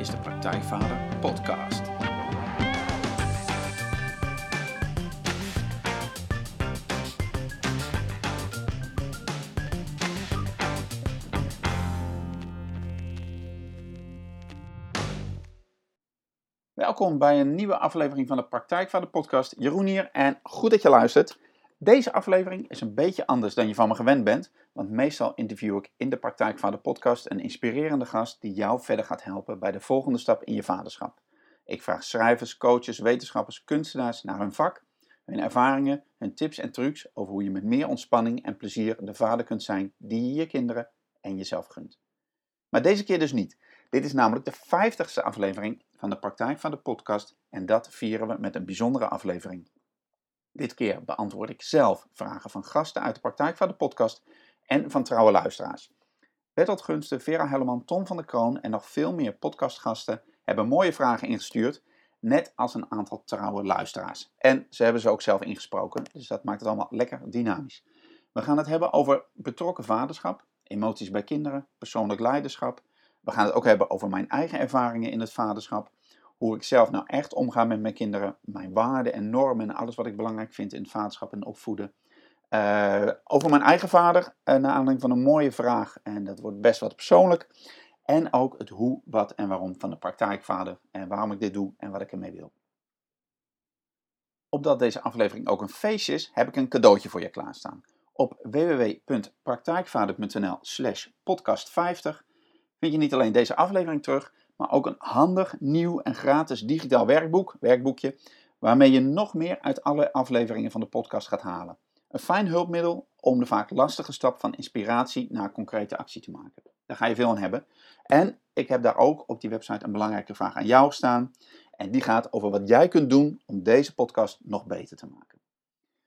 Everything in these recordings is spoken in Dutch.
is de Praktijkvader Podcast. Welkom bij een nieuwe aflevering van de Praktijkvader Podcast. Jeroen hier en goed dat je luistert. Deze aflevering is een beetje anders dan je van me gewend bent, want meestal interview ik in de Praktijkvader podcast een inspirerende gast die jou verder gaat helpen bij de volgende stap in je vaderschap. Ik vraag schrijvers, coaches, wetenschappers, kunstenaars naar hun vak, hun ervaringen, hun tips en trucs over hoe je met meer ontspanning en plezier de vader kunt zijn die je je kinderen en jezelf gunt. Maar deze keer dus niet. Dit is namelijk de vijftigste aflevering van de Praktijkvader podcast en dat vieren we met een bijzondere aflevering. Dit keer beantwoord ik zelf vragen van gasten uit de praktijk van de podcast en van trouwe luisteraars. Bertolt Gunsten, Vera Helleman, Tom van der Kroon en nog veel meer podcastgasten hebben mooie vragen ingestuurd, net als een aantal trouwe luisteraars. En ze hebben ze ook zelf ingesproken, dus dat maakt het allemaal lekker dynamisch. We gaan het hebben over betrokken vaderschap, emoties bij kinderen, persoonlijk leiderschap. We gaan het ook hebben over mijn eigen ervaringen in het vaderschap hoe ik zelf nou echt omga met mijn kinderen, mijn waarden en normen en alles wat ik belangrijk vind in het vaderschap en opvoeden. Uh, over mijn eigen vader, uh, naar aanleiding van een mooie vraag, en dat wordt best wat persoonlijk. En ook het hoe, wat en waarom van de praktijkvader en waarom ik dit doe en wat ik ermee wil. Opdat deze aflevering ook een feestje is, heb ik een cadeautje voor je klaarstaan. Op www.praktijkvader.nl slash podcast 50 vind je niet alleen deze aflevering terug, maar ook een handig, nieuw en gratis digitaal werkboek, werkboekje, waarmee je nog meer uit alle afleveringen van de podcast gaat halen. Een fijn hulpmiddel om de vaak lastige stap van inspiratie naar concrete actie te maken. Daar ga je veel aan hebben. En ik heb daar ook op die website een belangrijke vraag aan jou staan. En die gaat over wat jij kunt doen om deze podcast nog beter te maken.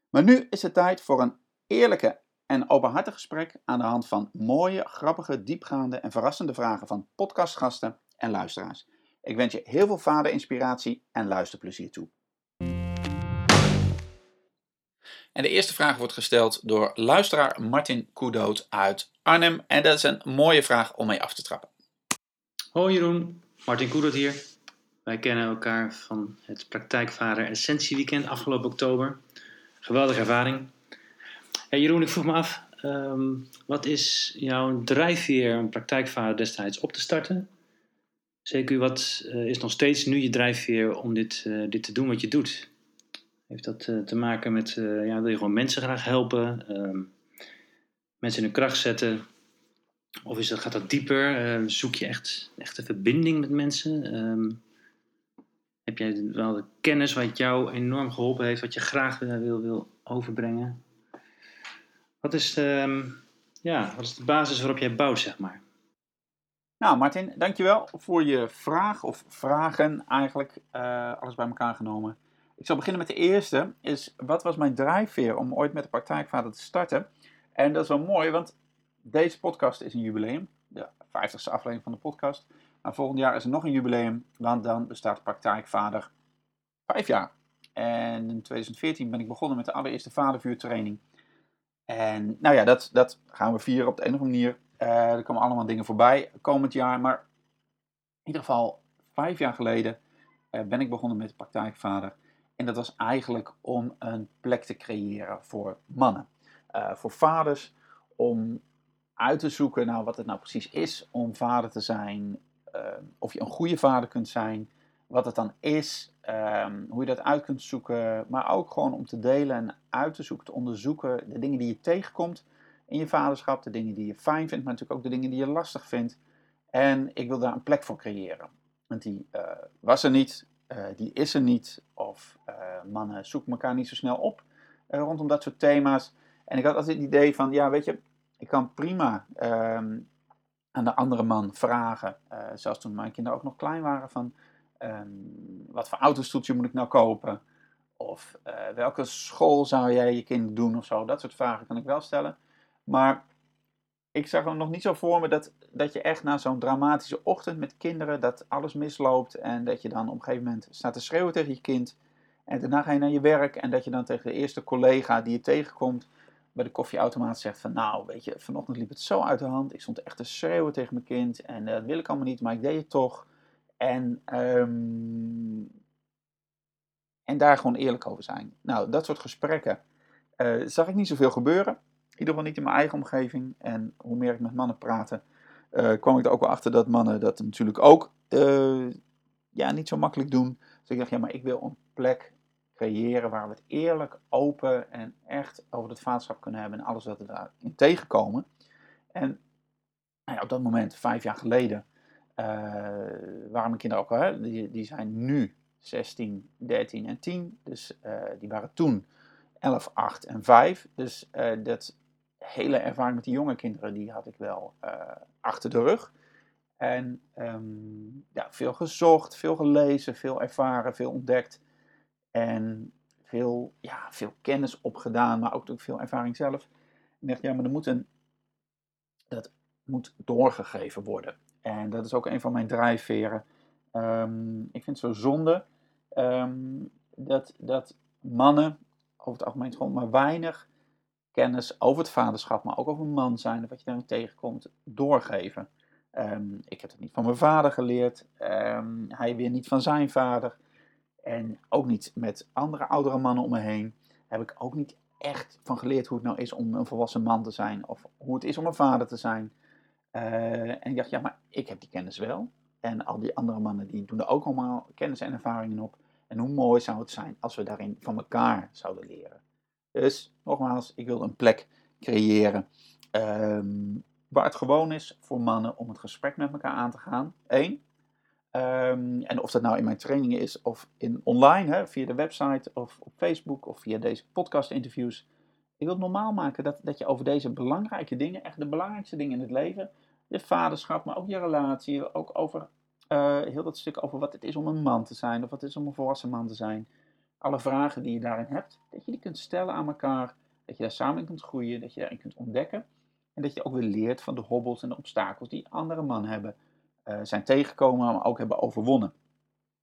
Maar nu is het tijd voor een eerlijke en openhartig gesprek aan de hand van mooie, grappige, diepgaande en verrassende vragen van podcastgasten en luisteraars. Ik wens je heel veel vaderinspiratie en luisterplezier toe. En de eerste vraag wordt gesteld door luisteraar Martin Koedoot uit Arnhem. En dat is een mooie vraag om mee af te trappen. Hoi Jeroen, Martin Koedoot hier. Wij kennen elkaar van het Praktijkvader Essentie Weekend afgelopen oktober. Geweldige ervaring. Hey Jeroen, ik vroeg me af, ehm, wat is jouw drijfveer om Praktijkvader destijds op te starten? CQ, wat uh, is nog steeds nu je drijfveer om dit, uh, dit te doen wat je doet? Heeft dat uh, te maken met, ja, wil je gewoon mensen graag helpen, ehm, mensen in hun kracht zetten? Of is dat, gaat dat dieper? zoek je echt, echt een verbinding met mensen? Um, heb jij wel de kennis wat jou enorm geholpen heeft, wat je graag wil, wil overbrengen? Wat is, ja, wat is de basis waarop jij bouwt, zeg maar? Nou, Martin, dankjewel voor je vraag of vragen eigenlijk, uh, alles bij elkaar genomen. Ik zal beginnen met de eerste, is wat was mijn drijfveer om ooit met de praktijkvader te starten? En dat is wel mooi, want deze podcast is een jubileum, de 50ste aflevering van de podcast. Maar volgend jaar is er nog een jubileum, want dan bestaat praktijkvader vijf jaar. En in 2014 ben ik begonnen met de allereerste vadervuurtraining. En nou ja, dat, dat gaan we vieren op de een of andere manier. Uh, er komen allemaal dingen voorbij komend jaar. Maar in ieder geval, vijf jaar geleden uh, ben ik begonnen met de praktijkvader. En dat was eigenlijk om een plek te creëren voor mannen. Uh, voor vaders, om uit te zoeken nou, wat het nou precies is om vader te zijn. of je een goede vader kunt zijn. Wat het dan is. Um, hoe je dat uit kunt zoeken. Maar ook gewoon om te delen en uit te zoeken, te onderzoeken. De dingen die je tegenkomt in je vaderschap, de dingen die je fijn vindt, maar natuurlijk ook de dingen die je lastig vindt. En ik wil daar een plek voor creëren. Want die uh, was er niet, uh, die is er niet, of uh, mannen zoeken elkaar niet zo snel op rondom dat soort thema's. En ik had altijd het idee van, ja, weet je, ik kan prima um, aan de andere man vragen, zelfs toen mijn kinderen ook nog klein waren, van um, wat voor autostoeltje moet ik nou kopen? Of welke school zou jij je kind doen of zo? Dat soort vragen kan ik wel stellen. Maar ik zag hem nog niet zo voor me dat, dat je echt na zo'n dramatische ochtend met kinderen, dat alles misloopt en dat je dan op een gegeven moment staat te schreeuwen tegen je kind. En daarna ga je naar je werk en dat je dan tegen de eerste collega die je tegenkomt bij de koffieautomaat zegt van nou weet je, vanochtend liep het zo uit de hand. Ik stond echt te schreeuwen tegen mijn kind en uh, dat wil ik allemaal niet, maar ik deed het toch. En, ehm, en daar gewoon eerlijk over zijn. Nou, dat soort gesprekken uh, zag ik niet zoveel gebeuren. Ieder geval niet in mijn eigen omgeving. En hoe meer ik met mannen praatte, uh, kwam ik er ook wel achter dat mannen dat natuurlijk ook uh, ja, niet zo makkelijk doen. Dus ik dacht, ja, maar ik wil een plek creëren waar we het eerlijk, open en echt over het vaderschap kunnen hebben en alles wat we daarin tegenkomen. En nou ja, op dat moment, vijf jaar geleden, uh, waren mijn kinderen ook hè, die, die zijn nu 16, 13 en 10. Dus die waren toen 11, 8 en 5. Dus dat hele ervaring met die jonge kinderen, die had ik wel achter de rug. En um, ja, veel gezocht, veel gelezen, veel ervaren, veel ontdekt. En veel, ja, veel kennis opgedaan, maar ook veel ervaring zelf. Ik dacht, ja, maar moet een, dat moet doorgegeven worden. En dat is ook een van mijn drijfveren. Um, ik vind het zo zonde um, dat, dat mannen over het algemeen gewoon maar weinig kennis over het vaderschap, maar ook over man zijn, wat je daarin tegenkomt, doorgeven. Um, ik heb het niet van mijn vader geleerd. Um, hij weer niet van zijn vader. En ook niet met andere oudere mannen om me heen. Heb ik ook niet echt van geleerd hoe het nou is om een volwassen man te zijn. Of hoe het is om een vader te zijn. Uh, en ik dacht, ja, maar ik heb die kennis wel. En al die andere mannen die doen er ook allemaal kennis en ervaringen op. En hoe mooi zou het zijn als we daarin van elkaar zouden leren. Dus nogmaals, ik wil een plek creëren um, waar het gewoon is voor mannen om het gesprek met elkaar aan te gaan. Eén. Um, en of dat nou in mijn trainingen is of in online, hè, via de website of op Facebook of via deze podcast-interviews. Ik wil het normaal maken dat, dat je over deze belangrijke dingen, echt de belangrijkste dingen in het leven, je vaderschap, maar ook je relatie, ook over uh, heel dat stuk over wat het is om een man te zijn of wat het is om een volwassen man te zijn. Alle vragen die je daarin hebt, dat je die kunt stellen aan elkaar, dat je daar samen in kunt groeien, dat je daarin kunt ontdekken. En dat je ook weer leert van de hobbels en de obstakels die andere mannen hebben, uh, zijn tegengekomen, maar ook hebben overwonnen.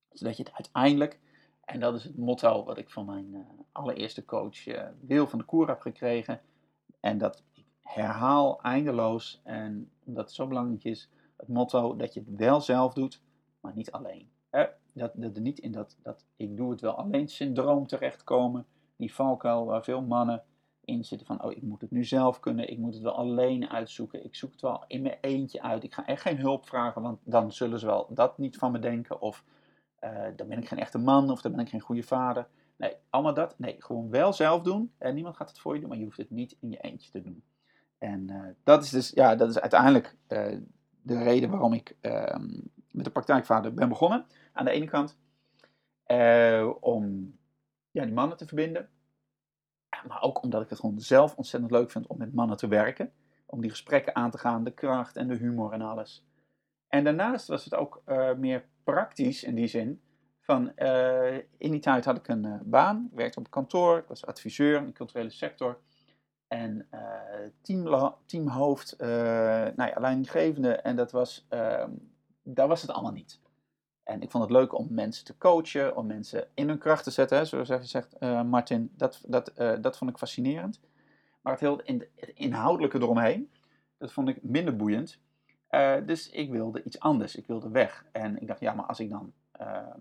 Zodat je het uiteindelijk, en dat is het motto wat ik van mijn uh, allereerste coach uh, Wil van de Koer heb gekregen. En dat ik herhaal eindeloos, en omdat het zo belangrijk is, het motto dat je het wel zelf doet, maar niet alleen. Eh, dat, dat er niet in dat, dat ik doe het wel alleen syndroom terechtkomen, die valkuil waar veel mannen in zitten van, oh, ik moet het nu zelf kunnen, ik moet het wel alleen uitzoeken, ik zoek het wel in mijn eentje uit, ik ga echt geen hulp vragen, want dan zullen ze wel dat niet van me denken, of uh, dan ben ik geen echte man, of dan ben ik geen goede vader. Nee, allemaal dat, nee, gewoon wel zelf doen, en niemand gaat het voor je doen, maar je hoeft het niet in je eentje te doen. En uh, dat is dus, ja, dat is uiteindelijk uh, de reden waarom ik ehm, met de praktijkvader ben begonnen. Aan de ene kant, om ja, die mannen te verbinden, maar ook omdat ik het gewoon zelf ontzettend leuk vind om met mannen te werken. Om die gesprekken aan te gaan, de kracht en de humor en alles. En daarnaast was het ook uh, meer praktisch in die zin. Van, uh, in die tijd had ik een baan, ik werkte op kantoor, ik was adviseur in de culturele sector. En team, teamhoofd, nou ja, leidinggevende. En dat was, ehm, daar was het allemaal niet. En ik vond het leuk om mensen te coachen, om mensen in hun kracht te zetten. Hè, zoals je zegt, uh, Martin, dat, dat, uh, dat vond ik fascinerend. Maar het, heel, in, het inhoudelijke eromheen, dat vond ik minder boeiend. Uh, dus ik wilde iets anders, ik wilde weg. En ik dacht, ja, maar als ik dan ehm,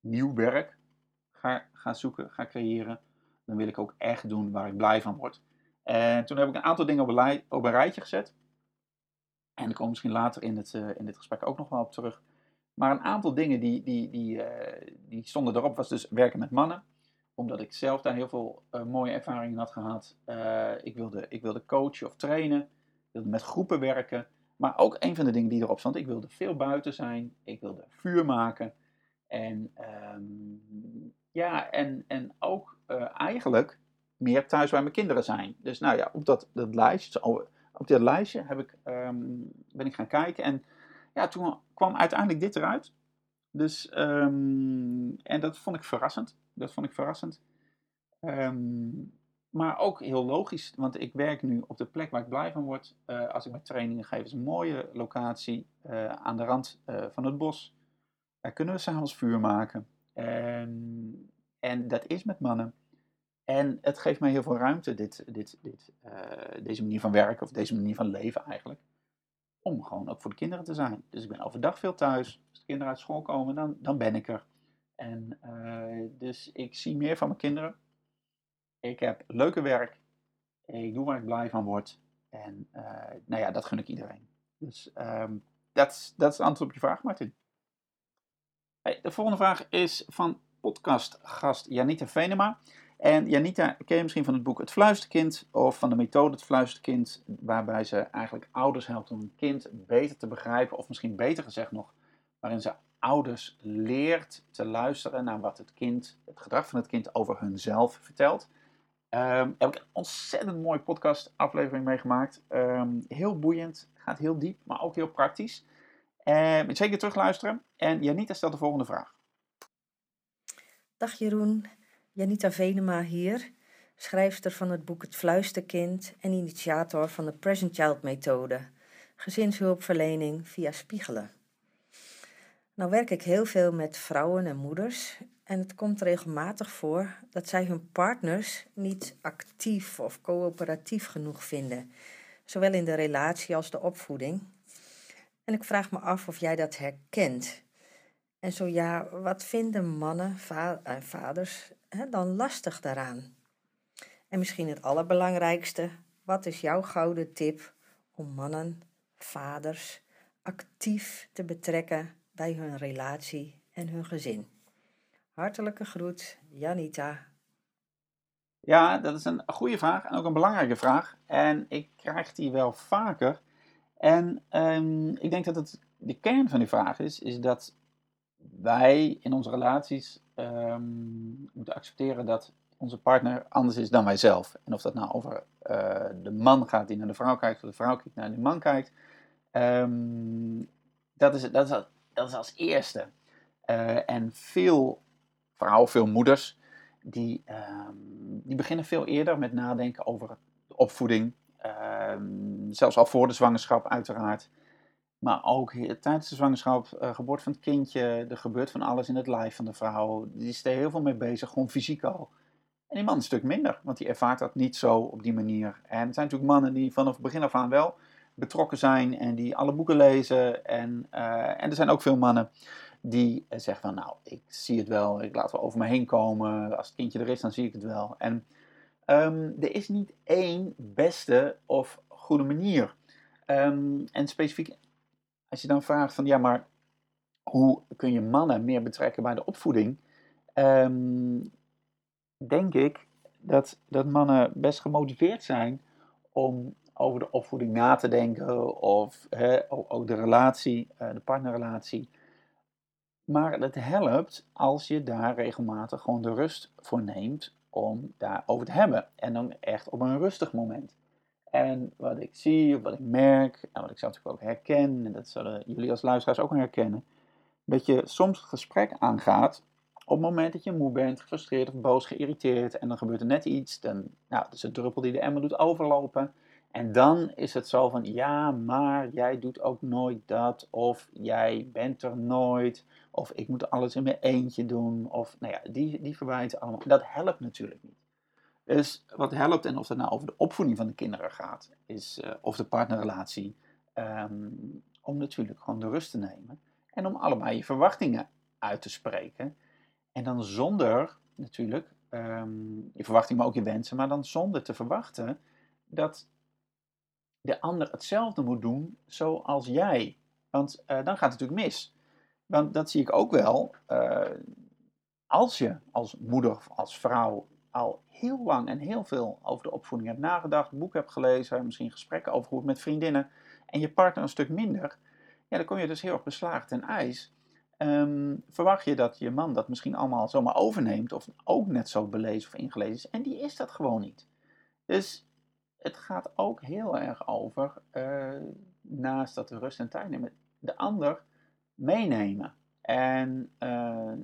nieuw werk ga, ga zoeken, ga creëren, dan wil ik ook echt doen waar ik blij van word. En toen heb ik een aantal dingen op een, op een rijtje gezet. En ik kom misschien later in, het, in dit gesprek ook nog wel op terug. Maar een aantal dingen die, die, die, uh, die stonden erop was dus werken met mannen. Omdat ik zelf daar heel veel uh, mooie ervaringen had gehad. Uh, ik, wilde, ik wilde coachen of trainen. Ik wilde met groepen werken. Maar ook een van de dingen die erop stond, ik wilde veel buiten zijn. Ik wilde vuur maken. En, um, ja, en, en ook eigenlijk meer thuis bij mijn kinderen zijn. Dus nou ja, op dat, dat lijstje, op dat lijstje heb ik, um, ben ik gaan kijken. En toen kwam uiteindelijk dit eruit. Dus, um, en dat vond ik verrassend. Dat vond ik verrassend. Um, maar ook heel logisch, want ik werk nu op de plek waar ik blij van word. Uh, als ik mijn trainingen geef, is een mooie locatie uh, aan de rand uh, van het bos. Daar kunnen we s'avonds vuur maken. En, en dat is met mannen. En het geeft mij heel veel ruimte, dit, dit, dit, deze manier van werken, of deze manier van leven eigenlijk om gewoon ook voor de kinderen te zijn. Dus ik ben overdag veel thuis. Als de kinderen uit school komen, dan, dan ben ik er. En eh, dus ik zie meer van mijn kinderen. Ik heb leuke werk. Ik doe waar ik blij van word. En uh, nou ja, dat gun ik iedereen. Dus dat is het antwoord op je vraag, Martin. Hey, de volgende vraag is van podcastgast Janita Venema. En Janita ken je misschien van het boek Het Fluisterkind of van de methode Het Fluisterkind, waarbij ze eigenlijk ouders helpt om een kind beter te begrijpen, of misschien beter gezegd nog, waarin ze ouders leert te luisteren naar wat het kind, het gedrag van het kind over hunzelf vertelt. Um, heb ik een ontzettend mooie podcast aflevering meegemaakt. Um, heel boeiend, gaat heel diep, maar ook heel praktisch. Uh, zeker terugluisteren. En Janita stelt de volgende vraag. Dag Jeroen, Janita Venema hier, schrijfster van het boek Het Fluisterkind en initiator van de Present Child methode, gezinshulpverlening via spiegelen. Nou werk ik heel veel met vrouwen en moeders en het komt regelmatig voor dat zij hun partners niet actief of coöperatief genoeg vinden, zowel in de relatie als de opvoeding. En ik vraag me af of jij dat herkent. En zo ja, wat vinden mannen en eh, vaders dan lastig daaraan? En misschien het allerbelangrijkste, wat is jouw gouden tip om mannen, vaders actief te betrekken bij hun relatie en hun gezin? Hartelijke groet, Janita. Ja, dat is een goede vraag en ook een belangrijke vraag. En ik krijg die wel vaker. En um, ik denk dat het de kern van die vraag is, is dat wij in onze relaties um, moeten accepteren dat onze partner anders is dan wij zelf. En of dat nou over uh, de man gaat die naar de vrouw kijkt, of de vrouw kijkt naar de man kijkt, um, dat, is, dat, is, dat is als eerste. Uh, en veel vrouwen, veel moeders, die, um, die beginnen veel eerder met nadenken over de opvoeding. zelfs al voor de zwangerschap, uiteraard. Maar ook tijdens de zwangerschap, uh, geboorte van het kindje, er gebeurt van alles in het lijf van de vrouw. Die is er heel veel mee bezig, gewoon fysiek al. En die man een stuk minder, want die ervaart dat niet zo op die manier. En er zijn natuurlijk mannen die vanaf het begin af aan wel betrokken zijn en die alle boeken lezen. En, uh, en er zijn ook veel mannen die uh, zeggen van nou, ik zie het wel, ik laat wel over me heen komen. Als het kindje er is, dan zie ik het wel. En um, er is niet één beste of goede manier. Um, en specifiek als je dan vraagt van ja, maar hoe kun je mannen meer betrekken bij de opvoeding? Um, denk ik dat, dat mannen best gemotiveerd zijn om over de opvoeding na te denken of ook de relatie, eh, de partnerrelatie. Maar het helpt als je daar regelmatig gewoon de rust voor neemt om daarover te hebben. En dan echt op een rustig moment. En wat ik zie, of wat ik merk, en wat ik zelf natuurlijk ook herken, en dat zullen jullie als luisteraars ook herkennen, dat je soms gesprek aangaat op het moment dat je moe bent, gefrustreerd of boos, geïrriteerd, en dan gebeurt er net iets, dan, nou, is een druppel die de emmer doet overlopen. En dan is het zo van, ja, maar jij doet ook nooit dat, of jij bent er nooit, of ik moet alles in mijn eentje doen, of nou ja, die, die verwijten allemaal. Dat helpt natuurlijk niet. Dus wat helpt, en of het nou over de opvoeding van de kinderen gaat, is, uh, of de partnerrelatie, um, om natuurlijk gewoon de rust te nemen. En om allebei je verwachtingen uit te spreken. En dan zonder, natuurlijk, um, je verwachtingen, maar ook je wensen, maar dan zonder te verwachten dat de ander hetzelfde moet doen zoals jij. Want uh, dan gaat het natuurlijk mis. Want dat zie ik ook wel. Uh, als je als moeder of als vrouw heel lang en heel veel over de opvoeding hebt nagedacht, boek hebt gelezen, misschien gesprekken over hoe met vriendinnen en je partner een stuk minder, ja, dan kom je dus heel erg beslagen ten ijs. Um, verwacht je dat je man dat misschien allemaal zomaar overneemt of ook net zo belezen of ingelezen is en die is dat gewoon niet. Dus het gaat ook heel erg over, uh, naast dat we rust en tijd nemen, de ander meenemen. En, uh,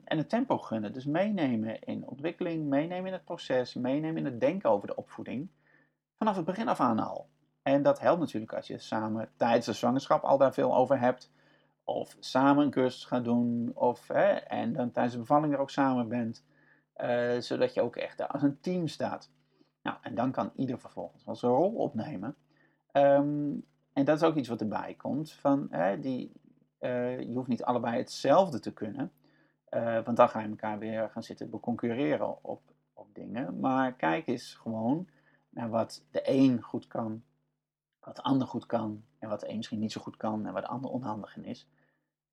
en het tempo gunnen. Dus meenemen in ontwikkeling, meenemen in het proces, meenemen in het denken over de opvoeding. Vanaf het begin af aan al. En dat helpt natuurlijk als je samen tijdens de zwangerschap al daar veel over hebt. Of samen een cursus gaat doen. Of, hè, en dan tijdens de bevalling er ook samen bent. Uh, zodat je ook echt als een team staat. Nou, en dan kan ieder vervolgens wel zijn rol opnemen. Um, en dat is ook iets wat erbij komt, van, hè, die, eh, je hoeft niet allebei hetzelfde te kunnen. Uh, want dan ga je elkaar weer gaan zitten concurreren op, op dingen. Maar kijk eens gewoon naar wat de een goed kan, wat de ander goed kan, en wat de een misschien niet zo goed kan en waar de ander onhandig in is.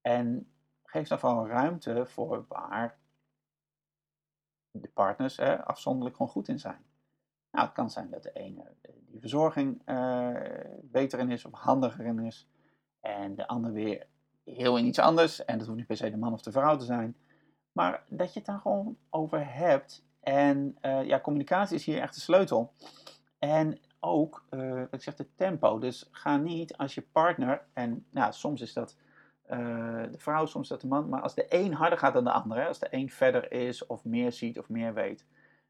En geef dan vooral ruimte voor waar de partners hè, afzonderlijk gewoon goed in zijn. Nou, het kan zijn dat de ene die verzorging uh, beter in is of handiger in is. En de ander weer heel in iets anders. En dat hoeft niet per se de man of de vrouw te zijn. Maar dat je het daar gewoon over hebt. En uh, ja, communicatie is hier echt de sleutel. En ook, uh, ik zeg de tempo. Dus ga niet als je partner, en nou, soms is dat uh, de vrouw, soms is dat de man, maar als de een harder gaat dan de ander, als de een verder is of meer ziet of meer weet,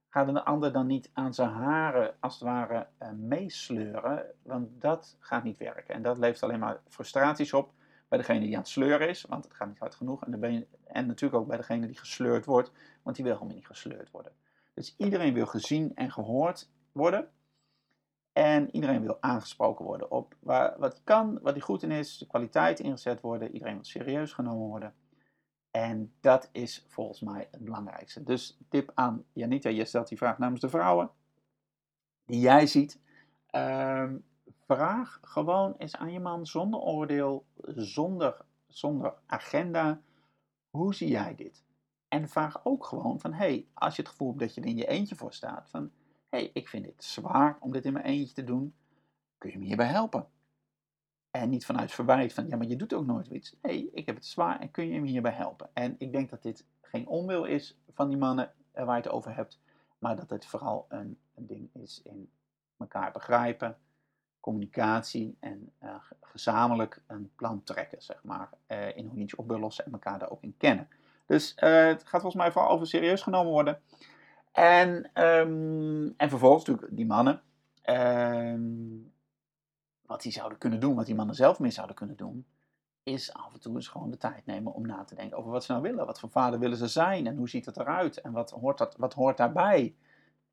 ga de ander dan niet aan zijn haren als het ware meesleuren, want dat gaat niet werken. En dat levert alleen maar frustraties op bij degene die aan het sleuren is, want het gaat niet hard genoeg. En, ben je, en natuurlijk ook bij degene die gesleurd wordt, want die wil helemaal niet gesleurd worden. Dus iedereen wil gezien en gehoord worden. En iedereen wil aangesproken worden op waar, wat hij kan, wat hij goed in is, de kwaliteit ingezet worden. Iedereen wil serieus genomen worden. En dat is volgens mij het belangrijkste. Dus tip aan Janita, je stelt die vraag namens de vrouwen die jij ziet. Uh, vraag gewoon eens aan je man zonder oordeel, zonder, zonder agenda. Hoe zie jij dit? En vraag ook gewoon van, hey, als je het gevoel hebt dat je er in je eentje voor staat, van, hey, ik vind dit zwaar om dit in mijn eentje te doen, kun je me hierbij helpen? En niet vanuit verwijt van, ja, maar je doet ook nooit iets. Nee, ik heb het zwaar en kun je me hierbij helpen? En ik denk dat dit geen onwil is van die mannen waar je het over hebt, maar dat het vooral een, een ding is in elkaar begrijpen, communicatie en uh, gezamenlijk een plan trekken, zeg maar, uh, in hoe je iets op wil lossen en elkaar daar ook in kennen. Dus uh, het gaat volgens mij vooral over serieus genomen worden. En, um, en vervolgens natuurlijk die mannen. Um, wat die zouden kunnen doen, wat die mannen zelf meer zouden kunnen doen, is af en toe eens gewoon de tijd nemen om na te denken over wat ze nou willen. Wat voor vader willen ze zijn en hoe ziet het eruit en wat hoort, dat, wat hoort daarbij.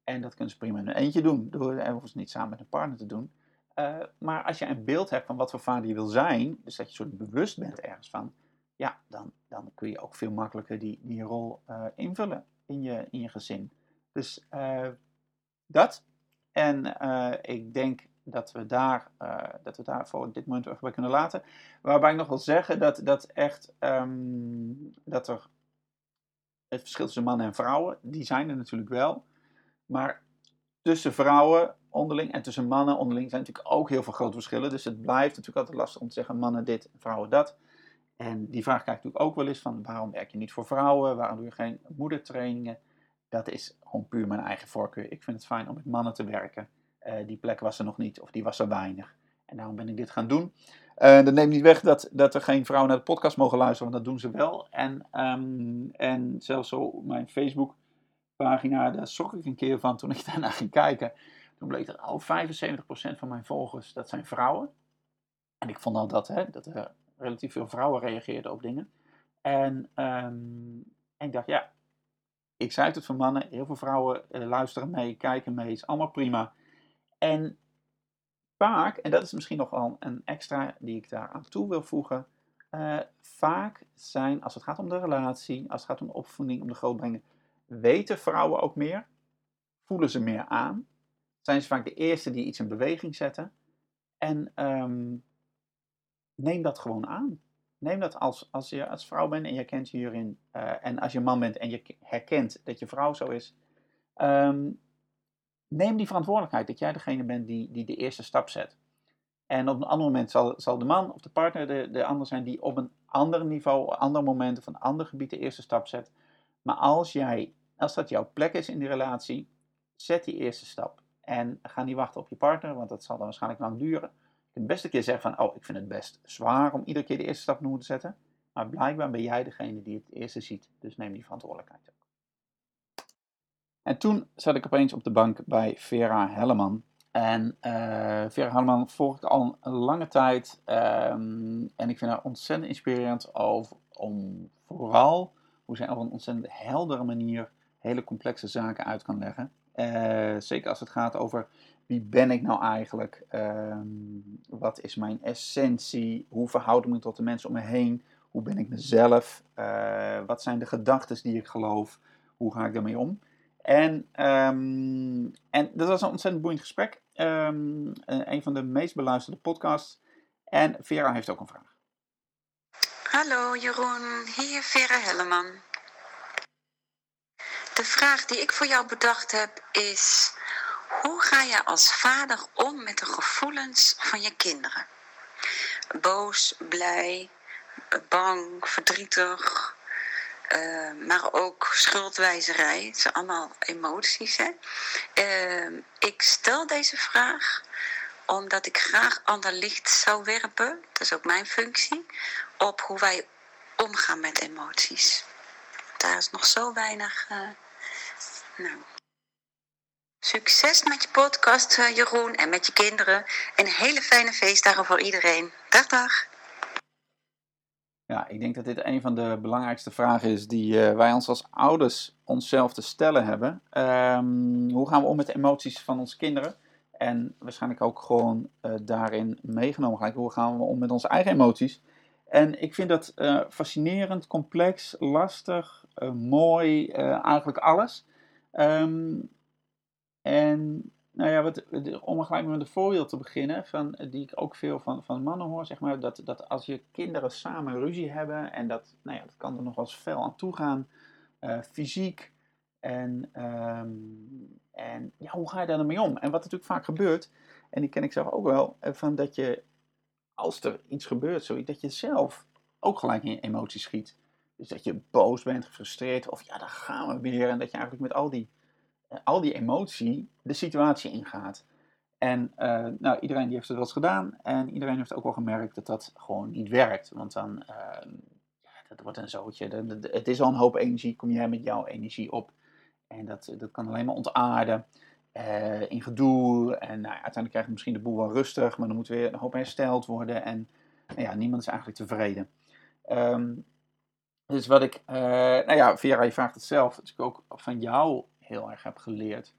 En dat kunnen ze prima in een eentje doen, door het niet samen met een partner te doen. Uh, maar als je een beeld hebt van wat voor vader je wil zijn, dus dat je soort bewust bent ergens van, ja, dan, dan kun je ook veel makkelijker die, die rol uh, invullen in je, in je gezin. Dus uh, dat. En ik denk dat we daar, dat we daar voor dit moment bij kunnen laten. Waarbij ik nog wil zeggen dat, dat echt um, dat er het verschil tussen mannen en vrouwen, die zijn er natuurlijk wel. Maar tussen vrouwen onderling en tussen mannen onderling zijn natuurlijk ook heel veel grote verschillen. Dus het blijft natuurlijk altijd lastig om te zeggen mannen dit, vrouwen dat. En die vraag krijg natuurlijk ook wel eens van waarom werk je niet voor vrouwen? Waarom doe je geen moedertrainingen? Dat is gewoon puur mijn eigen voorkeur. Ik vind het fijn om met mannen te werken. Uh, die plek was er nog niet of die was er weinig. En daarom ben ik dit gaan doen. Uh, dat neemt niet weg dat, dat er geen vrouwen naar de podcast mogen luisteren, want dat doen ze wel. En, um, en zelfs zo mijn Facebook pagina, daar schrok ik een keer van toen ik daarna ging kijken. Toen bleek dat al 75% van mijn volgers, dat zijn vrouwen. En ik vond al dat, hè, dat er relatief veel vrouwen reageerden op dingen. En, um, en ik dacht, ja, ik zei het voor mannen, heel veel vrouwen uh, luisteren mee, kijken mee, is allemaal prima. En vaak, en dat is misschien nog wel een extra die ik daar aan toe wil voegen, uh, vaak zijn, als het gaat om de relatie, als het gaat om opvoeding, om de grootbrengen, weten vrouwen ook meer, voelen ze meer aan, zijn ze vaak de eerste die iets in beweging zetten. En um, neem dat gewoon aan. Neem dat als, als je als vrouw bent en je herkent je hierin, uh, en als je man bent en je herkent dat je vrouw zo is, um, neem die verantwoordelijkheid dat jij degene bent die, die de eerste stap zet. En op een ander moment zal, zal de man of de partner de, de ander zijn die op een ander niveau, ander moment of een ander gebied de eerste stap zet. Maar als jij, als dat jouw plek is in die relatie, zet die eerste stap. En ga niet wachten op je partner, want dat zal dan waarschijnlijk lang duren. Je kunt best een keer zeggen van, oh, ik vind het best zwaar om iedere keer de eerste stap te moeten zetten. Maar blijkbaar ben jij degene die het eerste ziet. Dus neem die verantwoordelijkheid ook. En toen zat ik opeens op de bank bij Vera Helleman. En uh, Vera Helleman volg ik al een lange tijd. Um, en ik vind haar ontzettend inspirerend over, om vooral hoe zij op een ontzettend heldere manier hele complexe zaken uit kan leggen. Eh, zeker als het gaat over wie ben ik nou eigenlijk? Ehm, wat is mijn essentie? Hoe verhoud ik me tot de mensen om me heen? Hoe ben ik mezelf? Eh, wat zijn de gedachten die ik geloof? Hoe ga ik daarmee om? En, ehm, en dat was een ontzettend boeiend gesprek. Um, een van de meest beluisterde podcasts. En Vera heeft ook een vraag. Hallo Jeroen, hier Vera Helleman. De vraag die ik voor jou bedacht heb is: hoe ga je als vader om met de gevoelens van je kinderen? Boos, blij, bang, verdrietig, uh, maar ook schuldwijzerij. Het zijn allemaal emoties. Hè? Uh, ik stel deze vraag omdat ik graag ander licht zou werpen, dat is ook mijn functie, op hoe wij omgaan met emoties. Daar is nog zo weinig. Uh, nou. Succes met je podcast, Jeroen, en met je kinderen. En hele fijne feestdagen voor iedereen. Dag, dag. Ja, ik denk dat dit een van de belangrijkste vragen is die uh, wij ons als ouders onszelf te stellen hebben. Um, hoe gaan we om met de emoties van onze kinderen? En waarschijnlijk ook gewoon uh, daarin meegenomen gelijk. Hoe gaan we om met onze eigen emoties? En ik vind dat fascinerend, complex, lastig, mooi, eigenlijk alles. Um, en nou ja, wat, om gelijk met een voorbeeld te beginnen, van, die ik ook veel van, van mannen hoor, zeg maar, dat, dat als je kinderen samen ruzie hebben, en dat, nou ja, dat kan er nog wel eens fel aan toe gaan, uh, fysiek, en, um, en ja, hoe ga je daar dan mee om? En wat natuurlijk vaak gebeurt, en die ken ik zelf ook wel, eh, van dat je, als er iets gebeurt, zoiets, dat je zelf ook gelijk in emoties schiet. Dus dat je boos bent, gefrustreerd, of ja, daar gaan we weer, en dat je eigenlijk met al die al die emotie de situatie ingaat. En uh, nou, iedereen die heeft het wel eens gedaan en iedereen heeft ook wel gemerkt dat dat gewoon niet werkt. Want dan, uh, ja, dat wordt een zootje. Het is al een hoop energie, kom jij met jouw energie op. En dat, dat kan alleen maar ontaarden uh, in gedoe. En nou, uiteindelijk krijg je misschien de boel wel rustig, maar dan moet weer een hoop hersteld worden. En nou ja, niemand is eigenlijk tevreden. Um, dus wat ik, nou ja, Vera, je vraagt het zelf, dus ik ook van jou heel erg heb geleerd,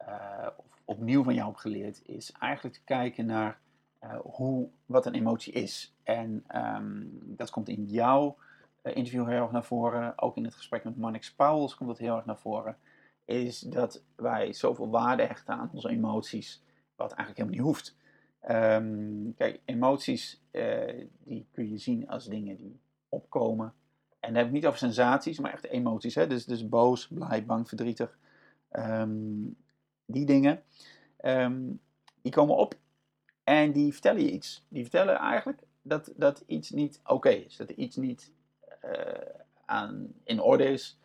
uh, of opnieuw van jou heb geleerd, is eigenlijk te kijken naar uh, hoe, wat een emotie is. En um, dat komt in jouw interview heel erg naar voren, ook in het gesprek met Marnix Pauwels komt dat heel erg naar voren, is dat wij zoveel waarde hechten aan onze emoties, wat eigenlijk helemaal niet hoeft. Um, kijk, emoties die kun je zien als dingen die opkomen. En dan heb ik niet over sensaties, maar echt emoties. Hè? Dus, dus boos, blij, bang, verdrietig. Um, die dingen, um, die komen op en die vertellen je iets. Die vertellen eigenlijk dat, dat iets niet oké is, dat iets niet uh, aan, in orde is.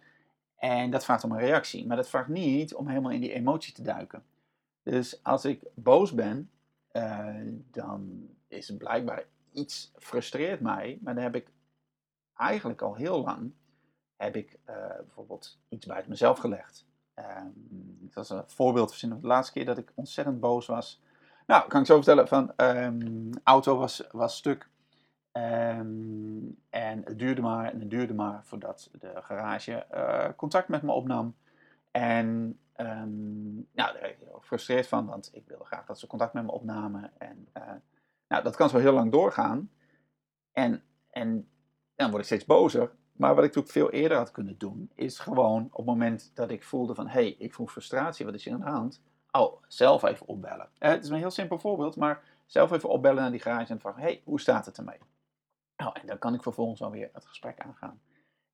En dat vraagt om een reactie, maar dat vraagt niet om helemaal in die emotie te duiken. Dus als ik boos ben, uh, dan is het blijkbaar iets frustreert mij, maar dan heb ik eigenlijk al heel lang heb ik uh, bijvoorbeeld iets buiten mezelf gelegd. Um, dat was een voorbeeld verzinnen de laatste keer dat ik ontzettend boos was. Nou, kan ik zo vertellen van, um, auto was, was stuk. Um, en het duurde maar en het duurde maar voordat de garage uh, contact met me opnam. En nou, daar ben ik heel gefrustreerd van, want ik wilde graag dat ze contact met me opnamen. En uh, nou, dat kan zo heel lang doorgaan. En, en dan word ik steeds bozer. Maar wat ik natuurlijk veel eerder had kunnen doen, is gewoon op het moment dat ik voelde van, hé, hey, ik voel frustratie, wat is hier aan de hand? Oh, zelf even opbellen. Eh, het is een heel simpel voorbeeld, maar zelf even opbellen naar die garage en vragen, hé, hey, hoe staat het ermee? Nou, en dan kan ik vervolgens alweer het gesprek aangaan.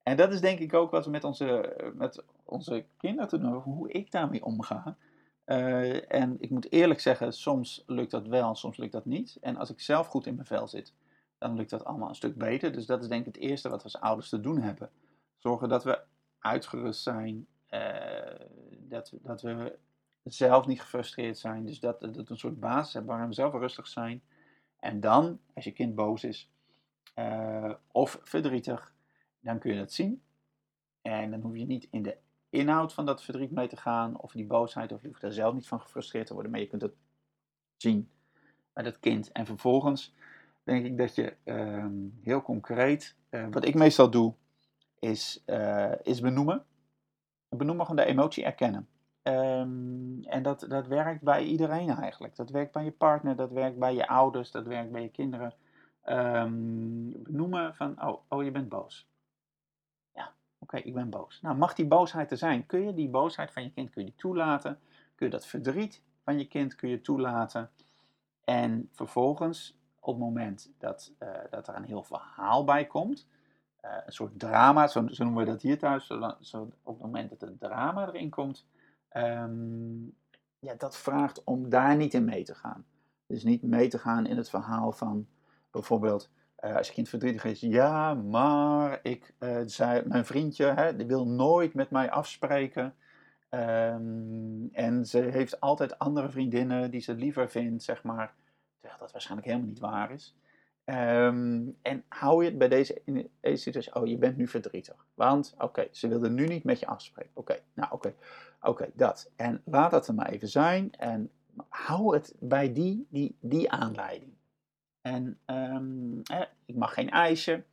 En dat is denk ik ook wat we met onze, met onze kinderen doen, hoe ik daarmee omga. Uh, en ik moet eerlijk zeggen, soms lukt dat wel, soms lukt dat niet. En als ik zelf goed in mijn vel zit, dan lukt dat allemaal een stuk beter. Dus dat is denk ik het eerste wat we als ouders te doen hebben. Zorgen dat we uitgerust zijn, uh, dat, dat we zelf niet gefrustreerd zijn. Dus dat, we een soort basis hebben waarin we zelf rustig zijn. En dan, als je kind boos is uh, of verdrietig, dan kun je dat zien. En dan hoef je niet in de inhoud van dat verdriet mee te gaan, of die boosheid, of je hoeft daar zelf niet van gefrustreerd te worden, maar je kunt het zien bij dat kind. En vervolgens denk ik dat je um, heel concreet, uh, wat ik meestal doe, is, uh, is benoemen. Benoemen gewoon de emotie erkennen. Ehm, en dat, dat werkt bij iedereen eigenlijk. Dat werkt bij je partner, dat werkt bij je ouders, dat werkt bij je kinderen. Ehm, benoemen van, oh, oh, je bent boos. Ja, oké, ik ben boos. Nou, mag die boosheid er zijn? Kun je die boosheid van je kind kun je toelaten? Kun je dat verdriet van je kind kun je toelaten? En vervolgens, op het moment dat, uh, dat er een heel verhaal bij komt, uh, een soort drama, zo, noemen we dat hier thuis, zo, op het moment dat het drama erin komt, um, ja, dat vraagt om daar niet in mee te gaan. Dus niet mee te gaan in het verhaal van bijvoorbeeld, uh, als je kind verdrietig is, ja, maar ik, zei, mijn vriendje, hè, die wil nooit met mij afspreken. Um, en ze heeft altijd andere vriendinnen die ze liever vindt, zeg maar. Dat waarschijnlijk helemaal niet waar is. Um, en hou je het bij deze, situatie, oh, je bent nu verdrietig. Want, oké, ze wilde nu niet met je afspreken. Oké, nou oké, oké, dat. En laat dat er maar even zijn. En hou het bij die, die, die aanleiding. En eh, ik mag geen ijsje.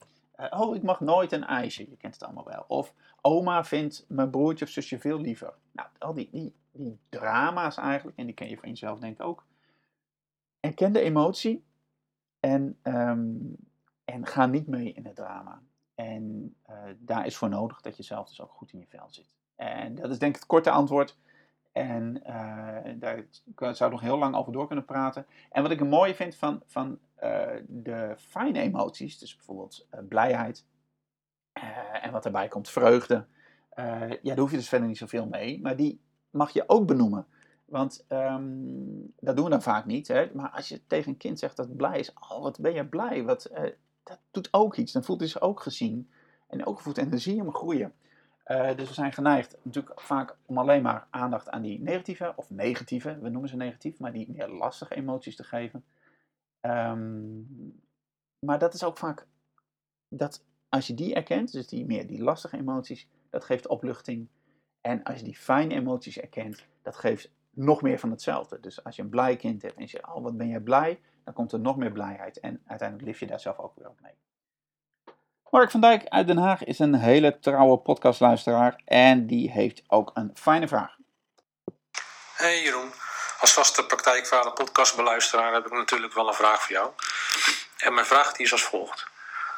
Uh, oh, ik mag nooit een ijsje. Je kent het allemaal wel. Of oma vindt mijn broertje of zusje veel liever. Nou, al die, die, die drama's eigenlijk, en die ken je van jezelf denk ik ook. Erken de emotie en, um, en ga niet mee in het drama. En uh, daar is voor nodig dat je zelf dus ook goed in je vel zit. En dat is denk ik het korte antwoord. En uh, daar zou ik nog heel lang over door kunnen praten. En wat ik er mooi vind van, van uh, de fijne emoties, dus bijvoorbeeld blijheid en wat erbij komt, vreugde. ja, daar hoef je dus verder niet zoveel mee, maar die mag je ook benoemen. Want um, dat doen we dan vaak niet. Hè? Maar als je tegen een kind zegt dat het blij is, oh wat ben je blij, wat, dat doet ook iets. Dan voelt hij zich ook gezien en ook gevoeld en dan zie je hem groeien. Uh, dus we zijn geneigd natuurlijk vaak om alleen maar aandacht aan die negatieve of negatieve, we noemen ze negatief, maar die meer lastige emoties te geven. Um, maar dat is ook vaak, dat als je die erkent, dus die meer die lastige emoties, dat geeft opluchting. En als je die fijne emoties erkent, dat geeft nog meer van hetzelfde. Dus als je een blij kind hebt en je zegt, oh wat ben jij blij, dan komt er nog meer blijheid. En uiteindelijk lief je daar zelf ook weer op mee. Mark van Dijk uit Den Haag is een hele trouwe podcastluisteraar en die heeft ook een fijne vraag. Hey Jeroen, als vaste praktijkvader podcastbeluisteraar heb ik natuurlijk wel een vraag voor jou. En mijn vraag die is als volgt.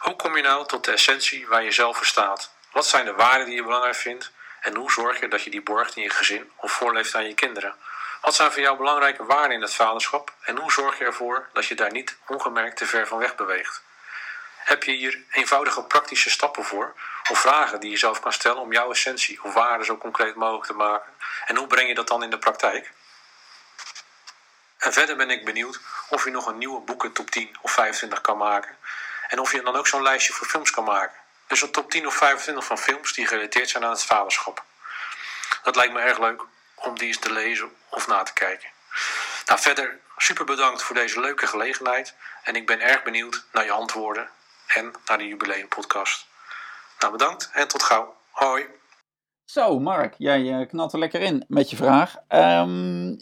Hoe kom je nou tot de essentie waar je zelf voor staat? Wat zijn de waarden die je belangrijk vindt? En hoe zorg je dat je die borgt in je gezin of voorleeft aan je kinderen? Wat zijn voor jou belangrijke waarden in het vaderschap? En hoe zorg je ervoor dat je daar niet ongemerkt te ver van weg beweegt? Heb je hier eenvoudige praktische stappen voor? Of vragen die je zelf kan stellen om jouw essentie of waarden zo concreet mogelijk te maken? En hoe breng je dat dan in de praktijk? En verder ben ik benieuwd of je nog een nieuwe boeken top 10 of 25 kan maken. En of je dan ook zo'n lijstje voor films kan maken. Dus een top 10 of 25 van films die gerelateerd zijn aan het vaderschap. Dat lijkt me erg leuk om die eens te lezen of na te kijken. Nou, verder super bedankt voor deze leuke gelegenheid. En ik ben erg benieuwd naar je antwoorden en naar de jubileumpodcast. Nou, bedankt en tot gauw. Hoi. Zo, Mark, jij knalt er lekker in met je vraag. Um,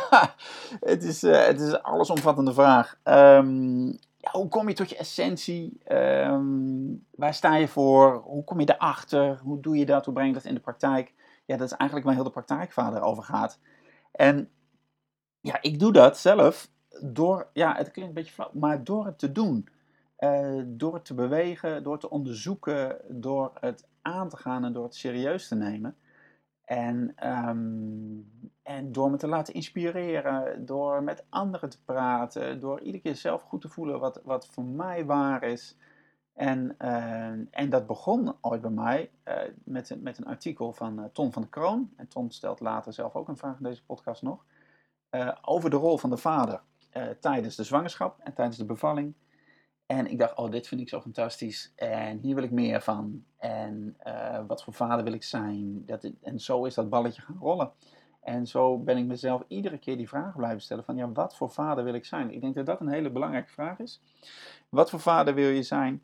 het, is, uh, het is een allesomvattende vraag. Um, hoe kom je tot je essentie? Um, waar sta je voor? Hoe kom je erachter? Hoe doe je dat? Hoe breng je dat in de praktijk? Ja, dat is eigenlijk waar heel de praktijkvader over gaat. En ja, ik doe dat zelf door, ja, het klinkt een beetje flauw, maar door het te doen. Uh, door het te bewegen, door te onderzoeken, door het aan te gaan en door het serieus te nemen. En, um, en door me te laten inspireren, door met anderen te praten, door iedere keer zelf goed te voelen wat, wat voor mij waar is. En, uh, en dat begon ooit bij mij uh, met, met een artikel van Ton van de Kroon. En Ton stelt later zelf ook een vraag in deze podcast nog. over de rol van de vader tijdens de zwangerschap en tijdens de bevalling. En ik dacht, oh, dit vind ik zo fantastisch. En hier wil ik meer van. En uh, wat voor vader wil ik zijn. Dat, en zo is dat balletje gaan rollen. En zo ben ik mezelf iedere keer die vraag blijven stellen van, ja, wat voor vader wil ik zijn? Ik denk dat dat een hele belangrijke vraag is. Wat voor vader wil je zijn?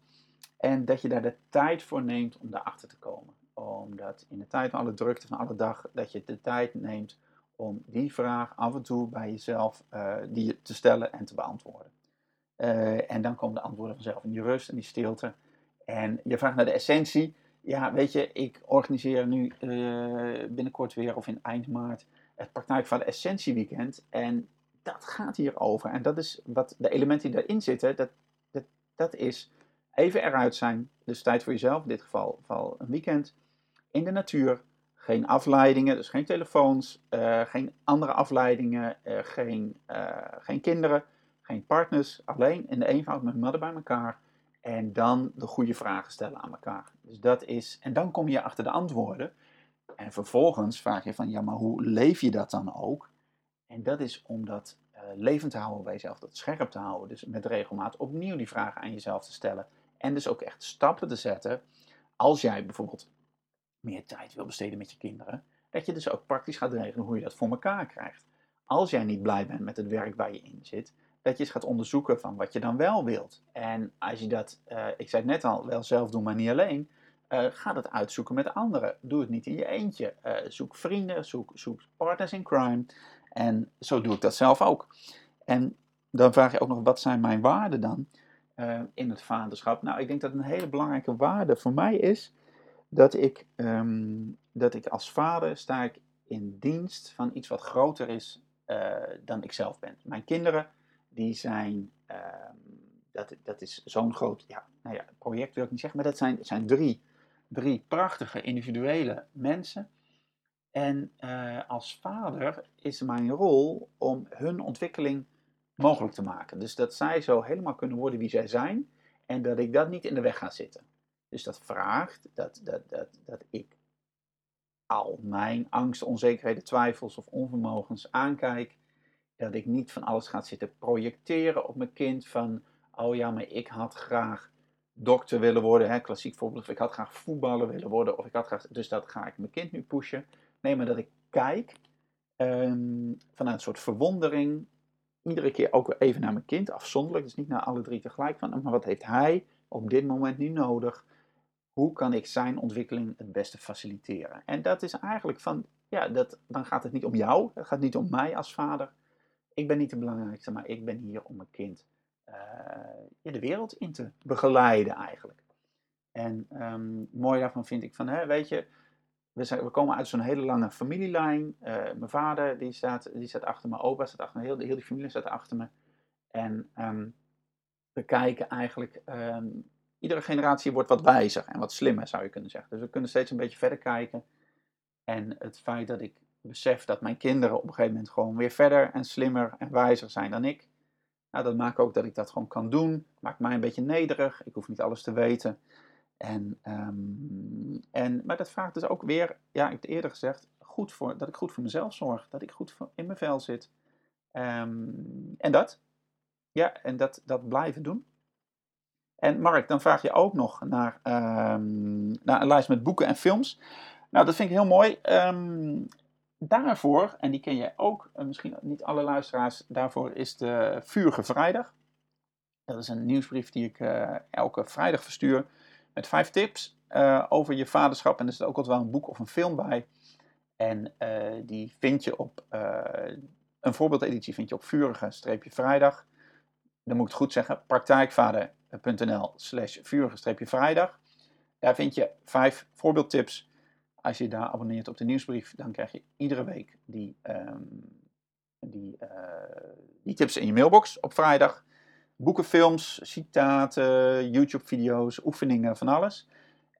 En dat je daar de tijd voor neemt om daarachter te komen. Omdat in de tijd van alle drukte van alle dag, dat je de tijd neemt om die vraag af en toe bij jezelf uh, die te stellen en te beantwoorden. Uh, en dan komen de antwoorden vanzelf in die rust en die stilte. En je vraagt naar de essentie. ja, weet je, ik organiseer nu eh, binnenkort weer of in eind maart het Praktijk van de Essentie Weekend. En dat gaat hier over. En dat is wat de elementen die daarin zitten, dat, dat, dat is even eruit zijn. Dus tijd voor jezelf, in dit geval, een weekend. In de natuur, geen afleidingen, dus geen telefoons, eh, geen andere afleidingen, geen, geen kinderen, geen partners. Alleen in de eenvoud met mother bij elkaar. En dan de goede vragen stellen aan elkaar. Dus dat is, en dan kom je achter de antwoorden. En vervolgens vraag je van, ja, maar hoe leef je dat dan ook? En dat is om dat uh, levend te houden bij jezelf, dat scherp te houden. Dus met regelmaat opnieuw die vragen aan jezelf te stellen. En dus ook echt stappen te zetten. Als jij bijvoorbeeld meer tijd wil besteden met je kinderen, dat je dus ook praktisch gaat regelen hoe je dat voor elkaar krijgt. Als jij niet blij bent met het werk waar je in zit, dat je eens gaat onderzoeken van wat je dan wel wilt. En als je dat, uh, ik zei het net al, wel zelf doen, maar niet alleen, uh, ga dat uitzoeken met anderen. Doe het niet in je eentje. Uh, zoek vrienden, zoek, zoek partners in crime. En zo doe ik dat zelf ook. En dan vraag je ook nog, wat zijn mijn waarden dan in het vaderschap? Nou, ik denk dat een hele belangrijke waarde voor mij is dat ik, um, dat ik als vader sta ik in dienst van iets wat groter is dan ik zelf ben. Mijn kinderen die zijn, ehm, dat, dat is zo'n groot ja, nou ja, project wil ik niet zeggen, maar dat zijn, zijn drie, drie prachtige individuele mensen. En uh, als vader is mijn rol om hun ontwikkeling mogelijk te maken. Dus dat zij zo helemaal kunnen worden wie zij zijn en dat ik dat niet in de weg ga zitten. Dus dat vraagt dat, dat, dat, dat ik al mijn angsten, onzekerheden, twijfels of onvermogens aankijk dat ik niet van alles ga zitten projecteren op mijn kind van, oh ja, maar ik had graag dokter willen worden, hè, klassiek voorbeeld, of ik had graag voetballer willen worden, of ik had graag, dus dat ga ik mijn kind nu pushen. Nee, maar dat ik kijk um, vanuit een soort verwondering, iedere keer ook even naar mijn kind, afzonderlijk, dus niet naar alle drie tegelijk, van, maar wat heeft hij op dit moment nu nodig? Hoe kan ik zijn ontwikkeling het beste faciliteren? En dat is eigenlijk van, ja, dat, dan gaat het niet om jou, het gaat niet om mij als vader, ik ben niet de belangrijkste, maar ik ben hier om mijn kind uh, de wereld in te begeleiden eigenlijk. En um, mooi daarvan vind ik van, hè, weet je, we, zijn, we komen uit zo'n hele lange familielijn. Uh, mijn vader die staat, die staat achter me, opa staat achter me, heel, heel die familie staat achter me. En um, we kijken eigenlijk, um, iedere generatie wordt wat wijzer en wat slimmer zou je kunnen zeggen. Dus we kunnen steeds een beetje verder kijken. En het feit dat ik besef dat mijn kinderen op een gegeven moment gewoon weer verder en slimmer en wijzer zijn dan ik. Nou, dat maakt ook dat ik dat gewoon kan doen. Maakt mij een beetje nederig. Ik hoef niet alles te weten. En, um, en, maar dat vraagt dus ook weer, ja, ik heb het eerder gezegd, goed voor, dat ik goed voor mezelf zorg. Dat ik goed in mijn vel zit. Um, en dat. Ja, en dat, dat blijven doen. En Mark, dan vraag je ook nog naar, um, naar een lijst met boeken en films. Nou, dat vind ik heel mooi. Um, daarvoor, en die ken jij ook, misschien niet alle luisteraars, daarvoor is de Vurige Vrijdag. Dat is een nieuwsbrief die ik uh, elke vrijdag verstuur met vijf tips uh, over je vaderschap. En er zit ook altijd wel een boek of een film bij. En die vind je op, een voorbeeldeditie vind je op Vurige-vrijdag. Dan moet ik het goed zeggen, praktijkvader.nl slash Vurige-vrijdag. Daar vind je vijf voorbeeldtips als je daar abonneert op de nieuwsbrief, dan krijg je iedere week die, um, die, uh, die tips in je mailbox op vrijdag. Boeken, films, citaten, YouTube-video's, oefeningen, van alles.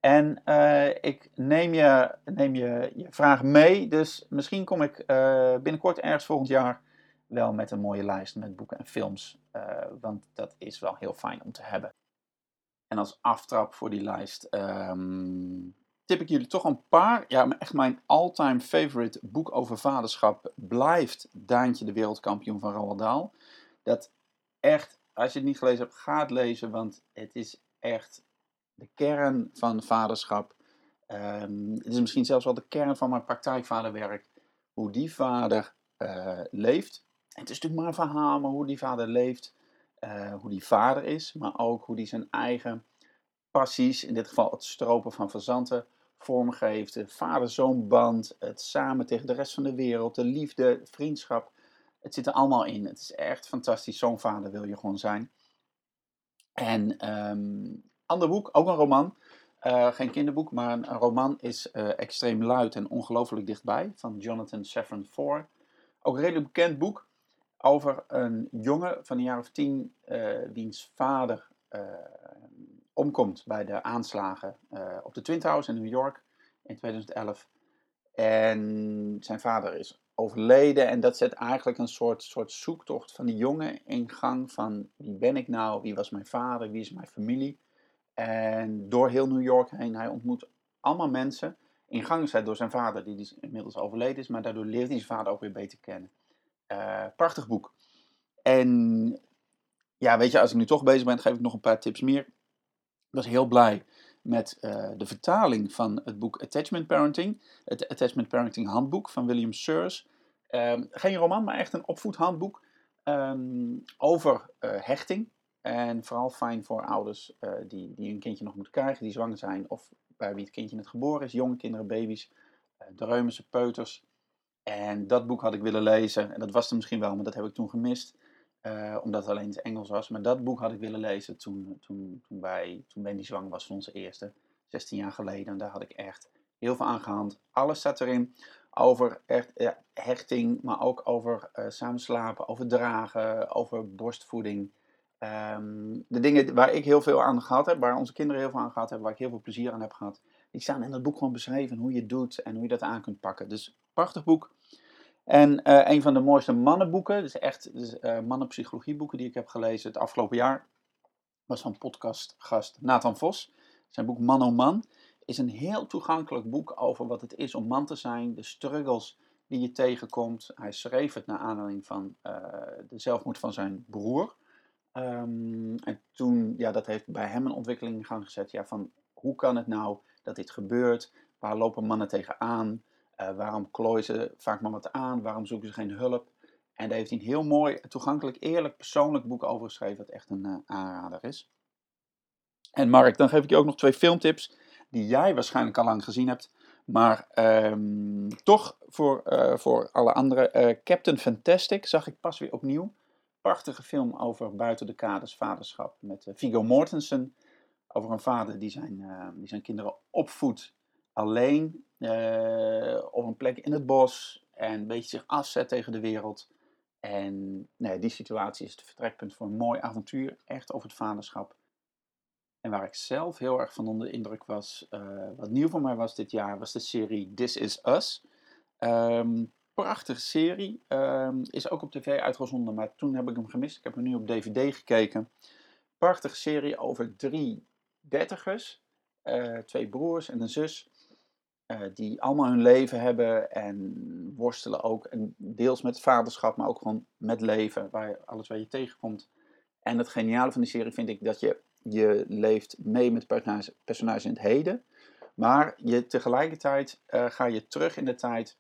En uh, ik neem, je, neem je, je vraag mee, dus misschien kom ik uh, binnenkort ergens volgend jaar wel met een mooie lijst met boeken en films. want dat is wel heel fijn om te hebben. En als aftrap voor die lijst um, tip ik jullie toch een paar. Ja, echt mijn all-time favorite boek over vaderschap blijft Daantje, de wereldkampioen van Roald Dahl. Dat echt, als je het niet gelezen hebt, ga het lezen, want het is echt de kern van vaderschap. Um, het is misschien zelfs wel de kern van mijn praktijkvaderwerk. Hoe die vader uh, leeft. Het is natuurlijk maar een verhaal, maar hoe die vader leeft. Uh, hoe die vader is, maar ook hoe die zijn eigen passies, in dit geval het stropen van fazanten, vormgeeft. De vader-zoonband, het samen tegen de rest van de wereld, de liefde, vriendschap. Het zit er allemaal in. Het is echt fantastisch. Zo'n vader wil je gewoon zijn. En um, ander boek, ook een roman. Eh, geen kinderboek, maar een, roman is eh, extreem luid en ongelooflijk dichtbij. Van Jonathan Safran Foer. Ook een redelijk bekend boek over een jongen van een jaar of tien, eh, wiens vader omkomt bij de aanslagen eh, op de Twin Towers in New York in 2011. En zijn vader is overleden en dat zet eigenlijk een soort, soort zoektocht van die jongen in gang van wie ben ik nou, wie was mijn vader, wie is mijn familie. En door heel New York heen, hij ontmoet allemaal mensen, in gang gezet door zijn vader, die dus inmiddels overleden is, maar daardoor leert hij zijn vader ook weer beter kennen. Eh, prachtig boek. En ja, weet je, als ik nu toch bezig ben, geef ik nog een paar tips meer. Was heel blij met eh, de vertaling van het boek Attachment Parenting. Het Attachment Parenting handboek van William Sears. Ehm, geen roman, maar echt een opvoedhandboek ehm, over eh, hechting. En vooral fijn voor ouders eh, die, die een kindje nog moeten krijgen, die zwanger zijn of bij wie het kindje net geboren is. Jonge kinderen, baby's, de reumische peuters. En dat boek had ik willen lezen. En dat was er misschien wel, maar dat heb ik toen gemist. Uh, omdat het alleen het Engels was. Maar dat boek had ik willen lezen toen, toen, toen, wij, toen Wendy zwanger was van onze eerste. 16 jaar geleden. En daar had ik echt heel veel aan gehand. Alles staat erin over echt, hechting, maar ook over uh, samenslapen, over dragen, over borstvoeding. Um, de dingen waar ik heel veel aan gehad heb, waar onze kinderen heel veel aan gehad hebben, waar ik heel veel plezier aan heb gehad, die staan in dat boek gewoon beschreven. Hoe je het doet en hoe je dat aan kunt pakken. Dus prachtig boek. En uh, een van de mooiste mannenboeken, dus echt dus, uh, mannenpsychologieboeken die ik heb gelezen het afgelopen jaar, was van podcastgast Nathan Vos. Zijn boek Man om Man is een heel toegankelijk boek over wat het is om man te zijn, de struggles die je tegenkomt. Hij schreef het naar aanleiding van uh, de zelfmoord van zijn broer. Um, en toen, ja, dat heeft bij hem een ontwikkeling in gang gezet. Ja, van hoe kan het nou dat dit gebeurt? Waar lopen mannen tegenaan? Uh, waarom klooien ze vaak maar wat aan? Waarom zoeken ze geen hulp? En daar heeft hij een heel mooi, toegankelijk, eerlijk, persoonlijk boek over geschreven, wat echt een uh, aanrader is. En Mark, dan geef ik je ook nog twee filmtips die jij waarschijnlijk al lang gezien hebt. Maar um, toch voor, uh, voor alle anderen. Captain Fantastic zag ik pas weer opnieuw. Prachtige film over buiten de kaders vaderschap met Viggo Mortensen. Over een vader die zijn, die zijn kinderen opvoedt alleen uh, op een plek in het bos en een beetje zich afzet tegen de wereld. En die situatie is het vertrekpunt voor een mooi avontuur, echt over het vaderschap. En waar ik zelf heel erg van onder de indruk was, uh, wat nieuw voor mij was dit jaar, was de serie This Is Us. Um, prachtige serie, um, is ook op tv uitgezonden, maar toen heb ik hem gemist. Ik heb hem nu op DVD gekeken. Prachtige serie over drie dertigers, uh, twee broers en een zus. Uh, die allemaal hun leven hebben en worstelen ook. En deels met vaderschap, maar ook gewoon met leven, waar alles waar je tegenkomt. En het geniale van die serie vind ik dat je, je leeft mee met personages, personages in het heden. Maar je, tegelijkertijd uh, ga je terug in de tijd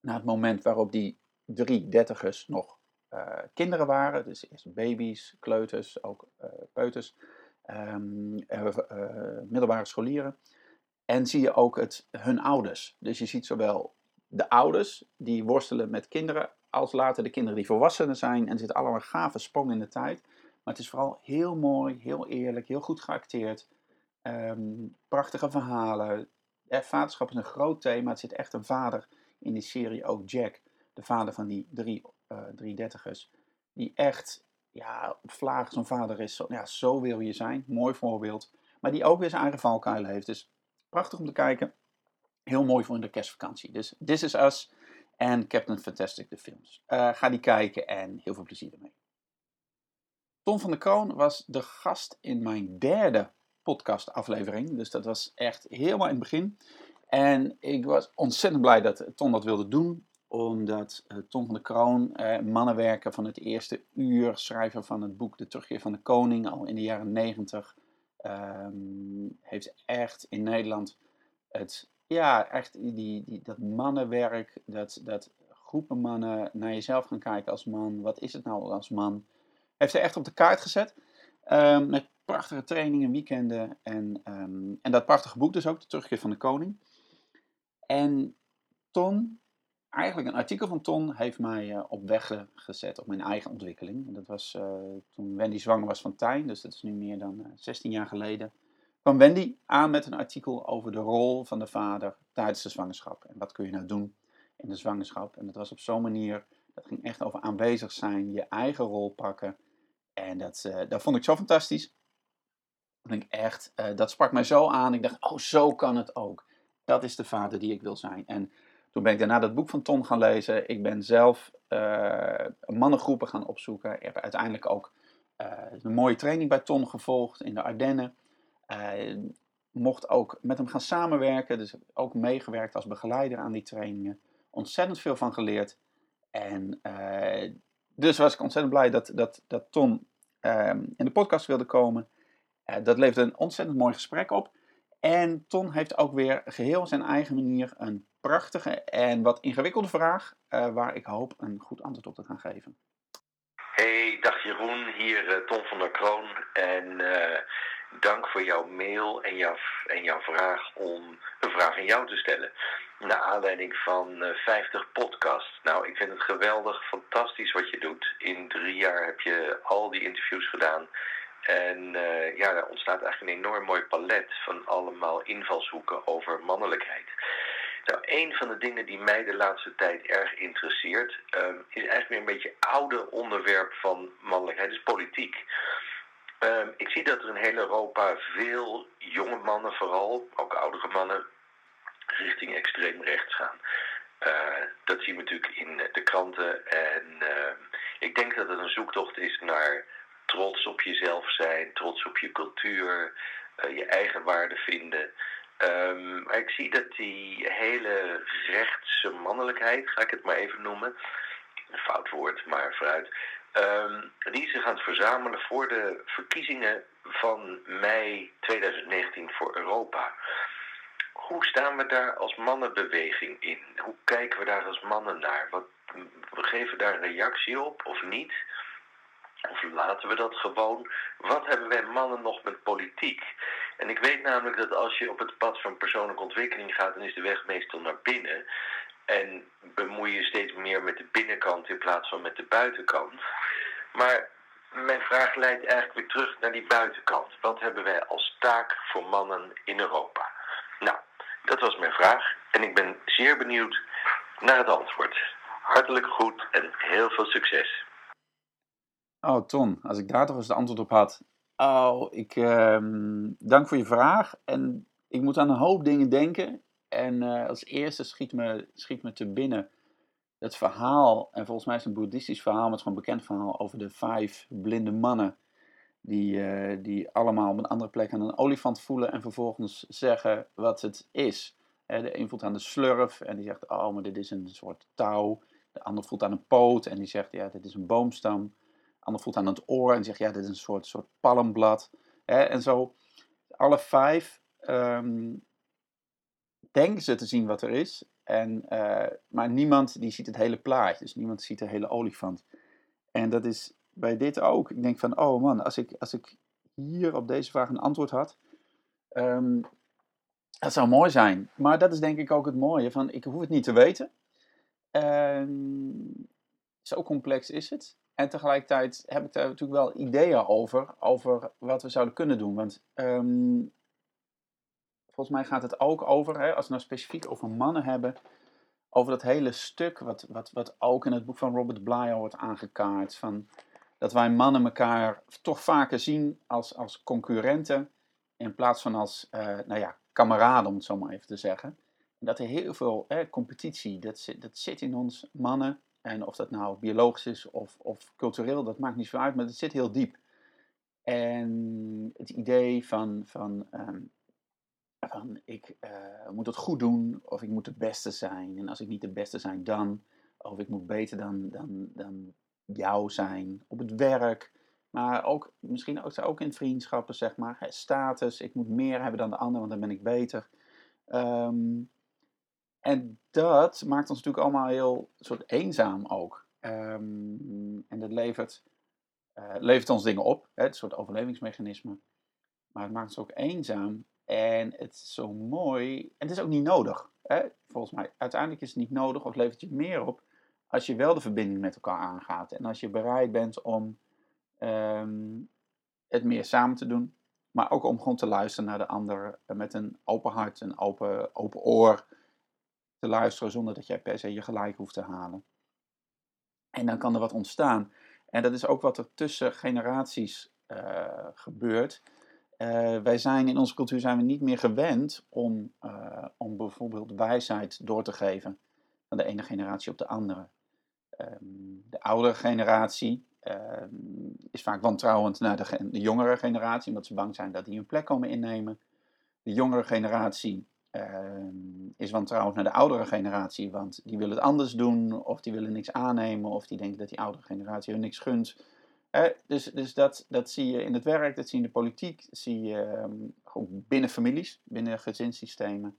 naar het moment waarop die drie dertigers nog uh, kinderen waren. Dus eerst baby's, kleuters, ook peuters, um, middelbare scholieren. En zie je ook het, hun ouders. Dus je ziet zowel de ouders die worstelen met kinderen, als later de kinderen die volwassenen zijn. En er zit allemaal gave sprong in de tijd. Maar het is vooral heel mooi, heel eerlijk, heel goed geacteerd. Um, prachtige verhalen. Eh, vaderschap is een groot thema. Het zit echt een vader in die serie, ook Jack, de vader van die drie, uh, drie dertigers. Die echt, ja, vlaag zo'n vader is. Zo, ja, zo wil je zijn. Mooi voorbeeld. Maar die ook weer zijn eigen valkuil heeft. Dus prachtig om te kijken. Heel mooi voor in de kerstvakantie. Dus This Is Us en Captain Fantastic, de films. Uh, ga die kijken en heel veel plezier ermee. Ton van der Kroon was de gast in mijn derde podcastaflevering. Dus dat was echt helemaal in het begin. En ik was ontzettend blij dat Ton dat wilde doen. Omdat uh, Ton van der Kroon, uh, mannenwerker van het eerste uur, schrijver van het boek De Terugkeer van de Koning, al in de jaren negentig. Um, heeft echt in Nederland het, ja, echt die, die, dat mannenwerk, dat, dat groepen mannen naar jezelf gaan kijken als man. Wat is het nou als man? Heeft hij echt op de kaart gezet. Um, met prachtige trainingen, weekenden en, um, en dat prachtige boek dus ook, De Terugkeer van de Koning. En Ton, eigenlijk een artikel van Ton, heeft mij uh, op weg gezet op mijn eigen ontwikkeling. Dat was uh, toen Wendy zwanger was van Tijn, dus dat is nu meer dan uh, 16 jaar geleden. kwam Wendy aan met een artikel over de rol van de vader tijdens de zwangerschap. En wat kun je nou doen in de zwangerschap? En dat was op zo'n manier, dat ging echt over aanwezig zijn, je eigen rol pakken. En dat, dat vond ik zo fantastisch. Ik echt, uh, dat sprak mij zo aan. Ik dacht, oh, zo kan het ook. Dat is de vader die ik wil zijn. En toen ben ik daarna dat boek van Ton gaan lezen. Ik ben zelf uh, mannengroepen gaan opzoeken. Ik heb uiteindelijk ook een mooie training bij Ton gevolgd in de Ardennen. Uh, mocht ook met hem gaan samenwerken, dus ook meegewerkt als begeleider aan die trainingen. Ontzettend veel van geleerd. En dus was ik ontzettend blij dat, dat, dat Ton uh, in de podcast wilde komen. Dat leverde een ontzettend mooi gesprek op. En Ton heeft ook weer geheel zijn eigen manier een prachtige en wat ingewikkelde vraag, waar ik hoop een goed antwoord op te gaan geven. Hey, dag Jeroen, hier Ton van der Kroon. En dank voor jouw mail en jouw, en jouw vraag om een vraag aan jou te stellen. Naar aanleiding van uh, 50 podcasts. Nou, ik vind het geweldig, fantastisch wat je doet. In drie jaar heb je al die interviews gedaan. En uh, ja, er ontstaat eigenlijk een enorm mooi palet van allemaal invalshoeken over mannelijkheid. Nou, een van de dingen die mij de laatste tijd erg interesseert, um, is eigenlijk weer een beetje oude onderwerp van mannelijkheid, is politiek. Uh, ik zie dat er in heel Europa veel jonge mannen, vooral ook oudere mannen, richting extreem rechts gaan. Uh, dat zien we natuurlijk in de kranten. En uh, ik denk dat het een zoektocht is naar trots op jezelf zijn, trots op je cultuur, uh, je eigen waarde vinden. Um, maar ik zie dat die hele rechtse mannelijkheid, ga ik het maar even noemen, een fout woord, maar vooruit, Um, die zich aan het verzamelen voor de verkiezingen van mei 2019 voor Europa. Hoe staan we daar als mannenbeweging in? Hoe kijken we daar als mannen naar? Wat, we geven daar een reactie op of niet? Of laten we dat gewoon? Wat hebben wij mannen nog met politiek? En ik weet namelijk dat als je op het pad van persoonlijke ontwikkeling gaat, dan is de weg meestal naar binnen. En bemoei je steeds meer met de binnenkant in plaats van met de buitenkant. Maar mijn vraag leidt eigenlijk weer terug naar die buitenkant. Wat hebben wij als taak voor mannen in Europa? Nou, dat was mijn vraag. En ik ben zeer benieuwd naar het antwoord. Hartelijk goed en heel veel succes. Oh, Ton, als ik daar toch eens het antwoord op had. Oh, ik uh, dank voor je vraag. En ik moet aan een hoop dingen denken. En uh, als eerste schiet me, schiet me te binnen het verhaal, en volgens mij is het een boeddhistisch verhaal, maar het is gewoon een bekend verhaal over de vijf blinde mannen. Die, uh, die allemaal op een andere plek aan een olifant voelen en vervolgens zeggen wat het is. De een voelt aan de slurf en die zegt, oh, maar dit is een soort touw. De ander voelt aan een poot en die zegt, ja, dit is een boomstam. De ander voelt aan het oor en zegt, ja, dit is een soort, soort palmblad. He, en zo, alle vijf um, denken ze te zien wat er is. En, uh, maar niemand die ziet het hele plaatje. Dus niemand ziet de hele olifant. En dat is bij dit ook. Ik denk van, oh man, als ik, als ik hier op deze vraag een antwoord had. Um, dat zou mooi zijn. Maar dat is denk ik ook het mooie. Van, ik hoef het niet te weten. Um, zo complex is het. En tegelijkertijd heb ik daar natuurlijk wel ideeën over. Over wat we zouden kunnen doen. Want um, volgens mij gaat het ook over, hè, als we nou specifiek over mannen hebben, over dat hele stuk wat, wat, wat ook in het boek van Robert Bly wordt aangekaart. Van dat wij mannen elkaar toch vaker zien als, als concurrenten in plaats van als, uh, nou ja, kameraden, om het zo maar even te zeggen. Dat er heel veel hè, competitie, dat zit, dat zit in ons mannen. En of dat nou biologisch is of, of cultureel, dat maakt niet zo uit, maar het zit heel diep. En het idee van, van um, van ik uh, moet het goed doen of ik moet de beste zijn. En als ik niet de beste zijn, dan. Of ik moet beter dan, dan, dan jou zijn op het werk. Maar ook, misschien ook, ook in vriendschappen, zeg maar. Status, ik moet meer hebben dan de ander, want dan ben ik beter. Um, en dat maakt ons natuurlijk allemaal heel soort eenzaam ook. Um, en dat levert, uh, levert ons dingen op, hè, het soort overlevingsmechanisme. Maar het maakt ons ook eenzaam en het is zo mooi. En het is ook niet nodig. Hè? Volgens mij, uiteindelijk is het niet nodig of levert je meer op als je wel de verbinding met elkaar aangaat. En als je bereid bent om um, het meer samen te doen. Maar ook om gewoon te luisteren naar de ander eh, met een open hart, een open, open oor. Te luisteren zonder dat jij per se je gelijk hoeft te halen. En dan kan er wat ontstaan. En dat is ook wat er tussen generaties uh, gebeurt. Uh, wij zijn in onze cultuur zijn we niet meer gewend om, uh, om bijvoorbeeld wijsheid door te geven van de ene generatie op de andere. Um, de oudere generatie um, is vaak wantrouwend naar de, de, jongere generatie, omdat ze bang zijn dat die hun plek komen innemen. De jongere generatie is wantrouwend naar de oudere generatie, want die willen het anders doen, of die willen niks aannemen, of die denken dat die oudere generatie hun niks gunt. Eh, dus dus dat, dat zie je in het werk, dat zie je in de politiek, dat zie je um, gewoon binnen families, binnen gezinssystemen.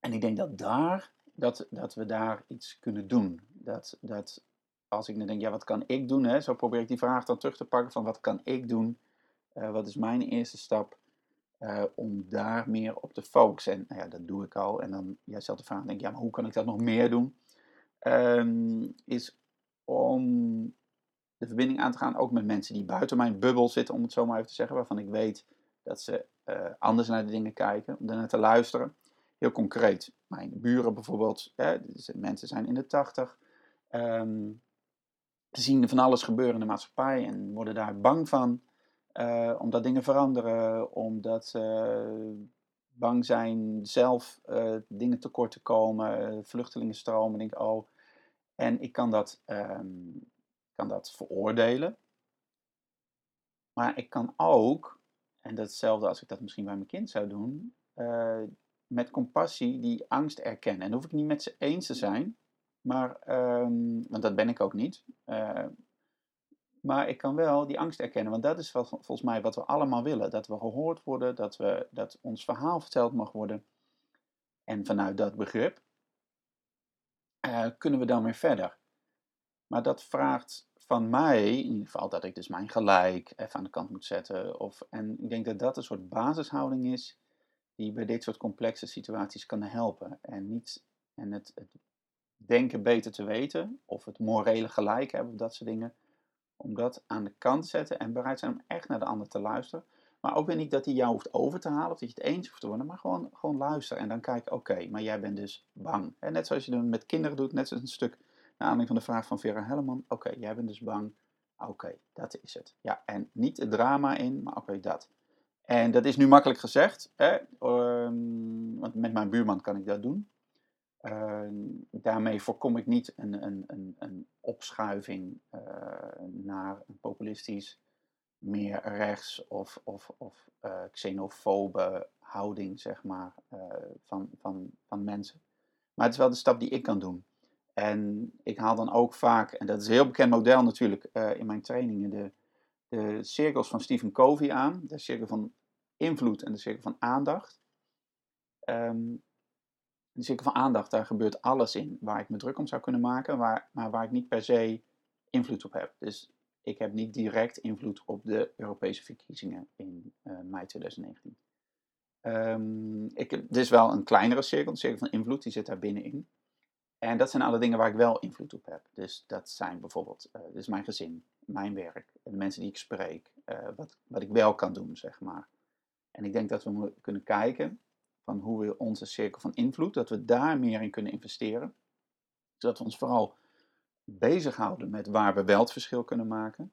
En ik denk dat daar, dat, dat we daar iets kunnen doen. Dat, dat als ik dan denk, ja, wat kan ik doen? Hè? Zo probeer ik die vraag dan terug te pakken van wat kan ik doen? Uh, wat is mijn eerste stap? Uh, om daar meer op te focussen. En nou ja, dat doe ik al. En dan, jij stelt de vraag, denk ja, maar hoe kan ik dat nog meer doen? Um, is om de verbinding aan te gaan, ook met mensen die buiten mijn bubbel zitten, om het zo maar even te zeggen, waarvan ik weet dat ze uh, anders naar de dingen kijken, om daarnaar te luisteren. Heel concreet, mijn buren bijvoorbeeld, hè, mensen zijn in de tachtig, um, zien van alles gebeuren in de maatschappij en worden daar bang van, uh, omdat dingen veranderen, omdat ze bang zijn zelf uh, dingen tekort te komen, vluchtelingenstromen, denk oh, en ik kan dat um, kan dat veroordelen. Maar ik kan ook, en dat hetzelfde als ik dat misschien bij mijn kind zou doen, met compassie die angst erkennen. En dan hoef ik niet met ze eens te zijn, maar, um, want dat ben ik ook niet. Maar ik kan wel die angst erkennen, want dat is volgens mij wat we allemaal willen. Dat we gehoord worden, dat, we, dat ons verhaal verteld mag worden. En vanuit dat begrip uh, kunnen we dan weer verder. Maar dat vraagt van mij, in ieder geval dat ik dus mijn gelijk even aan de kant moet zetten. Of, en ik denk dat dat een soort basishouding is die bij dit soort complexe situaties kan helpen. En, niet, en het, het denken beter te weten, of het morele gelijk hebben, of dat soort dingen. Om dat aan de kant te zetten en bereid zijn om echt naar de ander te luisteren. Maar ook weer niet dat hij jou hoeft over te halen of dat je het eens hoeft te worden, maar gewoon, gewoon luisteren en dan kijken, oké, maar jij bent dus bang. En net zoals je het met kinderen doet, net zoals een stuk naar aanleiding van de vraag van Vera Helleman. Oké, jij bent dus bang. Oké, dat is het. Ja, en niet het drama in, maar oké, dat. En dat is nu makkelijk gezegd, hè? Um, want met mijn buurman kan ik dat doen. Uh, daarmee voorkom ik niet een, een, een, een opschuiving uh, naar een populistisch, meer rechts of, of, of uh, xenofobe houding, zeg maar, van, van, van mensen. Maar het is wel de stap die ik kan doen. En ik haal dan ook vaak, en dat is een heel bekend model natuurlijk in mijn trainingen, de, de cirkels van Stephen Covey aan. De cirkel van invloed en de cirkel van aandacht. Um, de cirkel van aandacht, daar gebeurt alles in waar ik me druk om zou kunnen maken, waar, maar waar ik niet per se invloed op heb. Dus ik heb niet direct invloed op de Europese verkiezingen in uh, mei 2019. Um, ik, dit is wel een kleinere cirkel, de cirkel van invloed, die zit daar binnenin. En dat zijn alle dingen waar ik wel invloed op heb. Dus dat zijn bijvoorbeeld dus mijn gezin, mijn werk, de mensen die ik spreek, uh, wat, wat ik wel kan doen, zeg maar. En ik denk dat we kunnen kijken van hoe we onze cirkel van invloed, dat we daar meer in kunnen investeren. Zodat we ons vooral bezighouden met waar we wel het verschil kunnen maken.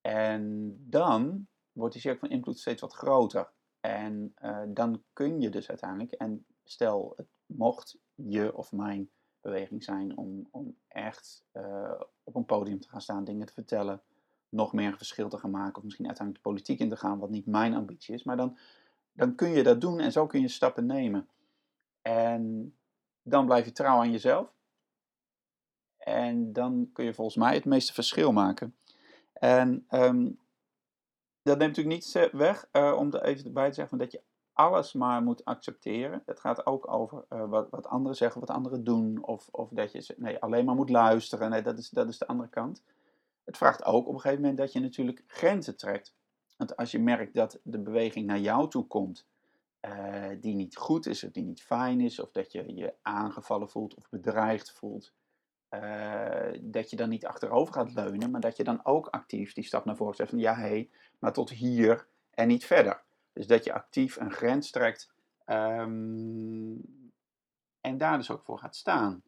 En dan wordt die cirkel van invloed steeds wat groter. En uh, dan kun je dus uiteindelijk, en stel het mocht je of mijn beweging zijn om, om echt uh, op een podium te gaan staan, dingen te vertellen, nog meer een verschil te gaan maken, of misschien uiteindelijk de politiek in te gaan, wat niet mijn ambitie is. Maar dan, dan kun je dat doen en zo kun je stappen nemen. En dan blijf je trouw aan jezelf. En dan kun je volgens mij het meeste verschil maken. En um, dat neemt natuurlijk niet weg uh, om er even bij te zeggen dat je alles maar moet accepteren. Het gaat ook over uh, wat, wat anderen zeggen, wat anderen doen. Of, of dat je nee, alleen maar moet luisteren. Nee, dat is, dat is de andere kant. Het vraagt ook op een gegeven moment dat je natuurlijk grenzen trekt. Want als je merkt dat de beweging naar jou toe komt, uh, die niet goed is of die niet fijn is, of dat je je aangevallen voelt of bedreigd voelt, uh, dat je dan niet achterover gaat leunen, maar dat je dan ook actief die stap naar voren zet van ja, hé, hey, maar tot hier en niet verder. Dus dat je actief een grens trekt ehm, en daar dus ook voor gaat staan.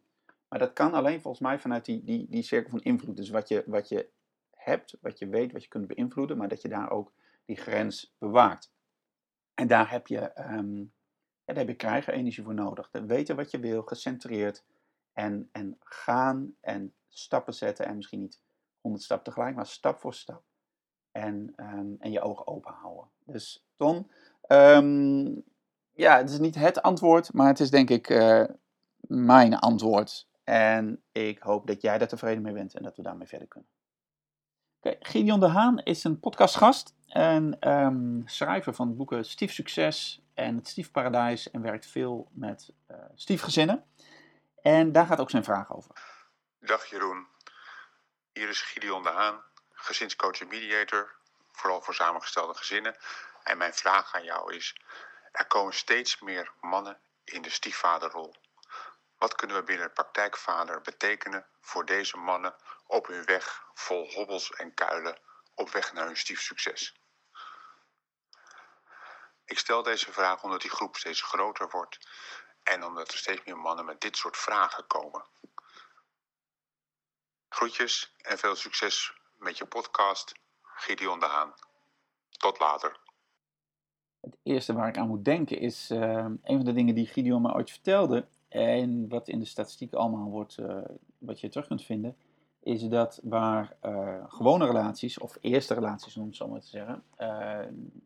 Maar dat kan alleen volgens mij vanuit die, die, die cirkel van invloed. Dus wat je, wat je hebt, wat je weet, wat je kunt beïnvloeden, maar dat je daar ook die grens bewaakt. En daar heb je, um, ja, daar heb je krijgerenergie voor nodig. Weten wat je wil, gecentreerd en, en gaan en stappen zetten. En misschien niet honderd stappen tegelijk, maar stap voor stap. En, ehm, en je ogen open houden. Dus Ton, um, ja, het is niet het antwoord, maar het is denk ik uh, mijn antwoord. En ik hoop dat jij daar tevreden mee bent en dat we daarmee verder kunnen. Gideon de Haan is een podcastgast en um, schrijver van boeken Stief Succes en het Stiefparadijs en werkt veel met uh, stiefgezinnen. En daar gaat ook zijn vraag over. Dag Jeroen, hier is Gideon de Haan, gezinscoach en mediator, vooral voor samengestelde gezinnen. En mijn vraag aan jou is, er komen steeds meer mannen in de stiefvaderrol. Wat kunnen we binnen praktijkvader betekenen voor deze mannen op hun weg vol hobbels en kuilen op weg naar hun stiefsucces? Ik stel deze vraag omdat die groep steeds groter wordt en omdat er steeds meer mannen met dit soort vragen komen. Groetjes en veel succes met je podcast, Gideon de Haan. Tot later. Het eerste waar ik aan moet denken is uh, een van de dingen die Gideon me ooit vertelde. En wat in de statistiek allemaal wordt, uh, wat je terug kunt vinden, is dat waar uh, gewone relaties, of eerste relaties om het zo maar te zeggen,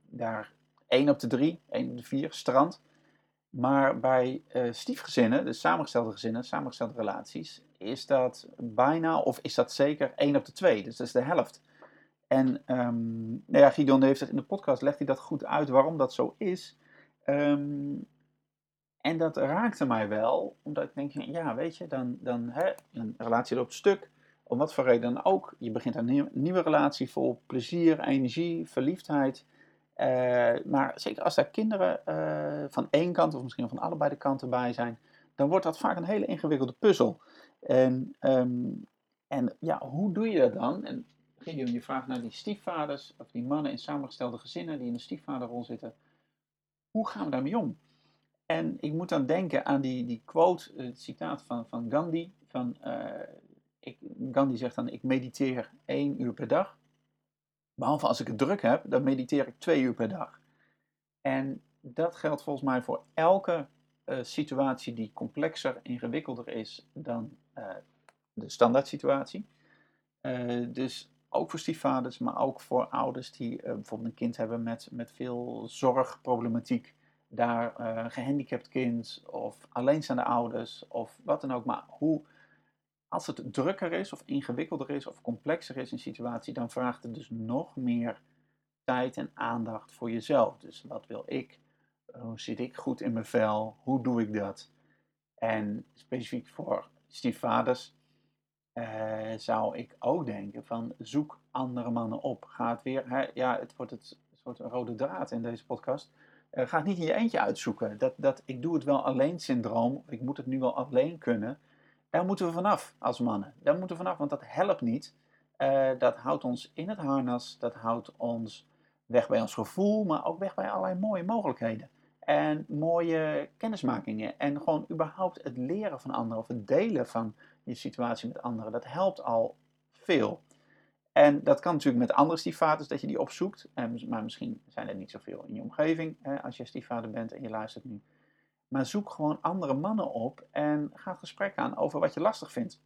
daar 1 op de 3, 1 op de 4 strand. Maar bij stiefgezinnen, dus samengestelde gezinnen, samengestelde relaties, is dat bijna, of is dat zeker 1 op de 2. Dus dat is de helft. En um, nou ja, Gideon heeft het in de podcast, legt hij dat goed uit waarom dat zo is. Um, en dat raakte mij wel, omdat ik denk, ja, weet je, dan, dan hè, een relatie loopt stuk, om wat voor reden dan ook. Je begint een nieuw, nieuwe relatie vol plezier, energie, verliefdheid. Uh, maar zeker als daar kinderen uh, van één kant of misschien van allebei de kanten bij zijn, dan wordt dat vaak een hele ingewikkelde puzzel. En, um, en ja, hoe doe je dat dan? En Gideon, je vraagt naar die stiefvaders, of die mannen in samengestelde gezinnen die in de stiefvaderrol zitten. Hoe gaan we daarmee om? En ik moet dan denken aan die, die quote, het citaat van, van Gandhi. Van, uh, ik, Gandhi zegt dan, ik mediteer één uur per dag. Behalve als ik het druk heb, dan mediteer ik twee uur per dag. En dat geldt volgens mij voor elke uh, situatie die complexer, ingewikkelder is dan uh, de standaard situatie. dus ook voor stiefvaders, maar ook voor ouders die bijvoorbeeld een kind hebben met, met veel zorgproblematiek daar gehandicapt kind of alleenstaande ouders of wat dan ook. Maar hoe, als het drukker is of ingewikkelder is of complexer is een situatie, dan vraagt het dus nog meer tijd en aandacht voor jezelf. Dus wat wil ik? Hoe zit ik goed in mijn vel? Hoe doe ik dat? En specifiek voor stiefvaders uh, zou ik ook denken van zoek andere mannen op. Ga het weer, hè, ja, het wordt het, soort rode draad in deze podcast uh, ga het niet in je eentje uitzoeken. Dat, dat ik doe het wel alleen syndroom, ik moet het nu wel alleen kunnen. Daar moeten we vanaf als mannen. Daar moeten we vanaf, want dat helpt niet. Uh, dat houdt ons in het harnas, dat houdt ons weg bij ons gevoel, maar ook weg bij allerlei mooie mogelijkheden. En mooie kennismakingen. En gewoon überhaupt het leren van anderen of het delen van je situatie met anderen. Dat helpt al veel. En dat kan natuurlijk met andere stiefvaders, dat je die opzoekt. Maar misschien zijn er niet zoveel in je omgeving als je stiefvader bent en je luistert nu. Maar zoek gewoon andere mannen op en ga gesprek aan over wat je lastig vindt.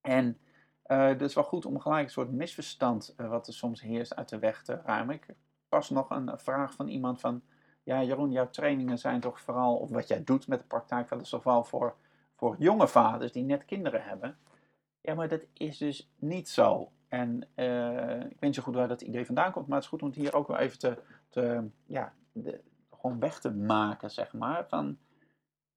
En uh, het is wel goed om gelijk een soort misverstand uh, wat er soms heerst uit de weg te ruimen. Ik pas nog een vraag van iemand van... Ja, Jeroen, jouw trainingen zijn toch vooral... Of wat jij doet met de praktijk, dat is toch voor, voor jonge vaders die net kinderen hebben. Ja, maar dat is dus niet zo. En ik weet niet zo goed waar dat idee vandaan komt, maar het is goed om het hier ook wel even te, te ja, de, gewoon weg te maken, zeg maar. Van,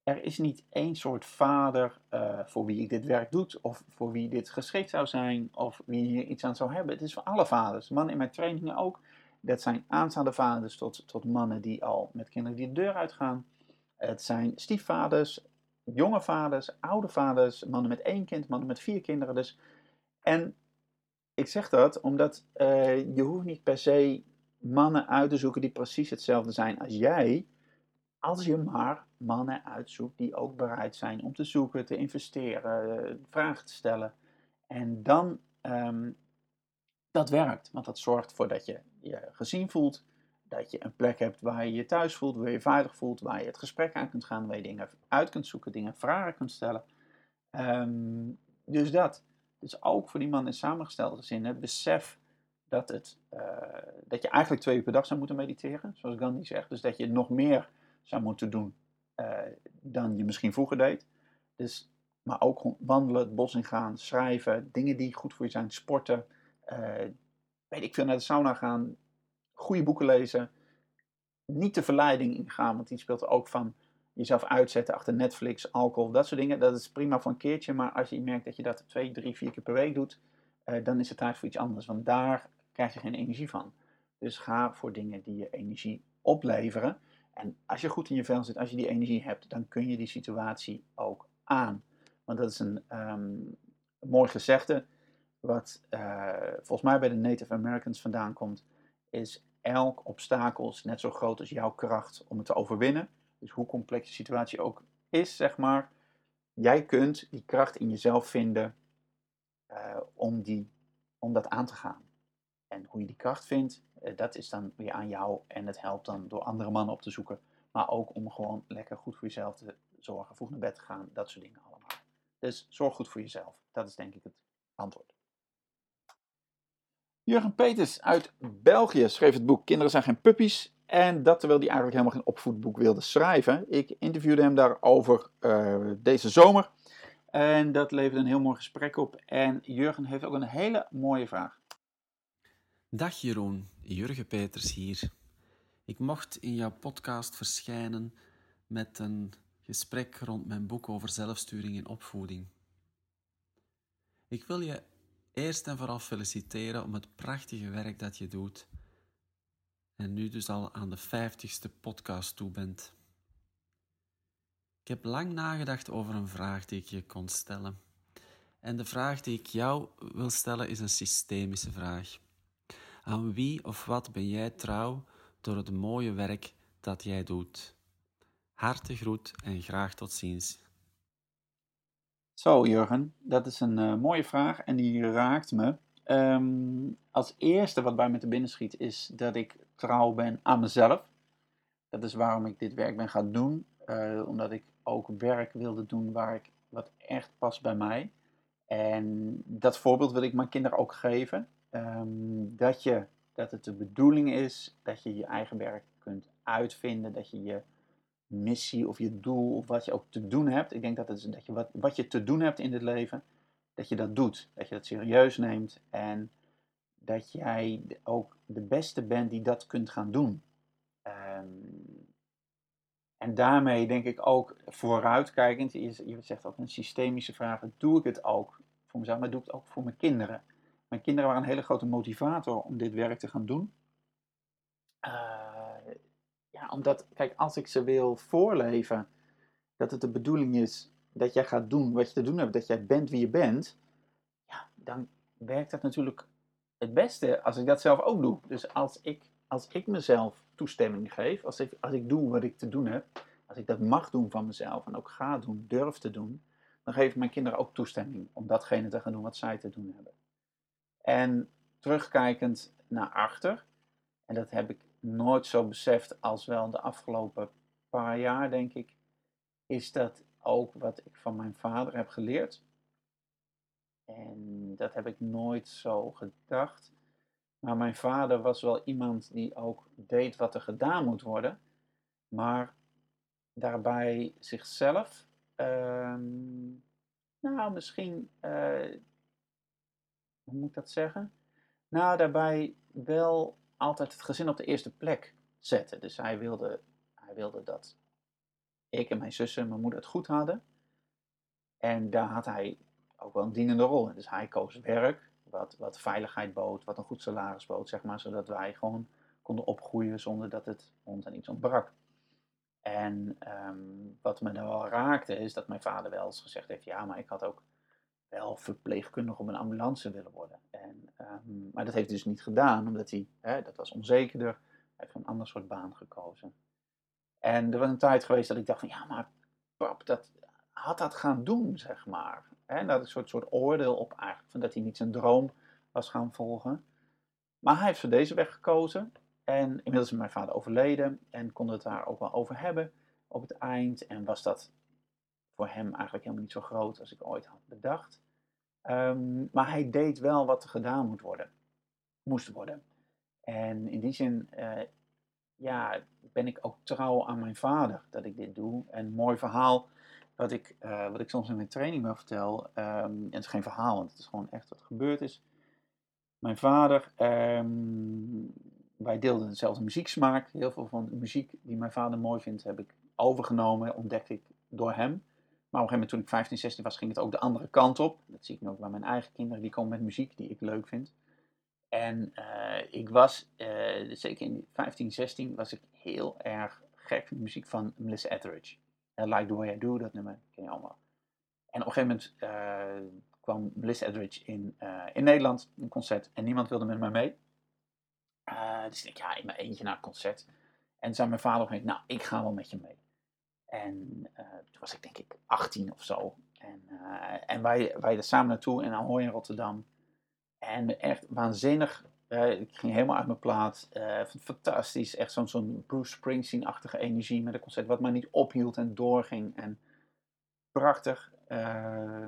er is niet één soort vader uh, voor wie ik dit werk doet, of voor wie dit geschikt zou zijn, of wie hier iets aan zou hebben. Het is voor alle vaders. Mannen in mijn trainingen ook. Dat zijn aanstaande vaders tot, tot mannen die al met kinderen die de deur uitgaan. Het zijn stiefvaders, jonge vaders, oude vaders, mannen met één kind, mannen met vier kinderen. Dus. En ik zeg dat omdat uh, je hoeft niet per se mannen uit te zoeken die precies hetzelfde zijn als jij. Als je maar mannen uitzoekt die ook bereid zijn om te zoeken, te investeren, eh, vragen te stellen. En dan, ehm, dat werkt. Want dat zorgt ervoor dat je je gezien voelt. Dat je een plek hebt waar je je thuis voelt, waar je veilig voelt, waar je het gesprek aan kunt gaan, waar je dingen uit kunt zoeken, dingen vragen kunt stellen. Ehm, dus dat. Dus ook voor die man in samengestelde gezinnen, besef dat, het, eh, dat je eigenlijk twee uur per dag zou moeten mediteren, zoals Gandhi zegt. Dus dat je nog meer zou moeten doen eh, dan je misschien vroeger deed. Dus, maar ook wandelen, het bos in gaan, schrijven, dingen die goed voor je zijn, sporten, uh, weet ik veel, naar de sauna gaan, goede boeken lezen, niet de verleiding ingaan, want die speelt er ook van jezelf uitzetten achter Netflix, alcohol, dat soort dingen. Dat is prima voor een keertje, maar als je merkt dat je dat twee, drie, vier keer per week doet, dan is het tijd voor iets anders, want daar krijg je geen energie van. Dus ga voor dingen die je energie opleveren. En als je goed in je vel zit, als je die energie hebt, dan kun je die situatie ook aan. Want dat is een um, mooi gezegde, wat uh, volgens mij bij de Native Americans vandaan komt, is elk obstakel is net zo groot als jouw kracht om het te overwinnen. Dus hoe complex de situatie ook is, zeg maar, jij kunt die kracht in jezelf vinden uh, om, die, om dat aan te gaan. En hoe je die kracht vindt, uh, dat is dan weer aan jou. En het helpt dan door andere mannen op te zoeken. Maar ook om gewoon lekker goed voor jezelf te zorgen, vroeg naar bed te gaan, dat soort dingen allemaal. Dus zorg goed voor jezelf. Dat is denk ik het antwoord. Jurgen Peters uit België schreef het boek Kinderen zijn geen puppies. En dat terwijl hij eigenlijk helemaal geen opvoedboek wilde schrijven. Ik interviewde hem daarover uh, deze zomer. En dat leverde een heel mooi gesprek op. En Jurgen heeft ook een hele mooie vraag. Dag Jeroen, Jurgen Peters hier. Ik mocht in jouw podcast verschijnen met een gesprek rond mijn boek over zelfsturing in opvoeding. Ik wil je eerst en vooral feliciteren om het prachtige werk dat je doet en nu dus al aan de vijftigste podcast toe bent. Ik heb lang nagedacht over een vraag die ik je kon stellen. En de vraag die ik jou wil stellen is een systemische vraag. Aan wie of wat ben jij trouw door het mooie werk dat jij doet? Hartig groet en graag tot ziens. Zo, Jurgen, dat is een uh, mooie vraag en die raakt me. Um, als eerste wat bij me te binnen schiet is dat ik trouw ben aan mezelf. Dat is waarom ik dit werk ben gaan doen. Uh, omdat ik ook werk wilde doen waar ik, wat echt past bij mij. En dat voorbeeld wil ik mijn kinderen ook geven. Um, dat, je, dat het de bedoeling is dat je je eigen werk kunt uitvinden. Dat je je missie of je doel of wat je ook te doen hebt. Ik denk dat, het dat je wat, wat je te doen hebt in dit leven, dat je dat doet. Dat je dat serieus neemt en dat jij ook de beste bent die dat kunt gaan doen. Um, en daarmee denk ik ook vooruitkijkend, je zegt ook een systemische vraag, doe ik het ook voor mezelf, maar doe ik het ook voor mijn kinderen. Mijn kinderen waren een hele grote motivator om dit werk te gaan doen. Uh, ja, omdat, kijk, als ik ze wil voorleven dat het de bedoeling is dat jij gaat doen wat je te doen hebt, dat jij bent wie je bent, ja, dan werkt dat natuurlijk het beste als ik dat zelf ook doe. Dus als ik, als ik mezelf toestemming geef, als ik, als ik doe wat ik te doen heb, als ik dat mag doen van mezelf en ook ga doen, durf te doen, dan geven mijn kinderen ook toestemming om datgene te gaan doen wat zij te doen hebben. En terugkijkend naar achter, en dat heb ik nooit zo beseft als wel de afgelopen paar jaar, denk ik, is dat ook wat ik van mijn vader heb geleerd. En dat heb ik nooit zo gedacht. Maar mijn vader was wel iemand die ook deed wat er gedaan moet worden, maar daarbij zichzelf, uh, nou misschien, uh, hoe moet ik dat zeggen? Nou, daarbij wel altijd het gezin op de eerste plek zetten. Dus hij wilde, hij wilde dat ik en mijn zussen en mijn moeder het goed hadden. En daar had hij ook wel een dienende rol in. Dus hij koos werk, wat, wat veiligheid bood, wat een goed salaris bood, zeg maar, zodat wij gewoon konden opgroeien zonder dat het ons aan iets ontbrak. En um, wat me dan wel raakte, is dat mijn vader wel eens gezegd heeft: ja, maar ik had ook wel verpleegkundige op een ambulance willen worden. En, ehm, maar dat heeft hij dus niet gedaan, omdat hij, hè, dat was onzekerder, hij heeft een ander soort baan gekozen. En er was een tijd geweest dat ik dacht van, ja, maar pap, dat, had dat gaan doen, zeg maar. En dat een soort, soort oordeel op eigenlijk, van dat hij niet zijn droom was gaan volgen. Maar hij heeft voor deze weg gekozen. En inmiddels is mijn vader overleden en konden het daar ook wel over hebben op het eind. En was dat voor hem eigenlijk helemaal niet zo groot als ik ooit had bedacht. Ehm, maar hij deed wel wat er gedaan moet worden, moest worden. En in die zin uh, ja, ben ik ook trouw aan mijn vader dat ik dit doe. En een mooi verhaal wat ik, uh, wat ik soms in mijn training wel vertel. Um, en het is geen verhaal, want het is gewoon echt wat gebeurd is. Mijn vader, um, wij deelden dezelfde muzieksmaak. Heel veel van de muziek die mijn vader mooi vindt, heb ik overgenomen, ontdekte ik door hem. Maar op een gegeven moment toen ik 15, 16 was, ging het ook de andere kant op. Dat zie ik nu ook bij mijn eigen kinderen. Die komen met muziek die ik leuk vind. En uh, ik was, uh, zeker in 15, 16, was ik heel erg gek van de muziek van Melissa Etheridge. Uh, like the Way I Do, dat nummer ken je allemaal. En op een gegeven moment kwam Melissa Etheridge in, in Nederland, een concert. En niemand wilde met mij mee. dus ik ja, in mijn eentje naar het concert. En zei mijn vader op een gegeven moment, nou, ik ga wel met je mee. En uh, toen was ik denk ik 18 of zo. En, uh, en wij, wij er samen naartoe in Ahoy in Rotterdam. En echt waanzinnig. Uh, ik ging helemaal uit mijn plaat. fantastisch. Echt zo'n Bruce Springsteen-achtige energie met een concert wat maar niet ophield en doorging. En prachtig.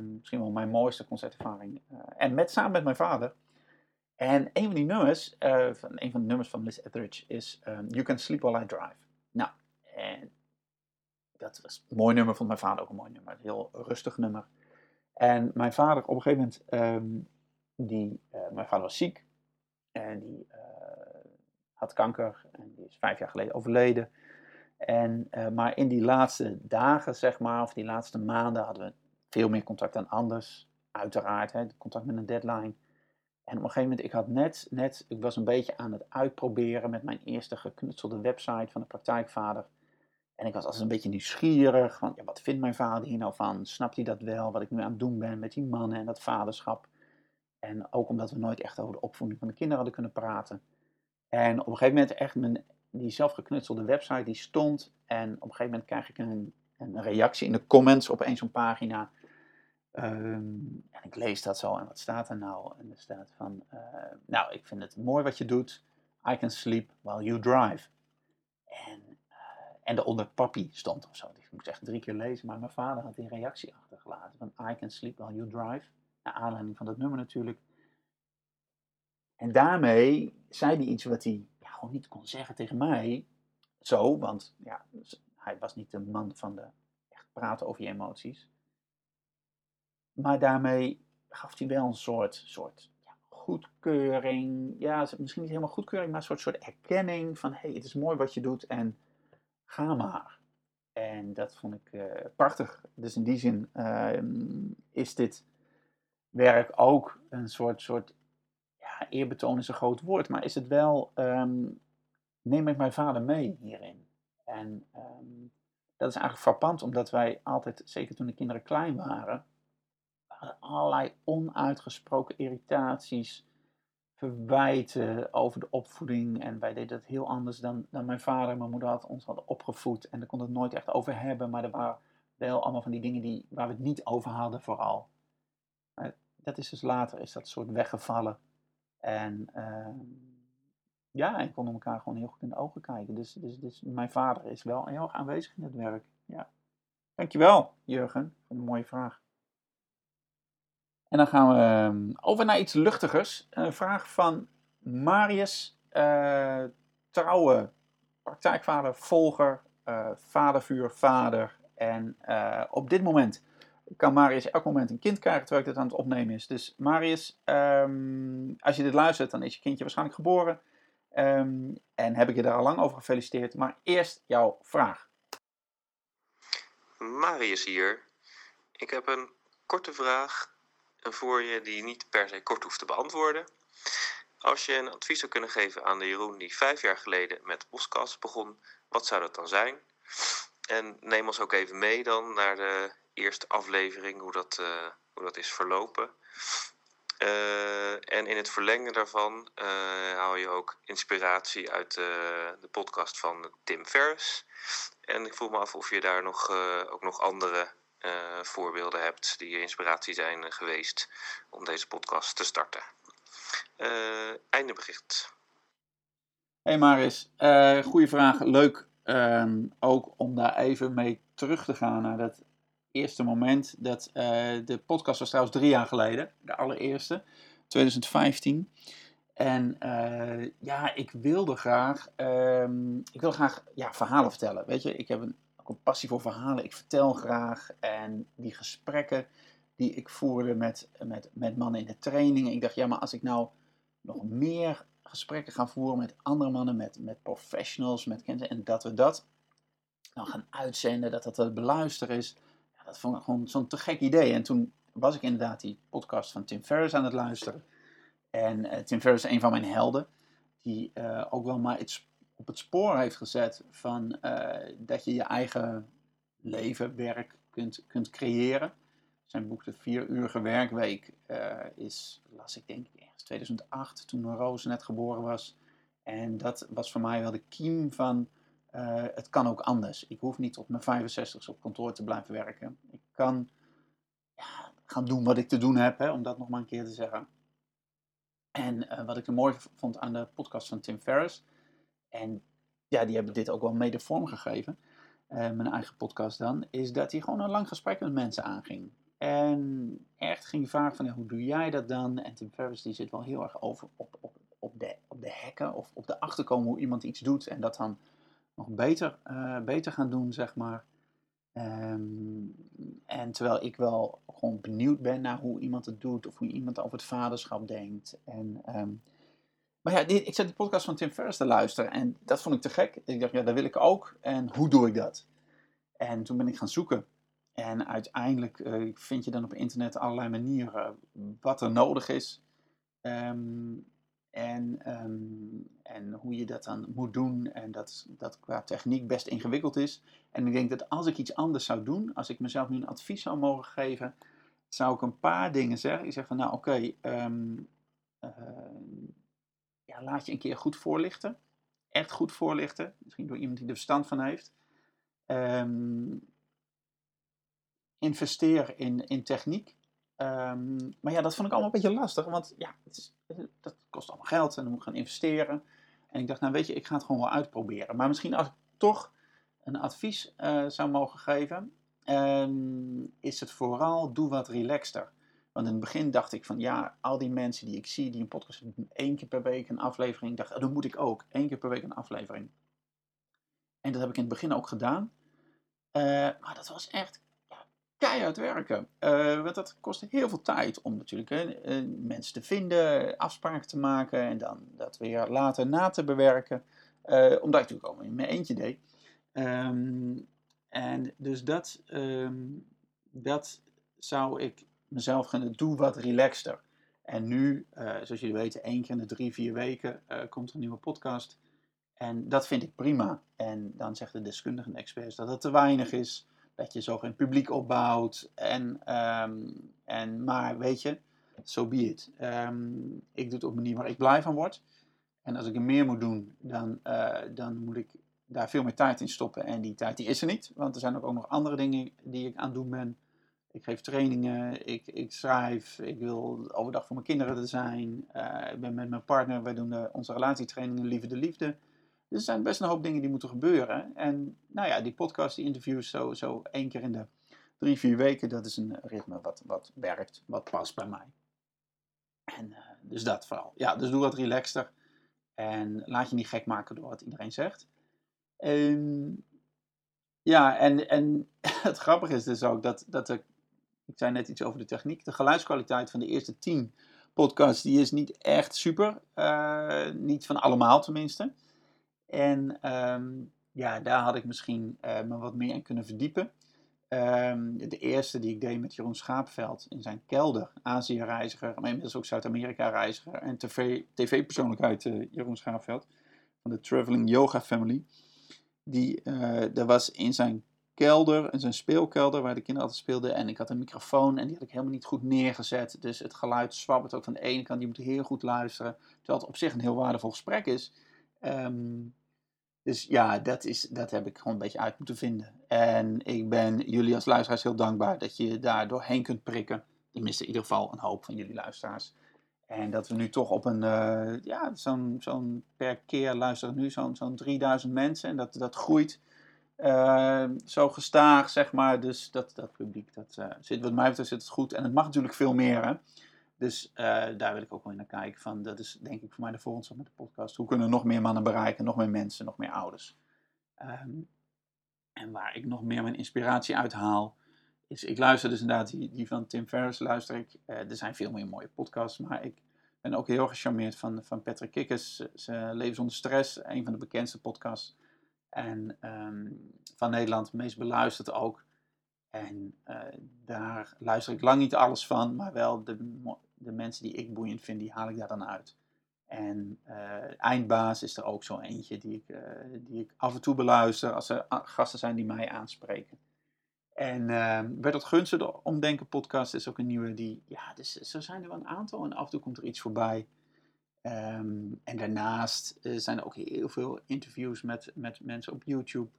misschien wel mijn mooiste concertervaring. en met, samen met mijn vader. En een van die nummers, van, een van de nummers van Liz Etheridge is um, You Can Sleep While I Drive. Nou, en dat was een mooi nummer, vond mijn vader ook een mooi nummer. Een heel rustig nummer. En mijn vader op een gegeven moment, um, die, uh, mijn vader was ziek. En die uh, had kanker. En die is vijf jaar geleden overleden. En, uh, maar in die laatste dagen, zeg maar, of die laatste maanden, hadden we veel meer contact dan anders. Uiteraard, hè, contact met een deadline. En op een gegeven moment, ik had net, net, ik was een beetje aan het uitproberen met mijn eerste geknutselde website van de praktijkvader. En ik was altijd een beetje nieuwsgierig. Van, ja, wat vindt mijn vader hier nou van? Snapt hij dat wel? Wat ik nu aan het doen ben met die mannen en dat vaderschap. En ook omdat we nooit echt over de opvoeding van de kinderen hadden kunnen praten. En op een gegeven moment echt mijn, die zelfgeknutselde website die stond. En op een gegeven moment krijg ik een, een reactie in de comments op een zo'n pagina. Um, en ik lees dat zo en wat staat er nou? En er staat van, uh, nou ik vind het mooi wat je doet. I can sleep while you drive. En en daaronder papi stond of zo. Ik moest echt drie keer lezen, maar mijn vader had die reactie achtergelaten van I can sleep while you drive. Naar aanleiding van dat nummer natuurlijk. En daarmee zei hij iets wat hij ja, gewoon niet kon zeggen tegen mij. Zo, want ja, hij was niet de man van de echt praten over je emoties. Maar daarmee gaf hij wel een soort, soort ja, goedkeuring. Ja, misschien niet helemaal goedkeuring, maar een soort, soort erkenning van hé, hey, het is mooi wat je doet en ga maar. En dat vond ik uh, prachtig. Dus in die zin uh, is dit werk ook een soort, soort ja, eerbetoon is een groot woord, maar is het wel, um, neem ik mijn vader mee hierin. En um, dat is eigenlijk frappant, omdat wij altijd, zeker toen de kinderen klein waren, allerlei onuitgesproken irritaties, verwijten over de opvoeding. En wij deden het heel anders dan, dan mijn vader en mijn moeder had ons hadden opgevoed. En daar kon het nooit echt over hebben. Maar er waren wel allemaal van die dingen die, waar we het niet over hadden vooral. Dat is dus later, is dat soort weggevallen. En uh, ja, en konden elkaar gewoon heel goed in de ogen kijken. Dus, dus, dus mijn vader is wel heel erg aanwezig in het werk. Ja. Dankjewel, Jurgen, voor een mooie vraag. En dan gaan we ehm, over naar iets luchtigers. Een vraag van Marius, uh, trouwe praktijkvader, volger, uh, vadervuur, vader. En uh, op dit moment kan Marius elk moment een kind krijgen terwijl ik dit aan het opnemen is. Dus Marius, um, als je dit luistert, dan is je kindje waarschijnlijk geboren. Um, en heb ik je daar al lang over gefeliciteerd. Maar eerst jouw vraag. Marius hier. Ik heb een korte vraag voor je die niet per se kort hoeft te beantwoorden. Als je een advies zou kunnen geven aan de Jeroen die vijf jaar geleden met Oscars begon, wat zou dat dan zijn? En neem ons ook even mee dan naar de eerste aflevering, hoe dat, uh, hoe dat is verlopen. Eh, en in het verlengde daarvan uh, haal je ook inspiratie uit de podcast van Tim Ferriss. En ik voel me af of je daar nog, ook nog andere voorbeelden hebt die inspiratie zijn geweest om deze podcast te starten. einde bericht. Hey Maris, goede vraag. Leuk um, ook om daar even mee terug te gaan naar dat eerste moment. Dat, uh, de podcast was trouwens drie jaar geleden, de allereerste, 2015. En uh, ja, ik wilde graag, um, ik wil graag ja, verhalen vertellen. Weet je, ik heb een, ook passie voor verhalen. Ik vertel graag. En die gesprekken die ik voerde met, met, met mannen in de training. Ik dacht, ja, maar als ik nou nog meer gesprekken ga voeren met andere mannen, met, met professionals, met kennis. En dat we dat dan gaan uitzenden, dat dat te beluisteren is. Ja, dat vond ik gewoon zo'n te gek idee. En toen was ik inderdaad die podcast van Tim Ferriss aan het luisteren. En uh, Tim Ferriss is een van mijn helden, die uh, ook wel maar iets op het spoor heeft gezet van uh, dat je je eigen leven, werk kunt, kunt creëren. Zijn boek De Vierurige Werkweek is, las ik denk ik 2008, toen Roos net geboren was. En dat was voor mij wel de kiem van uh, het kan ook anders. Ik hoef niet op mijn 65 op kantoor te blijven werken. Ik kan ja, gaan doen wat ik te doen heb, hè, om dat nog maar een keer te zeggen. En wat ik er mooi vond aan de podcast van Tim Ferriss, en ja, die hebben dit ook wel mede vormgegeven, uh, mijn eigen podcast dan, is dat hij gewoon een lang gesprek met mensen aanging. En echt ging vragen van, hoe doe jij dat dan? En Tim Ferriss die zit wel heel erg over op, op, op, de, op de hekken of op de achterkomen hoe iemand iets doet. En dat dan nog beter, uh, beter gaan doen, zeg maar. Um, en terwijl ik wel gewoon benieuwd ben naar hoe iemand het doet. Of hoe iemand over het vaderschap denkt. En, um, maar ja, dit, ik zat die podcast van Tim Ferriss te luisteren. En dat vond ik te gek. Ik dacht, ja, dat wil ik ook. En hoe doe ik dat? En toen ben ik gaan zoeken. En uiteindelijk uh, vind je dan op internet allerlei manieren wat er nodig is. Um, en, um, en hoe je dat dan moet doen. En dat dat qua techniek best ingewikkeld is. En ik denk dat als ik iets anders zou doen, als ik mezelf nu een advies zou mogen geven, zou ik een paar dingen zeggen. Ik zeg van nou oké, okay, um, uh, laat je een keer goed voorlichten. Echt goed voorlichten. Misschien door iemand die er verstand van heeft. Um, investeer in, in techniek. Um, maar ja, dat vond ik allemaal een beetje lastig, want ja, het is, dat kost allemaal geld en dan moet ik gaan investeren. En ik dacht, nou weet je, ik ga het gewoon wel uitproberen. Maar misschien als ik toch een advies uh, zou mogen geven, um, is het vooral doe wat relaxter. Want in het begin dacht ik van ja, al die mensen die ik zie die een podcast doen, één keer per week een aflevering, dacht, oh, dat moet ik ook, één keer per week een aflevering. En dat heb ik in het begin ook gedaan. Uh, maar dat was echt keihard werken. Uh, want dat kost heel veel tijd om natuurlijk uh, mensen te vinden, afspraken te maken en dan dat weer later na te bewerken. Omdat ik natuurlijk ook in mijn eentje deed. Um, en dus dat, um, dat zou ik mezelf gaan doen wat relaxter. En nu, zoals jullie weten, één keer in de drie, vier weken komt er een nieuwe podcast. En dat vind ik prima. En dan zeggen de deskundigen en experts dat het te weinig is dat je zo geen publiek opbouwt. En, um, en, maar weet je, so be it. Um, ik doe het op een manier waar ik blij van word. En als ik er meer moet doen, dan, uh, dan moet ik daar veel meer tijd in stoppen. En die tijd die is er niet, want er zijn ook, ook nog andere dingen die ik aan het doen ben. Ik geef trainingen, ik, ik schrijf, ik wil overdag voor mijn kinderen er zijn. Uh, ik ben met mijn partner, wij doen de, onze relatietrainingen Liefde de Liefde. Dus er zijn best een hoop dingen die moeten gebeuren. En nou ja, die podcast, die interviews, zo, zo één keer in de drie, vier weken, dat is een ritme wat, wat werkt, wat past bij mij. En uh, dus dat vooral. Ja, dus doe wat relaxter. En laat je niet gek maken door wat iedereen zegt. Um, ja, en, en het grappige is dus ook dat, dat ik, ik zei net iets over de techniek, de geluidskwaliteit van de eerste tien podcasts, die is niet echt super. Uh, niet van allemaal tenminste. En um, ja, daar had ik misschien uh, me wat meer in kunnen verdiepen. Um, de eerste die ik deed met Jeroen Schaapveld in zijn kelder, Azië-reiziger, maar inmiddels ook Zuid-Amerika-reiziger en tv-persoonlijkheid TV uh, Jeroen Schaapveld van de Traveling Yoga Family. Die, er was in zijn kelder, in zijn speelkelder, waar de kinderen altijd speelden. En ik had een microfoon en die had ik helemaal niet goed neergezet. Dus het geluid zwabbert ook van de ene kant. Je moet heel goed luisteren. Terwijl het op zich een heel waardevol gesprek is. Ehm, dus ja, dat, is, dat heb ik gewoon een beetje uit moeten vinden. En ik ben jullie als luisteraars heel dankbaar dat je daar doorheen kunt prikken. Tenminste, in ieder geval een hoop van jullie luisteraars. En dat we nu toch op een, eh, ja, zo'n zo'n per keer luisteren nu zo'n zo'n 3000 mensen. En dat, dat groeit eh, zo gestaag, zeg maar. Dus dat, dat publiek, dat uh, zit, wat mij betreft zit het goed. En het mag natuurlijk veel meer, hè. Dus daar wil ik ook wel naar kijken. Van, dat is denk ik voor mij de volgende stap met de podcast. Hoe kunnen we nog meer mannen bereiken, nog meer mensen, nog meer ouders. Ehm, en waar ik nog meer mijn inspiratie uit haal, is, ik luister dus inderdaad, die, die van Tim Ferriss luister ik. er zijn veel meer mooie podcasts, maar ik ben ook heel gecharmeerd van, van Patrick Kikkers. Leven zonder stress, een van de bekendste podcasts. En ehm, van Nederland, meest beluisterd ook. En uh, daar luister ik lang niet alles van, maar wel de, de mensen die ik boeiend vind, die haal ik daar dan uit. En uh, Eindbaas is er ook zo eentje die ik, uh, die ik af en toe beluister als er gasten zijn die mij aanspreken. En uh, Bertolt Gunsen, de Omdenken podcast, is ook een nieuwe die, ja, dus zo zijn er wel een aantal en af en toe komt er iets voorbij. Um, en daarnaast uh, zijn er ook heel veel interviews met, met mensen op YouTube.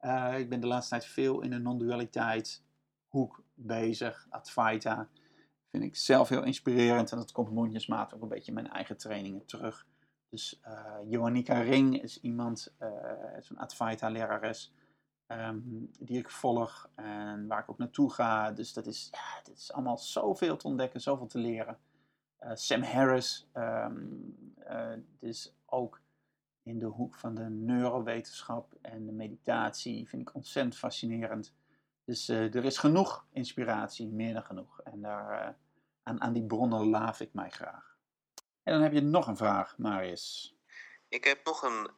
Uh, ik ben de laatste tijd veel in de non-dualiteit hoek bezig. Advaita vind ik zelf heel inspirerend en dat komt mondjesmaat ook een beetje in mijn eigen trainingen terug. Dus uh, Ring is iemand, zo'n Advaita lerares um, die ik volg en waar ik ook naartoe ga. Dus dat is, ja, dit is allemaal zoveel te ontdekken, zoveel te leren. Uh, Sam Harris, um, ook in de hoek van de neurowetenschap en de meditatie, vind ik ontzettend fascinerend. Dus uh, er is genoeg inspiratie, meer dan genoeg. En daar, aan, aan die bronnen laaf ik mij graag. En dan heb je nog een vraag, Marius. Ik heb nog een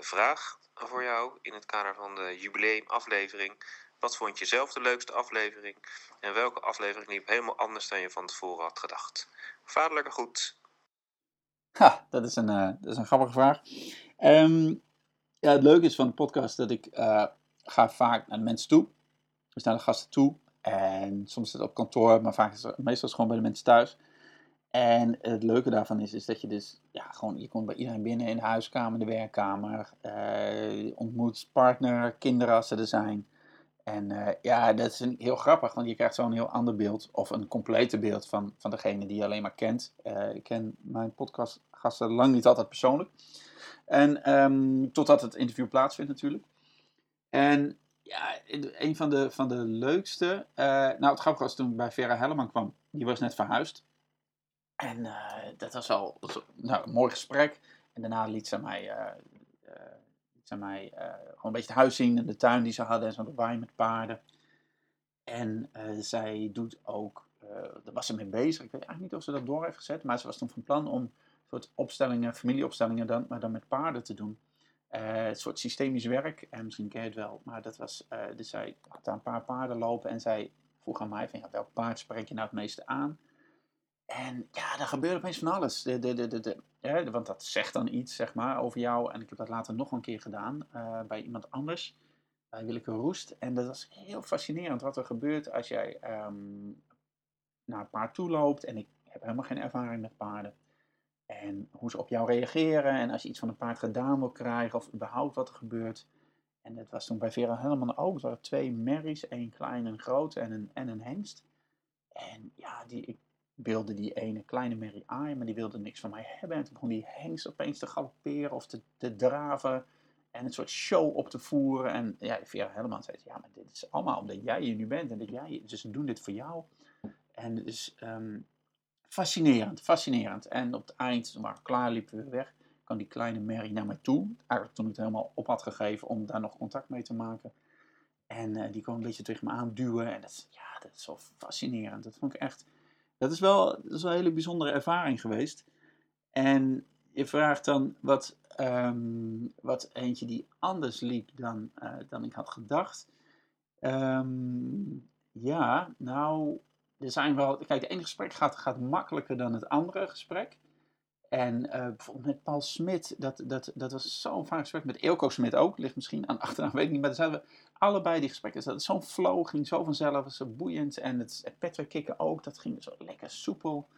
vraag voor jou in het kader van de jubileumaflevering. Wat vond je zelf de leukste aflevering? En welke aflevering liep helemaal anders dan je van tevoren had gedacht? Vaderlijke goed. Ha, dat is een, uh, dat is een grappige vraag. Um, ja, het leuke is van de podcast dat ik uh, ga vaak naar de mensen toe. Dus naar de gasten toe. En soms is het op kantoor, maar vaak is het meestal gewoon bij de mensen thuis. En het leuke daarvan is, is dat je dus, ja, gewoon, je komt bij iedereen binnen in de huiskamer, de werkkamer, uh, ontmoet partner, kinderen als ze er zijn. En uh, ja, dat is een, heel grappig, want je krijgt zo'n heel ander beeld, of een complete beeld van, van degene die je alleen maar kent. Uh, ik ken mijn podcastgasten lang niet altijd persoonlijk. En um, totdat het interview plaatsvindt natuurlijk. En ja, een van de, van de leukste, nou het grappige was toen ik bij Vera Helleman kwam, die was net verhuisd. En dat was al nou, een mooi gesprek. En daarna liet ze mij, uh, uh, mij gewoon een beetje het huis zien en de tuin die ze hadden en zo'n waai met paarden. En zij doet ook, daar was ze mee bezig. Ik weet eigenlijk niet of ze dat door heeft gezet, maar ze was toen van plan om soort opstellingen, familieopstellingen, dan, maar dan met paarden te doen. een soort systemisch werk, en misschien ken je het wel, maar dat was, dus zij had daar een paar paarden lopen en zij vroeg aan mij van, ja, welk paard spreek je nou het meeste aan? En ja, er gebeurde opeens van alles. De, de, de, de want dat zegt dan iets, zeg maar, over jou. En ik heb dat later nog een keer gedaan uh, bij iemand anders, bij Willeke Roest. En dat was heel fascinerend wat er gebeurt als jij um, naar een paard toe loopt. En ik heb helemaal geen ervaring met paarden. En hoe ze op jou reageren. En als je iets van een paard gedaan wil krijgen, of überhaupt wat er gebeurt. En dat was toen bij Vera helemaal ook. Er waren twee merries, één klein en groot en een, en een hengst. En ja, die, ik wilde die ene kleine Mary aaien, maar die wilde niks van mij hebben. En toen begon die hengst opeens te galopperen of te, draven en een soort show op te voeren. En ja, Vera helemaal zei, ja, maar dit is allemaal omdat jij hier nu bent en dat jij, dus ze doen dit voor jou. En het is um, fascinerend, fascinerend. En op het eind, toen we klaar, liepen we weg, kwam die kleine Mary naar mij toe. Eigenlijk toen ik het helemaal op had gegeven om daar nog contact mee te maken. En uh, die kwam een beetje tegen me aanduwen. En dat, ja, dat is zo fascinerend. Dat vond ik echt dat is wel, een hele bijzondere ervaring geweest. En je vraagt dan wat, um, wat eentje die anders liep dan, uh, dan ik had gedacht. Um, ja, nou, er zijn wel. Kijk, het ene gesprek gaat, gaat makkelijker dan het andere gesprek. En eh, bijvoorbeeld met Paul Smit, dat, dat, dat was zo'n vaak gesprek. Met Eelco Smit ook, ligt misschien aan de achternaam, weet ik niet. Maar daar zaten we allebei die gesprekken. Dat zo'n flow, ging zo vanzelf, zo boeiend. En het Patrick Kikken ook, dat ging zo lekker soepel.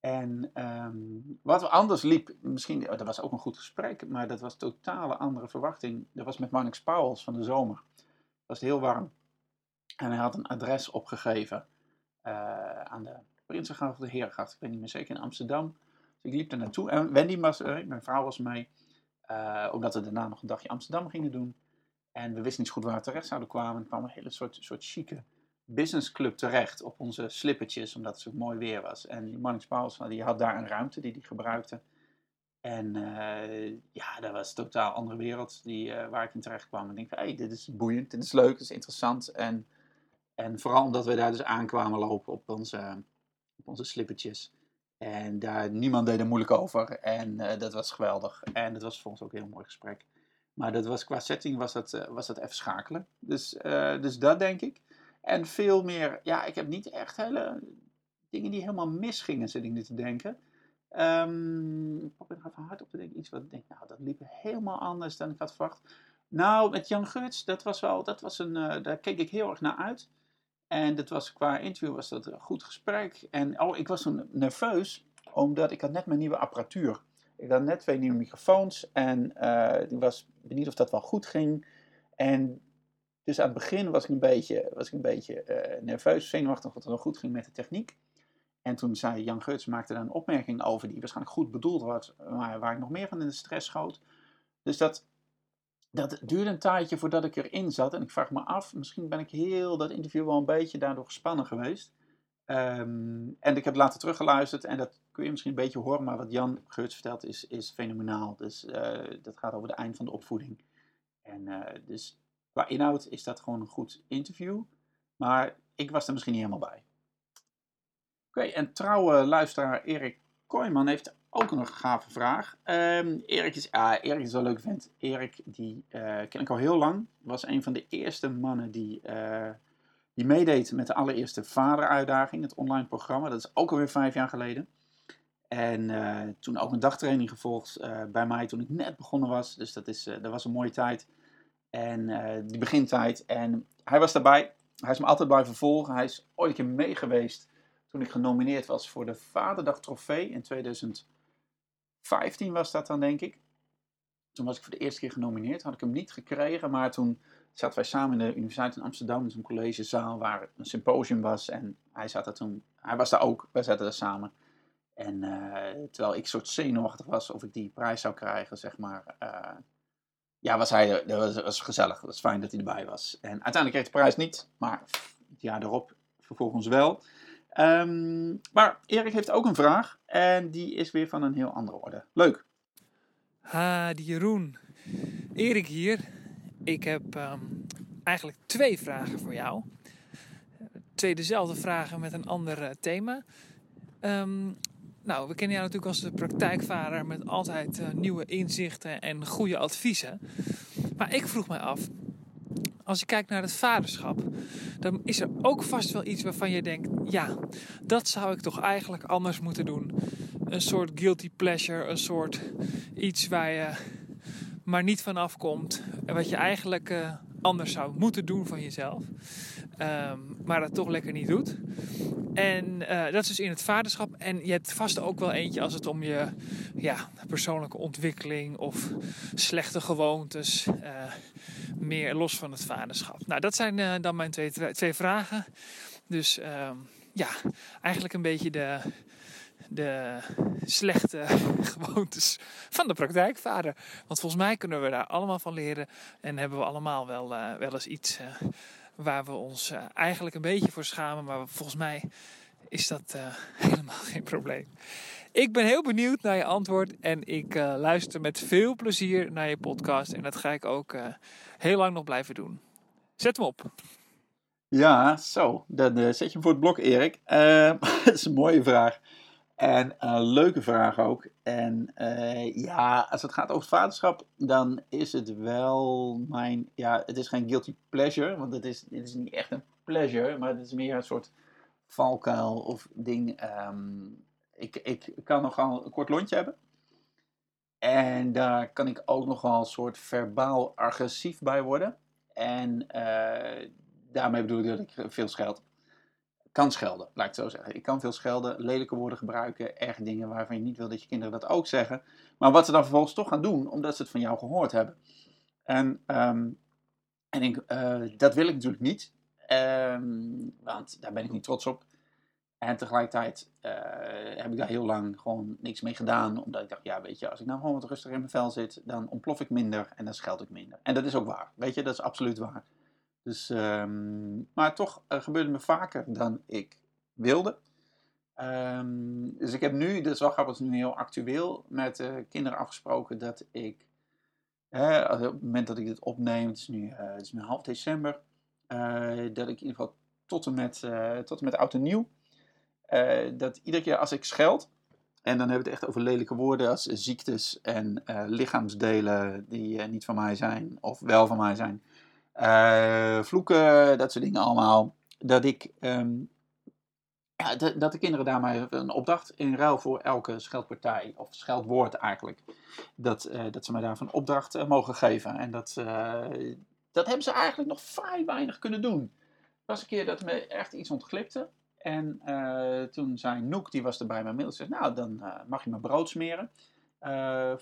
En ehm, wat anders liep, misschien, oh, dat was ook een goed gesprek, maar dat was totale andere verwachting. Dat was met Marnix Pauwels van de zomer. Dat was heel warm. En hij had een adres opgegeven uh, aan de Prinsengracht of de Herengracht. Ik weet niet meer zeker, in Amsterdam. Dus ik liep er naartoe. En Wendy was mijn vrouw was mee. Uh, omdat we daarna nog een dagje Amsterdam gingen doen. En we wisten niet goed waar we terecht zouden kwamen. Er kwam een hele soort, soort chique businessclub terecht op onze slippertjes, omdat het zo mooi weer was. En die Pauwels, die had daar een ruimte die hij gebruikte. En uh, ja, dat was een totaal andere wereld die, uh, waar ik in terecht kwam. En ik denk van, hey, dit is boeiend, dit is leuk, dit is interessant. En, en vooral omdat we daar dus aankwamen lopen op onze, op onze slippertjes. En daar, niemand deed er moeilijk over. En uh, dat was geweldig. En dat was voor ons ook een heel mooi gesprek. Maar dat was, qua setting was dat, was dat even schakelen. Dus, dus dat denk ik. En veel meer, ja, ik heb niet echt hele dingen die helemaal misgingen, zit ik nu te denken. Um, ik probeer even hard op te denken. Iets wat ik denk, nou, dat liep helemaal anders dan ik had verwacht. Nou, met Jan Geurts, dat was wel, dat was een, daar keek ik heel erg naar uit. En dat was, qua interview was dat een goed gesprek. En oh, ik was toen nerveus, omdat ik had net mijn nieuwe apparatuur. Ik had net twee nieuwe microfoons en uh, ik was benieuwd of dat wel goed ging. En dus aan het begin was ik een beetje, was ik een beetje uh, nerveus, zenuwachtig wat er nog goed ging met de techniek. En toen zei Jan Geurts, maakte daar een opmerking over die waarschijnlijk goed bedoeld was, maar waar ik nog meer van in de stress schoot. Dus dat, dat duurde een tijdje voordat ik erin zat. En ik vraag me af, misschien ben ik heel dat interview wel een beetje daardoor gespannen geweest. Um, en ik heb later teruggeluisterd en dat kun je misschien een beetje horen, maar wat Jan Geurts vertelt is, is fenomenaal. Dus uh, dat gaat over het eind van de opvoeding. En uh, dus qua inhoud is dat gewoon een goed interview. Maar ik was er misschien niet helemaal bij. Oké, en trouwe luisteraar Erik Kooijman heeft ook een gave vraag. Um, Erik, is, ah, Erik wel leuk vent. Erik, die uh, ken ik al heel lang. Was een van de eerste mannen die, uh, die meedeed met de allereerste vaderuitdaging, het online programma. Dat is ook alweer vijf jaar geleden. En uh, toen ook een dagtraining gevolgd bij mij toen ik net begonnen was. Dus dat, is, dat was een mooie tijd. En die begintijd. En hij was daarbij. Hij is me altijd blijven volgen. Hij is ooit een keer mee geweest toen ik genomineerd was voor de Vaderdag Trofee in 2015 was dat dan, denk ik. Toen was ik voor de eerste keer genomineerd. Had ik hem niet gekregen, maar toen zaten wij samen in de Universiteit in Amsterdam, in zo'n collegezaal waar een symposium was. En hij, zat er toen, hij was daar ook, wij zaten daar samen. En uh, terwijl ik soort zenuwachtig was of ik die prijs zou krijgen, zeg maar. Uh, ja, was hij, dat was, was gezellig. Het was fijn dat hij erbij was. En uiteindelijk kreeg de prijs niet, maar jaar erop vervolgens wel. Um, maar Erik heeft ook een vraag en die is weer van een heel andere orde. Leuk. Ha, die Jeroen. Erik hier. Ik heb um, eigenlijk twee vragen voor jou. Twee dezelfde vragen met een ander uh, thema. Um, nou, we kennen jou natuurlijk als de praktijkvader met altijd uh, nieuwe inzichten en goede adviezen. Maar ik vroeg mij af, als je kijkt naar het vaderschap, dan is er ook vast wel iets waarvan je denkt: ja, dat zou ik toch eigenlijk anders moeten doen. Een soort guilty pleasure, een soort iets waar je maar niet van afkomt. En wat je eigenlijk uh, anders zou moeten doen van jezelf. Um, maar dat toch lekker niet doet. En uh, dat is dus in het vaderschap. En je hebt vast ook wel eentje als het om je ja, persoonlijke ontwikkeling of slechte gewoontes. Uh, meer los van het vaderschap. Nou, dat zijn uh, dan mijn twee, twee vragen. Dus uh, ja, eigenlijk een beetje de, de slechte gewoontes van de praktijkvader. Want volgens mij kunnen we daar allemaal van leren. En hebben we allemaal wel, wel eens iets waar we ons eigenlijk een beetje voor schamen. Maar volgens mij is dat helemaal geen probleem. Ik ben heel benieuwd naar je antwoord en ik uh, luister met veel plezier naar je podcast. En dat ga ik ook heel lang nog blijven doen. Zet hem op. Ja, zo. Dan zet je hem voor het blok, Erik. dat is een mooie vraag. En een leuke vraag ook. En ja, als het gaat over vaderschap, dan is het wel mijn. Ja, het is geen guilty pleasure, want het is, het is niet echt een pleasure, maar het is meer een soort valkuil of ding. Um, ik, ik kan nogal een kort lontje hebben. En daar kan ik ook nogal een soort verbaal agressief bij worden. En eh, daarmee bedoel ik dat ik veel scheld. Kan schelden, laat ik het zo zeggen. Ik kan veel schelden, lelijke woorden gebruiken, erg dingen waarvan je niet wil dat je kinderen dat ook zeggen. Maar wat ze dan vervolgens toch gaan doen, omdat ze het van jou gehoord hebben. En, ehm, en ik, eh, dat wil ik natuurlijk niet, Ehm, want daar ben ik niet trots op. En tegelijkertijd eh, heb ik daar heel lang gewoon niks mee gedaan. Omdat ik dacht, ja, weet je, als ik nou gewoon wat rustiger in mijn vel zit, dan ontplof ik minder en dan scheld ik minder. En dat is ook waar. Weet je, dat is absoluut waar. Dus, ehm, maar toch uh, gebeurde me vaker dan ik wilde. Ehm, dus ik heb nu, dat is wel grappig, nu heel actueel, met uh, kinderen afgesproken dat ik, op het moment dat ik dit opneem, het is nu, het is nu half december, dat ik in ieder geval tot en met, tot en met oud en nieuw, dat iedere keer als ik scheld, en dan hebben we het echt over lelijke woorden als ziektes en lichaamsdelen die niet van mij zijn of wel van mij zijn. Uh, vloeken, dat soort dingen allemaal. Dat ik. Um, ja, dat de kinderen daarmee een opdracht in ruil voor elke scheldpartij, of scheldwoord eigenlijk, dat, dat ze mij daarvan opdracht mogen geven. En dat, dat hebben ze eigenlijk nog vrij weinig kunnen doen. Er was een keer dat me echt iets ontglipte. En toen zei Noek, die was er bij mijn mail, zei, nou dan mag je mijn brood smeren.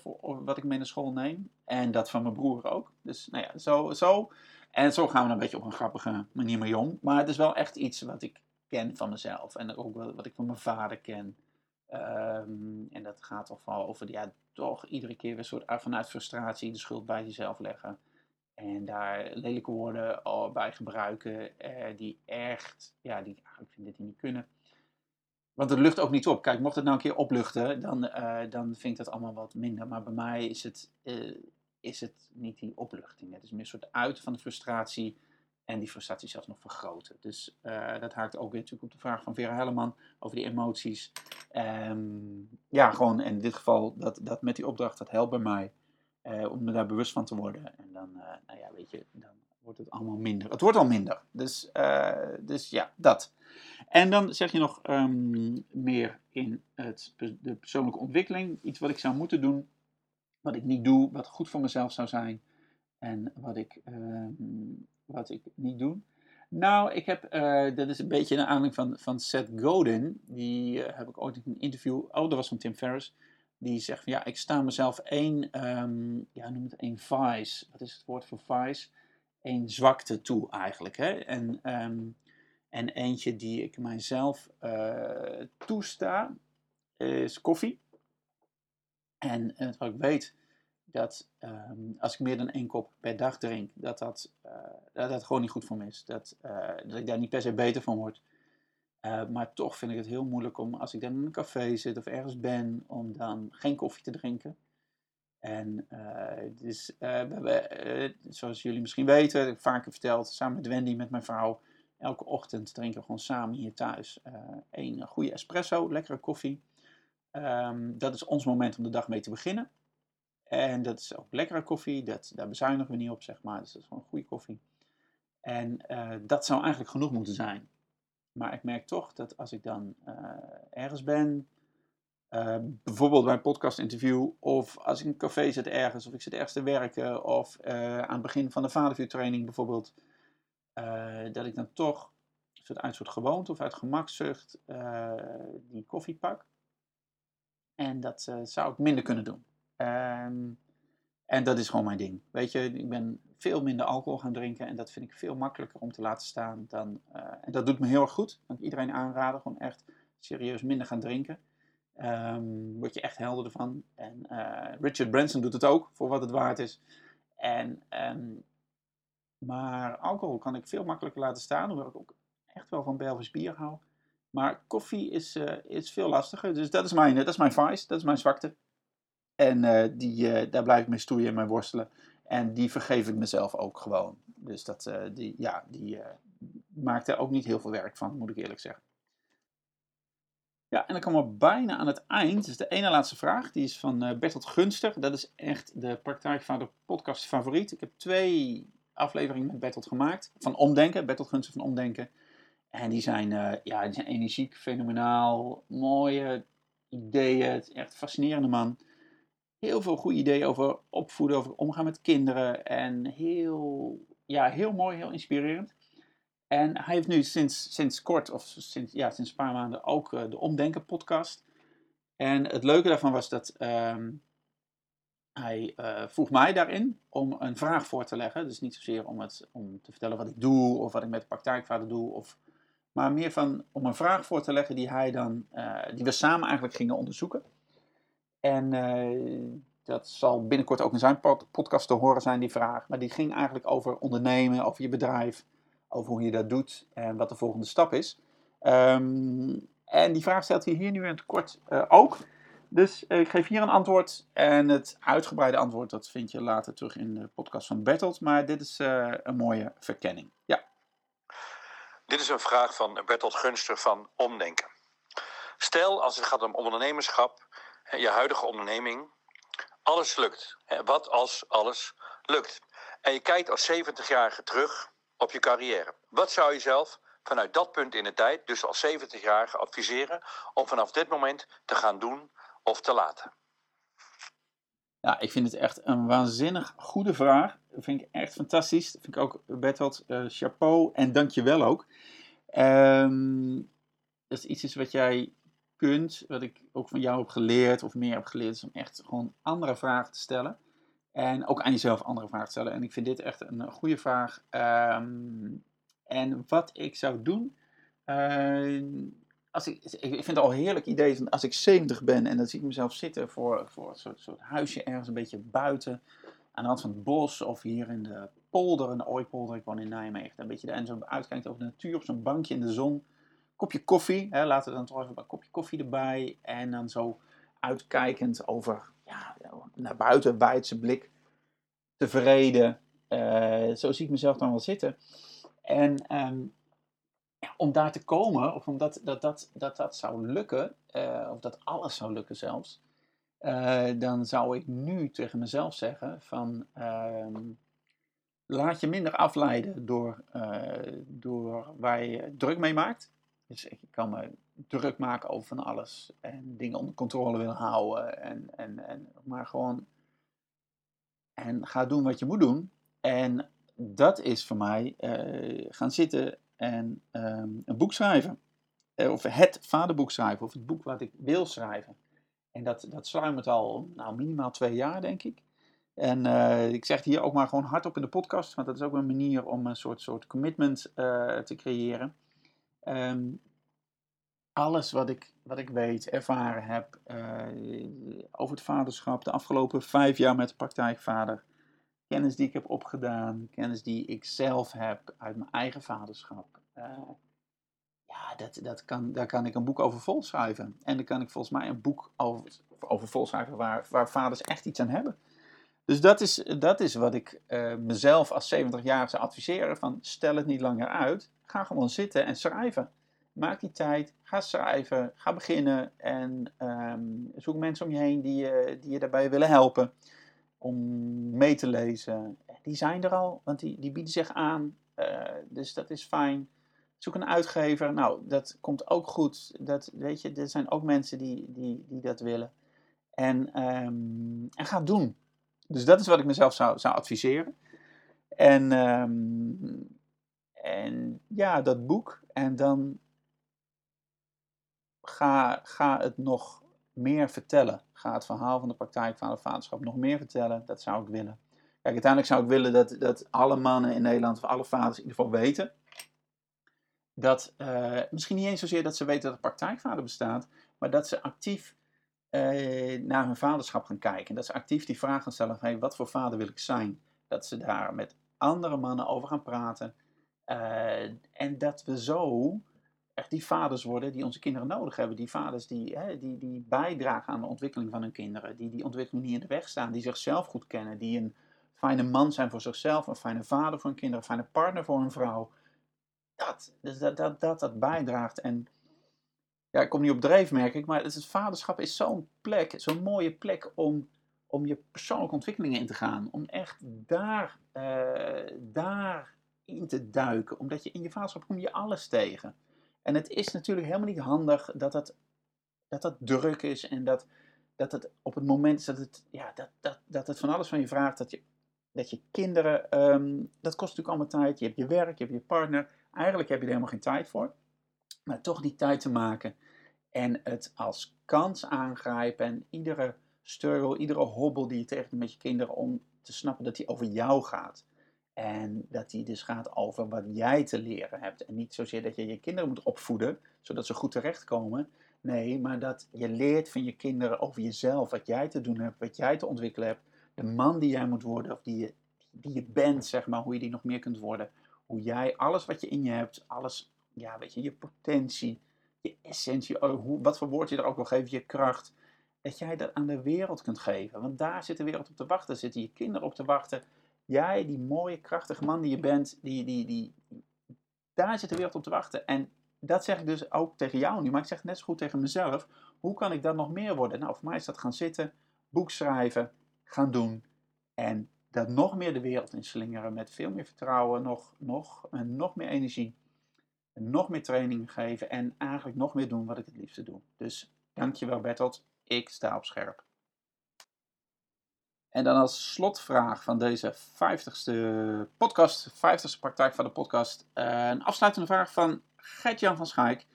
Voor wat ik mee naar school neem. En dat van mijn broer ook. Dus nou ja, zo. zo. En zo gaan we een beetje op een grappige manier mee om. Maar het is wel echt iets wat ik ken van mezelf. En ook wat ik van mijn vader ken. Um, en dat gaat toch wel over, ja, toch iedere keer weer soort vanuit frustratie de schuld bij jezelf leggen. En daar lelijke woorden bij gebruiken eh, die echt, ja, die, ik vind dat die niet kunnen. Want het lucht ook niet op. Kijk, mocht het nou een keer opluchten, dan, uh, dan vind ik dat allemaal wat minder. Maar bij mij is het, uh, is het niet die opluchting. Het is meer een soort uiten van de frustratie en die frustratie zelfs nog vergroten. Dus uh, dat haakt ook weer natuurlijk op de vraag van Vera Helleman over die emoties. Um, ja, gewoon in dit geval, dat, dat met die opdracht, dat helpt bij mij. Uh, om me daar bewust van te worden. En dan, uh, nou ja, weet je, dan wordt het allemaal minder. Het wordt al minder. Dus, dus ja, dat. En dan zeg je nog um, meer in het, de persoonlijke ontwikkeling. Iets wat ik zou moeten doen, wat ik niet doe, wat goed voor mezelf zou zijn. En wat ik, um, wat ik niet doe. Nou, ik heb, dat is een beetje een aanleiding van, van Seth Godin. Die heb ik ooit in een interview, oh, dat was van Tim Ferriss die zegt van ja, ik sta mezelf één, um, ja, noem het één vice. Wat is het woord voor vice? Eén zwakte toe eigenlijk. Hè? En, um, en eentje die ik mijzelf uh, toesta is koffie. En uh, wat ik weet dat um, als ik meer dan één kop per dag drink, dat dat, uh, dat, dat gewoon niet goed voor me is. Dat, dat ik daar niet per se beter van word. Uh, maar toch vind ik het heel moeilijk om, als ik dan in een café zit of ergens ben, om dan geen koffie te drinken. En dus, we zoals jullie misschien weten, heb vaker verteld, samen met Wendy, met mijn vrouw, elke ochtend drinken we gewoon samen hier thuis een goede espresso, lekkere koffie. Um, dat is ons moment om de dag mee te beginnen. En dat is ook lekkere koffie, dat, daar bezuinigen we niet op, zeg maar. Dus dat is gewoon goede koffie. En dat zou eigenlijk genoeg moeten zijn. Maar ik merk toch dat als ik dan uh, ergens ben, uh, bijvoorbeeld bij een podcast-interview, of als ik in een café zit ergens, of ik zit ergens te werken, of aan het begin van de vadervuurtraining bijvoorbeeld, dat ik dan toch uit soort gewoonte of uit gemakzucht die koffie pak. En dat zou ik minder kunnen doen. Um, en dat is gewoon mijn ding. Weet je, ik ben veel minder alcohol gaan drinken en dat vind ik veel makkelijker om te laten staan dan. Uh, en dat doet me heel erg goed. Kan ik iedereen aanraden, gewoon echt serieus minder gaan drinken. Um, word je echt helder ervan. En uh, Richard Branson doet het ook, voor wat het waard is. En, um, maar alcohol kan ik veel makkelijker laten staan, hoewel ik ook echt wel van Belgisch bier hou. Maar koffie is, uh, is veel lastiger. Dus dat is mijn, dat is mijn vice, dat is mijn zwakte. En uh, die, uh, daar blijf ik mee stoeien en mee worstelen. En die vergeef ik mezelf ook gewoon. Dus dat, uh, die, ja, die maakt er ook niet heel veel werk van, moet ik eerlijk zeggen. Ja, en dan komen we bijna aan het eind. Dus de ene laatste vraag, die is van Bertolt Gunster. Dat is echt de Praktijkvader podcast favoriet. Ik heb twee afleveringen met Bertolt gemaakt. Van Omdenken, Bertolt Gunster van Omdenken. En die zijn, ja, die zijn energiek, fenomenaal, mooie ideeën. Echt fascinerende man. Heel veel goede ideeën over opvoeden, over omgaan met kinderen. En heel, ja, heel mooi, heel inspirerend. En hij heeft nu sinds, sinds kort, of sinds, ja, sinds een paar maanden, ook eh, de Omdenken podcast. En het leuke daarvan was dat ehm, hij uh, vroeg mij daarin om een vraag voor te leggen. Dus niet zozeer om, het, om te vertellen wat ik doe of wat ik met de praktijkvader doe. Of, maar meer van om een vraag voor te leggen die, hij dan, uh, die we samen eigenlijk gingen onderzoeken. En uh, dat zal binnenkort ook in zijn pod podcast te horen zijn, die vraag. Maar die ging eigenlijk over ondernemen, over je bedrijf, over hoe je dat doet en wat de volgende stap is. Um, en die vraag stelt hij hier nu in het kort ook. Dus ik geef hier een antwoord. En het uitgebreide antwoord dat vind je later terug in de podcast van Bertolt. Maar dit is een mooie verkenning. Ja. Dit is een vraag van Bertolt Gunster van Omdenken. Stel als het gaat om ondernemerschap, je huidige onderneming, alles lukt. Wat als alles lukt? En je kijkt als 70-jarige terug op je carrière. Wat zou je zelf vanuit dat punt in de tijd, dus als 70-jarige, adviseren om vanaf dit moment te gaan doen of te laten? Ja, ik vind het echt een waanzinnig goede vraag. Dat vind ik echt fantastisch. Dat vind ik ook, Bertolt, uh, chapeau en dankjewel ook. Um, dat is iets wat jij wat ik ook van jou heb geleerd of meer heb geleerd, is om echt gewoon andere vragen te stellen. En ook aan jezelf andere vragen te stellen. En ik vind dit echt een goede vraag. Um, en wat ik zou doen, uh, als ik, ik vind het al een heerlijk idee, als ik 70 ben en dan zie ik mezelf zitten voor, voor een soort, huisje ergens een beetje buiten, aan de rand van het bos of hier in de polder, een ooipolder, ik woon in Nijmegen, een beetje en zo uitkijkt over de natuur, op zo'n bankje in de zon, kopje koffie, hè, laten we dan toch even een kopje koffie erbij en dan zo uitkijkend over, ja, naar buiten, wijdse blik, tevreden, uh, zo zie ik mezelf dan wel zitten. En um, om daar te komen, of omdat dat, dat, dat, dat zou lukken, uh, of dat alles zou lukken zelfs, uh, dan zou ik nu tegen mezelf zeggen van uh, laat je minder afleiden door, eh, door waar je druk mee maakt. Dus ik kan me druk maken over van alles en dingen onder controle willen houden, en, en, en, maar gewoon en ga doen wat je moet doen. En dat is voor mij gaan zitten en um, een boek schrijven. Of het vaderboek schrijven, of het boek wat ik wil schrijven. En dat, dat sluimert al nou, minimaal twee jaar, denk ik. En uh, ik zeg het hier ook maar gewoon hardop in de podcast, want dat is ook een manier om een soort, soort commitment te creëren. Um, alles wat ik, wat ik weet, ervaren heb uh, over het vaderschap, de afgelopen vijf jaar met de praktijkvader, kennis die ik heb opgedaan, kennis die ik zelf heb uit mijn eigen vaderschap. Uh, ja, dat, dat kan, daar kan ik een boek over vol schrijven. En dan kan ik volgens mij een boek over, over vol schrijven waar, waar vaders echt iets aan hebben. Dus dat is, dat is wat ik uh, mezelf als 70-jarige zou adviseren: van stel het niet langer uit. Ga gewoon zitten en schrijven. Maak die tijd, ga schrijven, ga beginnen en um, zoek mensen om je heen die, uh, die je daarbij willen helpen om mee te lezen. Die zijn er al, want die, die bieden zich aan. Uh, dus dat is fijn. Zoek een uitgever. Nou, dat komt ook goed. Dat, weet je, er zijn ook mensen die, die, die dat willen. En, um, en ga doen. Dus dat is wat ik mezelf zou, zou adviseren. En, um, en ja, dat boek. En dan ga, ga het nog meer vertellen. Ga het verhaal van de praktijk van het vaderschap nog meer vertellen. Dat zou ik willen. Kijk, uiteindelijk zou ik willen dat, dat alle mannen in Nederland, of alle vaders in ieder geval weten. Dat uh, misschien niet eens zozeer dat ze weten dat er praktijkvader bestaat, maar dat ze actief uh, naar hun vaderschap gaan kijken. Dat ze actief die vraag gaan stellen: hey, wat voor vader wil ik zijn? Dat ze daar met andere mannen over gaan praten. Uh, en dat we zo echt die vaders worden die onze kinderen nodig hebben. Die vaders die, hè, die, die bijdragen aan de ontwikkeling van hun kinderen. Die die ontwikkeling niet in de weg staan. Die zichzelf goed kennen. Die een fijne man zijn voor zichzelf. Een fijne vader voor hun kinderen. Een fijne partner voor hun vrouw. Dat, dus dat, dat, dat, dat bijdraagt. En ja, ik kom niet op dreef, merk ik. Maar het, vaderschap is zo'n plek. Zo'n mooie plek om, om je persoonlijke ontwikkelingen in te gaan. Om echt daar, uh, daar in te duiken. Omdat je in je vaderschap kom je alles tegen. En het is natuurlijk helemaal niet handig dat dat dat het druk is en dat, dat het op het moment is dat het, ja, dat, dat, dat het van alles van je vraagt. Dat je, dat je kinderen, ehm, dat kost natuurlijk allemaal tijd. Je hebt je werk, je hebt je partner. Eigenlijk heb je er helemaal geen tijd voor. Maar toch die tijd te maken en het als kans aangrijpen en iedere struggle, iedere hobbel die je tegenkomt met je kinderen om te snappen dat die over jou gaat. En dat die dus gaat over wat jij te leren hebt. En niet zozeer dat je je kinderen moet opvoeden, zodat ze goed terechtkomen. Nee, maar dat je leert van je kinderen over jezelf, wat jij te doen hebt, wat jij te ontwikkelen hebt. De man die jij moet worden, of die je, die je bent, zeg maar, hoe je die nog meer kunt worden. Hoe jij alles wat je in je hebt, alles, ja, weet je, je potentie, je essentie, oh, hoe, wat voor woord je er ook wil geven, je kracht. Dat jij dat aan de wereld kunt geven. Want daar zit de wereld op te wachten, zitten je kinderen op te wachten. Jij, die mooie, krachtige man die je bent, die, die, die, daar zit de wereld op te wachten. En dat zeg ik dus ook tegen jou nu, maar ik zeg het net zo goed tegen mezelf. Hoe kan ik dat nog meer worden? Nou, voor mij is dat gaan zitten, boek schrijven, gaan doen. En dat nog meer de wereld inslingeren met veel meer vertrouwen, nog, nog, en nog meer energie. En nog meer training geven en eigenlijk nog meer doen wat ik het liefste doe. Dus dankjewel Bertolt, ik sta op scherp. En dan als slotvraag van deze 50ste podcast, 50ste praktijk van de podcast, een afsluitende vraag van Gert-Jan van Schaik.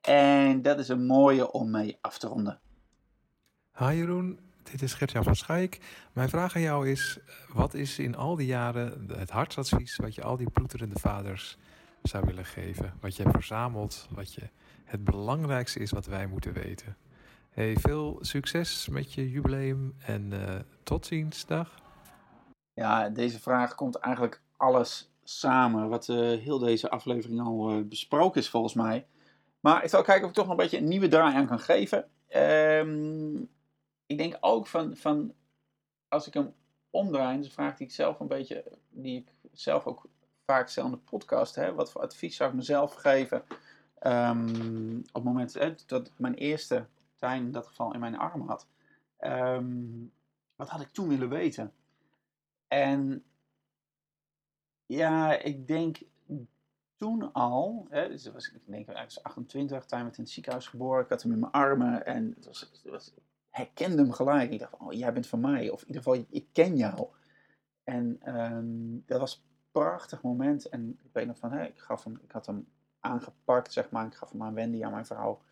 En dat is een mooie om mee af te ronden. Hi Jeroen, dit is Gert-Jan van Schaik. Mijn vraag aan jou is, wat is in al die jaren het hartsadvies wat je al die ploeterende vaders zou willen geven? Wat je hebt verzameld, wat je het belangrijkste is wat wij moeten weten. Hey, veel succes met je jubileum en uh, tot ziens, dag. Ja, deze vraag komt eigenlijk alles samen wat uh, heel deze aflevering al uh, besproken is volgens mij. Maar ik zal kijken of ik toch nog een beetje een nieuwe draai aan kan geven. Um, ik denk ook van, van als ik hem omdraai, dus een vraag die ik zelf een beetje, die ik zelf ook vaak stel in de podcast, hè, wat voor advies zou ik mezelf geven um, op het moment hè, dat mijn eerste in dat geval in mijn arm had. Um, wat had ik toen willen weten? En ja, ik denk toen al, hè, dus was, ik denk ik was 28, toen werd in het ziekenhuis geboren, ik had hem in mijn armen en het was, het herkende hem gelijk. Ik dacht oh, jij bent van mij, of in ieder geval, ik ken jou. En um, dat was een prachtig moment en ik weet nog van, ik, gaf hem, ik had hem aangepakt, zeg maar, ik gaf hem aan Wendy, aan mijn vrouw.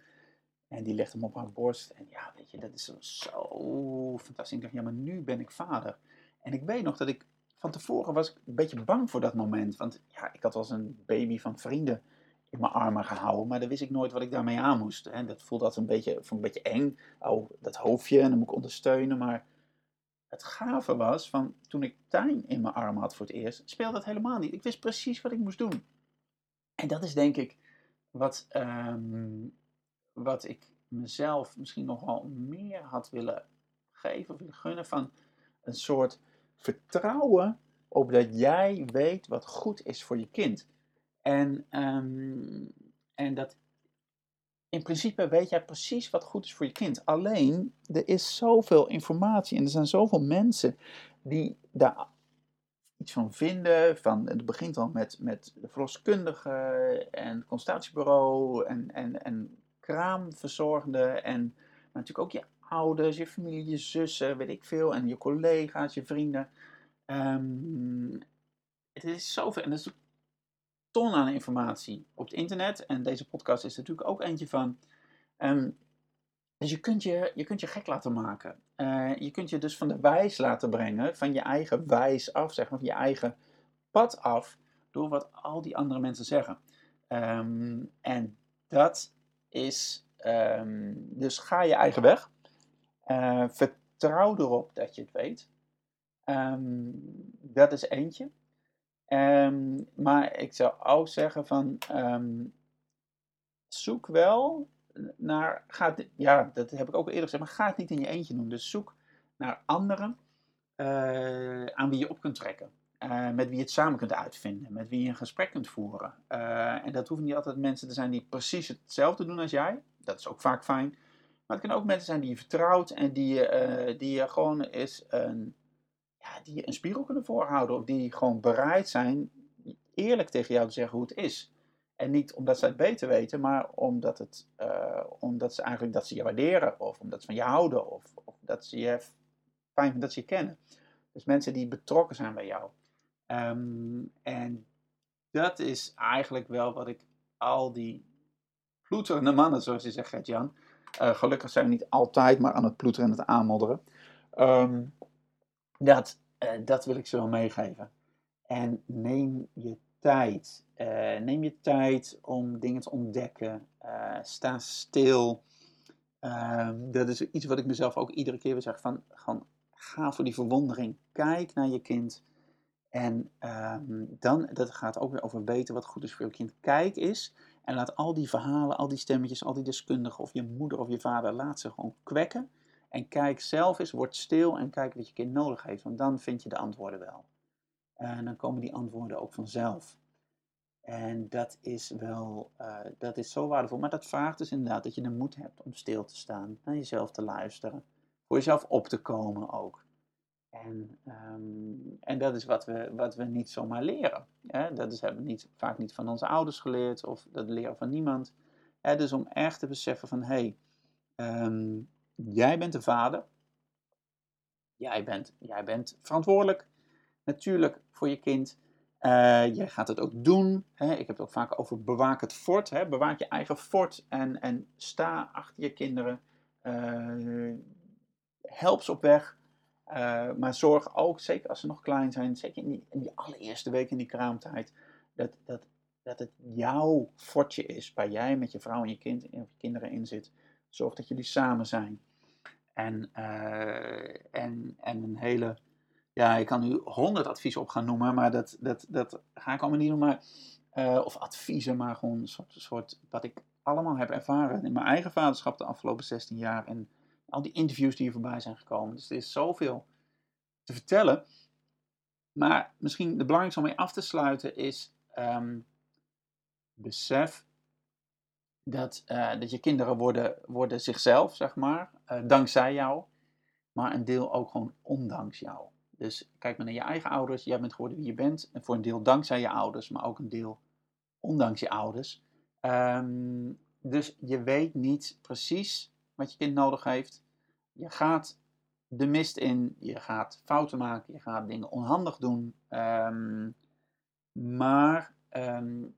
En die legde hem op haar borst. En ja, weet je, dat is zo fantastisch. Ik dacht, ja, maar nu ben ik vader. En ik weet nog dat ik van tevoren was een beetje bang voor dat moment. Want ja, ik had als een baby van vrienden in mijn armen gehouden. Maar dan wist ik nooit wat ik daarmee aan moest. En dat voelde altijd een beetje, een beetje eng. Oh, dat hoofdje en dan moet ik ondersteunen. Maar het gave was, van toen ik Tijn in mijn armen had voor het eerst, speelde dat helemaal niet. Ik wist precies wat ik moest doen. En dat is denk ik wat, um, wat ik mezelf misschien nog wel meer had willen geven of willen gunnen van een soort vertrouwen op dat jij weet wat goed is voor je kind. En, um, en dat in principe weet jij precies wat goed is voor je kind. Alleen, er is zoveel informatie en er zijn zoveel mensen die daar iets van vinden. Van, het begint al met, met de verloskundige en het consultatiebureau en, en, en kraamverzorgende en natuurlijk ook je ouders, je familie, je zussen, weet ik veel, en je collega's, je vrienden. Um, het is zoveel, en er is ton aan informatie op het internet, en deze podcast is natuurlijk ook eentje van. Um, dus je kunt je, je kunt je gek laten maken. Uh, je kunt je dus van de wijs laten brengen, van je eigen wijs af, zeg maar, van je eigen pad af, door wat al die andere mensen zeggen. Um, en dat is, um, dus ga je eigen weg. Uh, vertrouw erop dat je het weet. Um, dat is eentje. Um, maar ik zou ook zeggen van zoek wel naar, ja, dat heb ik ook eerder gezegd, maar ga het niet in je eentje doen. Dus zoek naar anderen uh, aan wie je op kunt trekken. Uh, met wie je het samen kunt uitvinden, met wie je een gesprek kunt voeren. Uh, en dat hoeven niet altijd mensen te zijn die precies hetzelfde doen als jij. Dat is ook vaak fijn. Maar het kunnen ook mensen zijn die je vertrouwt en die, uh, die je gewoon eens een, ja, die je een spiegel kunnen voorhouden. Of die gewoon bereid zijn eerlijk tegen jou te zeggen hoe het is. En niet omdat ze het beter weten, maar omdat, het, eh, omdat ze eigenlijk dat ze je waarderen. Of omdat ze van je houden. Of, of dat ze je fijn dat ze je kennen. Dus mensen die betrokken zijn bij jou. Ehm, en dat is eigenlijk wel wat ik al die ploeterende mannen, zoals je zegt, Gert-Jan. Uh, gelukkig zijn we niet altijd maar aan het ploeteren en het aanmodderen. Ehm, dat, uh, dat wil ik ze wel meegeven. En neem je tijd. Uh, neem je tijd om dingen te ontdekken. sta stil. Um, dat is iets wat ik mezelf ook iedere keer weer zeg. Van, ga voor die verwondering. Kijk naar je kind. En um, dan, dat gaat ook weer over weten wat goed is voor je kind. Kijk is en laat al die verhalen, al die stemmetjes, al die deskundigen of je moeder of je vader, laat ze gewoon kwekken. En kijk zelf eens, word stil en kijk wat je kind nodig heeft. Want dan vind je de antwoorden wel. En dan komen die antwoorden ook vanzelf. En dat is wel, uh, dat is zo waardevol. Maar dat vraagt dus inderdaad dat je de moed hebt om stil te staan, naar jezelf te luisteren. Voor jezelf op te komen ook. En, um, en dat is wat we, wat we niet zomaar leren. Hè? Dat is, hebben we niet, vaak niet van onze ouders geleerd of dat leren van niemand. Hè? Dus om echt te beseffen van, hé, hey, um, jij bent de vader. Jij bent, jij bent verantwoordelijk natuurlijk voor je kind. Uh, jij gaat het ook doen. Hè? Ik heb het ook vaak over bewaak het fort. Hè? Bewaak je eigen fort en, en sta achter je kinderen. Uh, help ze op weg. Uh, maar zorg ook, zeker als ze nog klein zijn, zeker in die, in die allereerste week in die kraamtijd, dat, dat, dat het jouw fortje is, waar jij met je vrouw en je, kind, of je kinderen in zit. Zorg dat jullie samen zijn. En, uh, en, en een hele, ja, ik kan nu honderd adviezen op gaan noemen, maar dat, dat, dat ga ik allemaal niet noemen. Uh, of adviezen, maar gewoon een soort, soort, wat ik allemaal heb ervaren in mijn eigen vaderschap de afgelopen 16 jaar. En al die interviews die hier voorbij zijn gekomen. Dus er is zoveel te vertellen. Maar misschien de belangrijkste om mee af te sluiten is um, besef dat, uh, dat je kinderen worden, worden zichzelf, zeg maar, uh, dankzij jou, maar een deel ook gewoon ondanks jou. Dus kijk maar naar je eigen ouders, jij bent geworden wie je bent, en voor een deel dankzij je ouders, maar ook een deel ondanks je ouders. Um, dus je weet niet precies wat je kind nodig heeft. Je gaat de mist in, je gaat fouten maken, je gaat dingen onhandig doen. Um, maar um,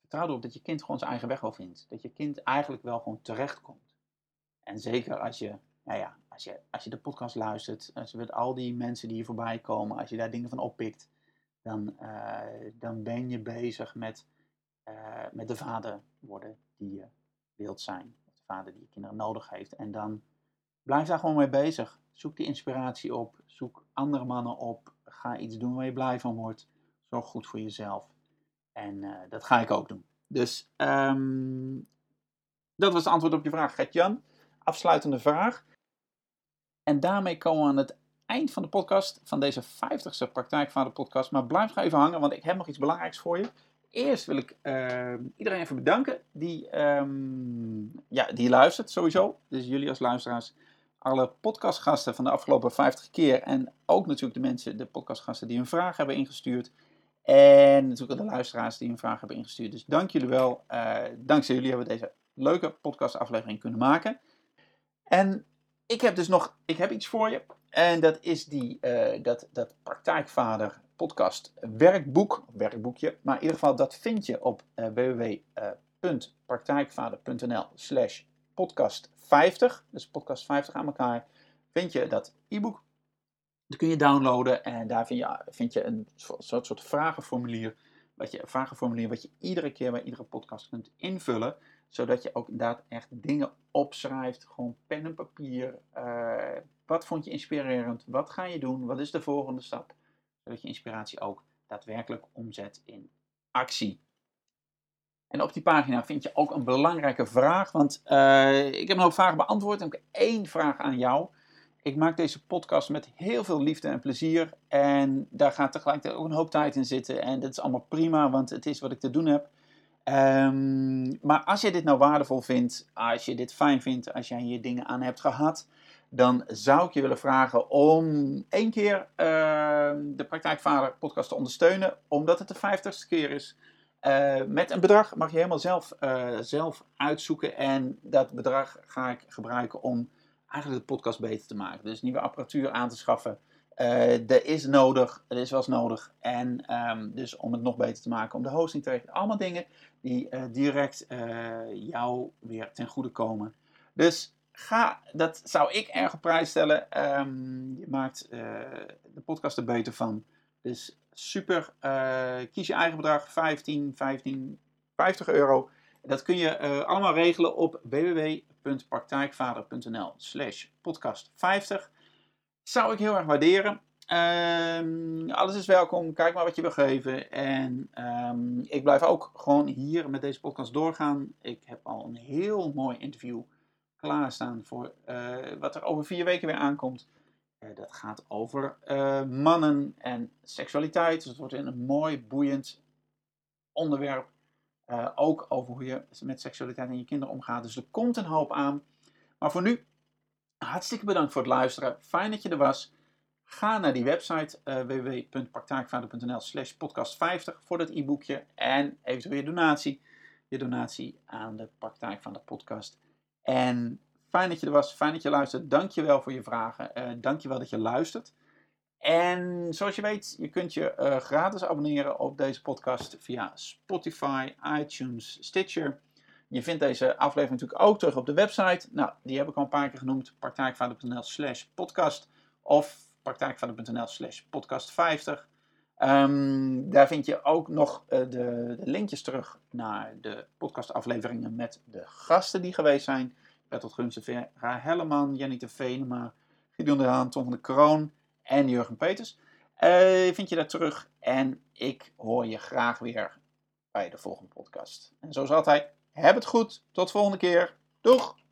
vertrouw erop dat je kind gewoon zijn eigen weg wel vindt. Dat je kind eigenlijk wel gewoon terechtkomt. En zeker als je, nou ja, als je, als je de podcast luistert, als je met al die mensen die hier voorbij komen, als je daar dingen van oppikt, dan, uh, dan ben je bezig met, uh, met de vader worden die je wilt zijn. De vader die je kinderen nodig heeft. En dan blijf daar gewoon mee bezig. Zoek die inspiratie op. Zoek andere mannen op. Ga iets doen waar je blij van wordt. Zorg goed voor jezelf. En uh, dat ga ik ook doen. Dus um, dat was het antwoord op je vraag, Gert-Jan. Afsluitende vraag. En daarmee komen we aan het eind van de podcast, van deze 50ste Praktijkvader podcast. Maar blijf nog even hangen, want ik heb nog iets belangrijks voor je. Eerst wil ik uh, iedereen even bedanken die, um, ja, die luistert sowieso. Dus jullie als luisteraars alle podcastgasten van de afgelopen 50 keer. En ook natuurlijk de mensen, de podcastgasten die hun vraag hebben ingestuurd. En natuurlijk de luisteraars die hun vraag hebben ingestuurd. Dus dank jullie wel. Uh, dankzij jullie hebben we deze leuke podcastaflevering kunnen maken. En ik heb dus nog, ik heb iets voor je. En dat is die, uh, dat, dat praktijkvader podcast werkboek, werkboekje. Maar in ieder geval, dat vind je op uh, www.praktijkvader.nl slash podcast 50, dus podcast 50 aan elkaar, vind je dat e-book. Dat kun je downloaden en daar vind je, vind je een soort, soort vragenformulier, wat je, vragenformulier wat je iedere keer bij iedere podcast kunt invullen, zodat je ook inderdaad echt dingen opschrijft, gewoon pen en papier. Uh, wat vond je inspirerend? Wat ga je doen? Wat is de volgende stap? Zodat je inspiratie ook daadwerkelijk omzet in actie. En op die pagina vind je ook een belangrijke vraag, want uh, ik heb een hoop vragen beantwoord en ik heb één vraag aan jou. Ik maak deze podcast met heel veel liefde en plezier en daar gaat tegelijkertijd ook een hoop tijd in zitten en dat is allemaal prima, want het is wat ik te doen heb. Um, maar als je dit nou waardevol vindt, als je dit fijn vindt, als jij hier dingen aan hebt gehad, dan zou ik je willen vragen om één keer uh, de Praktijkvader podcast te ondersteunen, omdat het de vijftigste keer is. Eh, met een bedrag mag je helemaal zelf, eh, zelf uitzoeken. En dat bedrag ga ik gebruiken om eigenlijk de podcast beter te maken. Dus nieuwe apparatuur aan te schaffen. Uh, er is nodig, er is wel eens nodig. En um, dus om het nog beter te maken, om de hosting te regelen. Allemaal dingen die direct jou weer ten goede komen. Dus ga, dat zou ik erg op prijs stellen. Um, je maakt de podcast er beter van. Dus super. kies je eigen bedrag, 15, 15, 50 euro. Dat kun je allemaal regelen op www.praktijkvader.nl slash podcast 50. Zou ik heel erg waarderen. Um, alles is welkom. Kijk maar wat je wil geven. En um, ik blijf ook gewoon hier met deze podcast doorgaan. Ik heb al een heel mooi interview klaarstaan voor uh, wat er over vier weken weer aankomt. Uh, dat gaat over uh, mannen en seksualiteit. Dus het wordt een mooi, boeiend onderwerp. ook over hoe je met seksualiteit en je kinderen omgaat. Dus er komt een hoop aan. Maar voor nu Hartstikke bedankt voor het luisteren. Fijn dat je er was. Ga naar die website uh, www.praktijkvader.nl slash podcast 50 voor dat e-boekje en eventueel je donatie. Je donatie aan de praktijk van de podcast. En fijn dat je er was, fijn dat je luistert. Dank je wel voor je vragen. Uh, dank je wel dat je luistert. En zoals je weet, je kunt je uh, gratis abonneren op deze podcast via Spotify, iTunes, Stitcher. Je vindt deze aflevering natuurlijk ook terug op de website. Nou, die heb ik al een paar keer genoemd. praktijkvader.nl slash podcast of praktijkvader.nl slash podcast 50. Um, daar vind je ook nog uh, de, de, linkjes terug naar de podcastafleveringen met de gasten die geweest zijn. Bertolt Gunsen, Vera Helleman, Janita Venema, Gideon de Haan, Tom van de Kroon en Jurgen Peters. Uh, vind je daar terug en ik hoor je graag weer bij de volgende podcast. En zoals altijd, heb het goed. Tot volgende keer. Doeg!